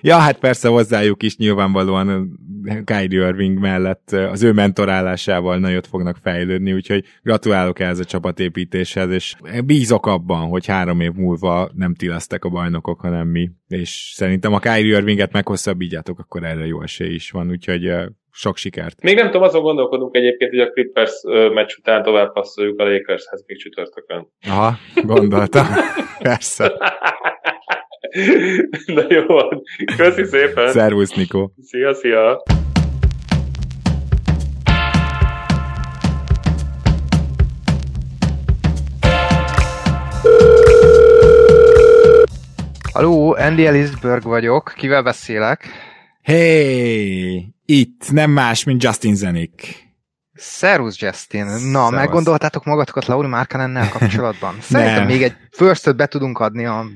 Ja, hát persze hozzájuk is nyilvánvalóan Kyrie Irving mellett az ő mentorálásával nagyot fognak fejlődni, úgyhogy gratulálok ehhez a csapatépítéshez, és bízok abban, hogy három év múlva nem ti lesztek a bajnokok, hanem mi, és szerintem a Kyrie Irvinget meghosszabbítjátok, akkor erre jó esély is van, úgyhogy sok sikert. Még nem tudom, azon gondolkodunk egyébként, hogy a Clippers meccs után tovább passzoljuk a Lakershez még csütörtökön. Aha, gondoltam. Persze. Na jó. Köszi szépen. Szervusz, Nikó. Szia, szia. Haló, Andy Ellisberg vagyok. Kivel beszélek? Hey, itt nem más, mint Justin Zenik. Szervusz, Justin. Na, Szervusz. meggondoltátok magatokat Lauri Márkanennel kapcsolatban? Szerintem még egy first be tudunk adni a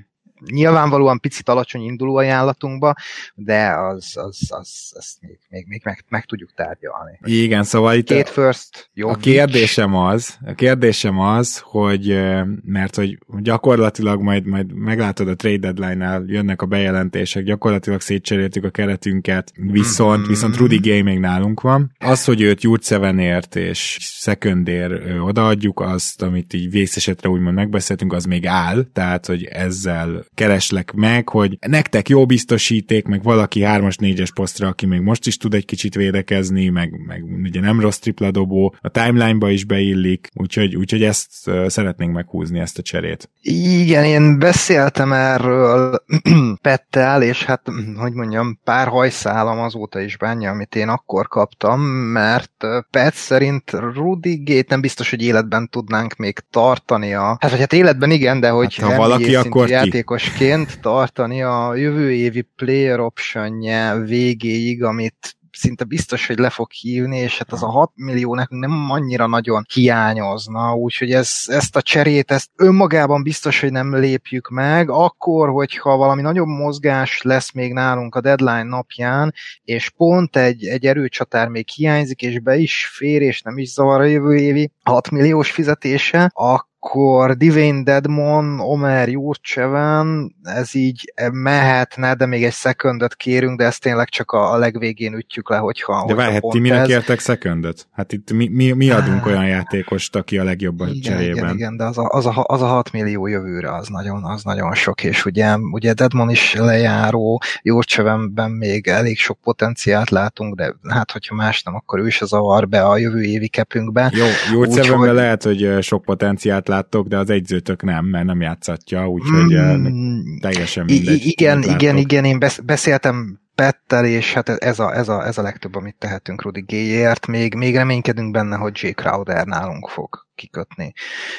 nyilvánvalóan picit alacsony induló ajánlatunkba, de az, az, az, az még, még, még meg, meg, tudjuk tárgyalni. Igen, szóval itt Két first, jó. A kérdésem az, a kérdésem az, hogy mert hogy gyakorlatilag majd, majd meglátod a trade deadline-nál jönnek a bejelentések, gyakorlatilag szétcseréltük a keretünket, viszont, mm-hmm. viszont Rudy Gay még nálunk van. Az, hogy őt Jurcevenért és szekundér odaadjuk, azt, amit így vészesetre úgymond megbeszéltünk, az még áll, tehát, hogy ezzel kereslek meg, hogy nektek jó biztosíték, meg valaki 3-as, 4-es posztra, aki még most is tud egy kicsit védekezni, meg, meg ugye nem rossz tripla dobó, a timeline-ba is beillik, úgyhogy, úgyhogy ezt szeretnénk meghúzni, ezt a cserét. Igen, én beszéltem erről Pettel, és hát, hogy mondjam, pár hajszálam azóta is bánja, amit én akkor kaptam, mert Pet szerint Rudy Gate nem biztos, hogy életben tudnánk még tartani a... Hát, vagy hát életben igen, de hogy hát, ha valaki, akkor játékos játékosként tartani a jövő évi player option végéig, amit szinte biztos, hogy le fog hívni, és hát az a 6 millió nekünk nem annyira nagyon hiányozna, úgyhogy ez, ezt a cserét, ezt önmagában biztos, hogy nem lépjük meg, akkor, hogyha valami nagyobb mozgás lesz még nálunk a deadline napján, és pont egy, egy erőcsatár még hiányzik, és be is fér, és nem is zavar a jövő évi 6 milliós fizetése, akkor akkor Divine Deadmon, Omer Jurcseven, ez így mehetne, de még egy szekundot kérünk, de ezt tényleg csak a, a legvégén ütjük le, hogyha... De várj, hát ti minek kértek szekundot? Hát itt mi, mi, mi adunk olyan játékost, aki a legjobb a igen, cserében. Igen, igen, de az a, az, a, az a 6 millió jövőre az nagyon, az nagyon sok, és ugye, ugye Deadmon is lejáró, Jurcsevenben még elég sok potenciált látunk, de hát hogyha más nem, akkor ő is az avar be a jövő évi kepünkbe. Jó, Jurcsevenben hogy... lehet, hogy sok potenciált láttok, de az egyzőtök nem, mert nem játszatja, úgyhogy mm, teljesen mindegy. Igen, igen, igen, én beszéltem Pettel, és hát ez a, ez a, ez a legtöbb, amit tehetünk Rudy Gayért. Még, még reménykedünk benne, hogy J. Crowder nálunk fog kikötni.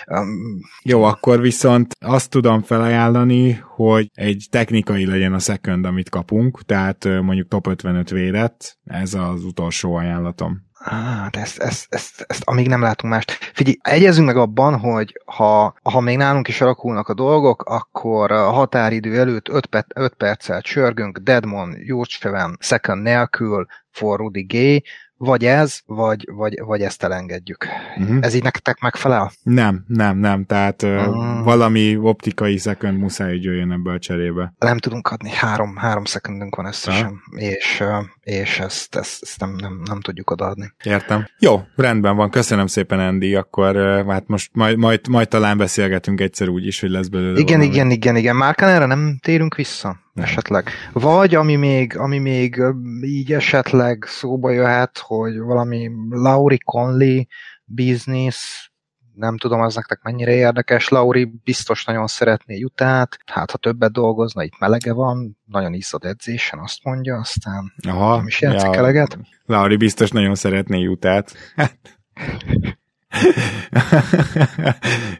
Um, Jó, akkor viszont azt tudom felajánlani, hogy egy technikai legyen a second, amit kapunk, tehát mondjuk top 55 védett, ez az utolsó ajánlatom. Hát ezt, ezt, ezt, ezt, amíg nem látunk mást. Figyelj, egyezünk meg abban, hogy ha, ha még nálunk is alakulnak a dolgok, akkor a határidő előtt 5, per, 5 perccel csörgünk, Deadmon, Jurcseven, second nélkül, for Rudy Gay, vagy ez, vagy, vagy, vagy ezt elengedjük. Uh-huh. Ez így nektek megfelel? Nem, nem, nem, tehát uh-huh. valami optikai szekund muszáj, hogy jöjjön ebből a cserébe. Nem tudunk adni, három, három szekundunk van összesen, uh-huh. és, és ezt, ezt, ezt nem, nem, nem tudjuk odaadni. Értem. Jó, rendben van, köszönöm szépen, Andy, akkor hát most majd, majd, majd talán beszélgetünk egyszer úgy is, hogy lesz belőle Igen, valami. igen, igen, igen. erre nem térünk vissza? Nem. Esetleg. Vagy ami még, ami még így esetleg szóba jöhet, hogy valami Lauri Conley business, nem tudom, az nektek mennyire érdekes. Lauri biztos nagyon szeretné jutát, hát ha többet dolgozna, itt melege van, nagyon iszad edzésen, azt mondja, aztán Aha, nem is játszik ja, eleget. Lauri biztos nagyon szeretné jutát.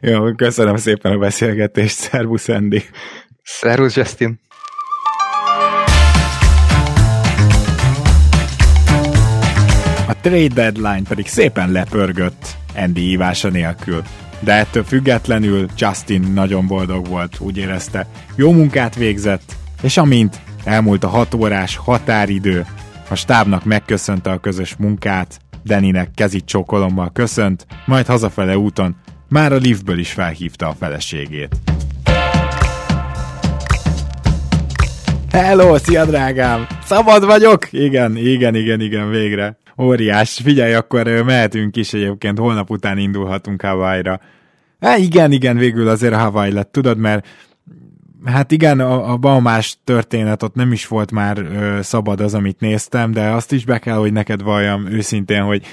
Jó, köszönöm szépen a beszélgetést, szervusz Andy. Szervusz Justin. A trade deadline pedig szépen lepörgött Andy hívása nélkül. De ettől függetlenül Justin nagyon boldog volt, úgy érezte. Jó munkát végzett, és amint elmúlt a hat órás határidő, a stábnak megköszönte a közös munkát, Deninek kezit csókolommal köszönt, majd hazafele úton már a liftből is felhívta a feleségét. Hello, szia drágám! Szabad vagyok? Igen, igen, igen, igen, végre. Óriás. Figyelj, akkor mehetünk is egyébként, holnap után indulhatunk Hawaii-ra. Há, igen, igen, végül azért Hawaii lett, tudod, mert hát igen, a, a Baumás történet ott nem is volt már ö, szabad az, amit néztem, de azt is be kell, hogy neked valljam őszintén, hogy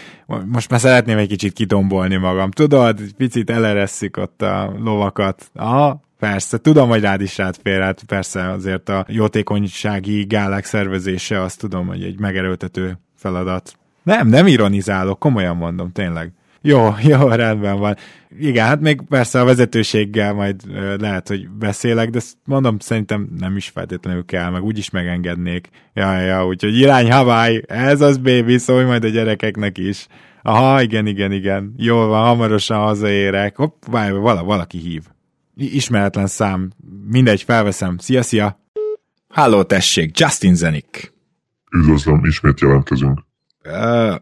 most már szeretném egy kicsit kidombolni magam. Tudod, picit eleresszük ott a lovakat. Aha, Persze, tudom, hogy rád is rád fér, hát persze azért a jótékonysági gálák szervezése, azt tudom, hogy egy megerőltető feladat. Nem, nem ironizálok, komolyan mondom, tényleg. Jó, jó, rendben van. Igen, hát még persze a vezetőséggel majd lehet, hogy beszélek, de mondom, szerintem nem is feltétlenül kell, meg úgyis megengednék. Ja, ja, úgyhogy irány Hawaii, ez az baby, szólj majd a gyerekeknek is. Aha, igen, igen, igen. Jó van, hamarosan hazaérek. Hopp, várj, vala, valaki hív. Ismeretlen szám. Mindegy, felveszem. Szia, szia! Halló, tessék, Justin Zenik. Üdvözlöm, ismét jelentkezünk. Uh,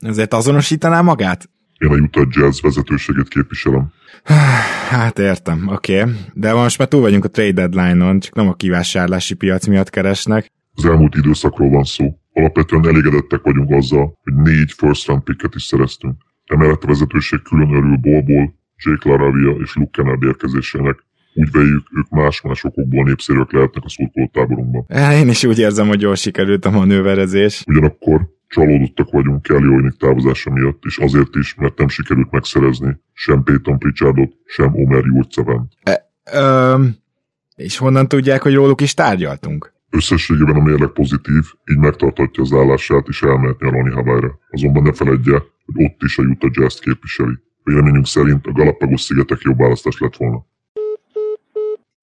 ezért azonosítaná magát? Én a Utah Jazz vezetőségét képviselem. Hát értem, oké. Okay. De most már túl vagyunk a trade deadline-on, csak nem a kivásárlási piac miatt keresnek. Az elmúlt időszakról van szó. Alapvetően elégedettek vagyunk azzal, hogy négy first round picket is szereztünk. Emellett a vezetőség külön örül Bolból, Jake Laravia és Luke Kennard érkezésének. Úgy véljük, ők más-más okokból népszerűek lehetnek a szurkolótáborunkban. Én is úgy érzem, hogy jól sikerült a manőverezés. Ugyanakkor Csalódottak vagyunk Kelly Olynik távozása miatt, és azért is, mert nem sikerült megszerezni sem Peyton Pritchardot, sem Omer Jurcevent. E, és honnan tudják, hogy róluk is tárgyaltunk? Összességében a mérleg pozitív, így megtartatja az állását és elmehet nyaralni Hawaii-ra. Azonban ne feledje, hogy ott is a Utah Jazz képviseli. Véleményünk szerint a Galapagos szigetek jobb választás lett volna.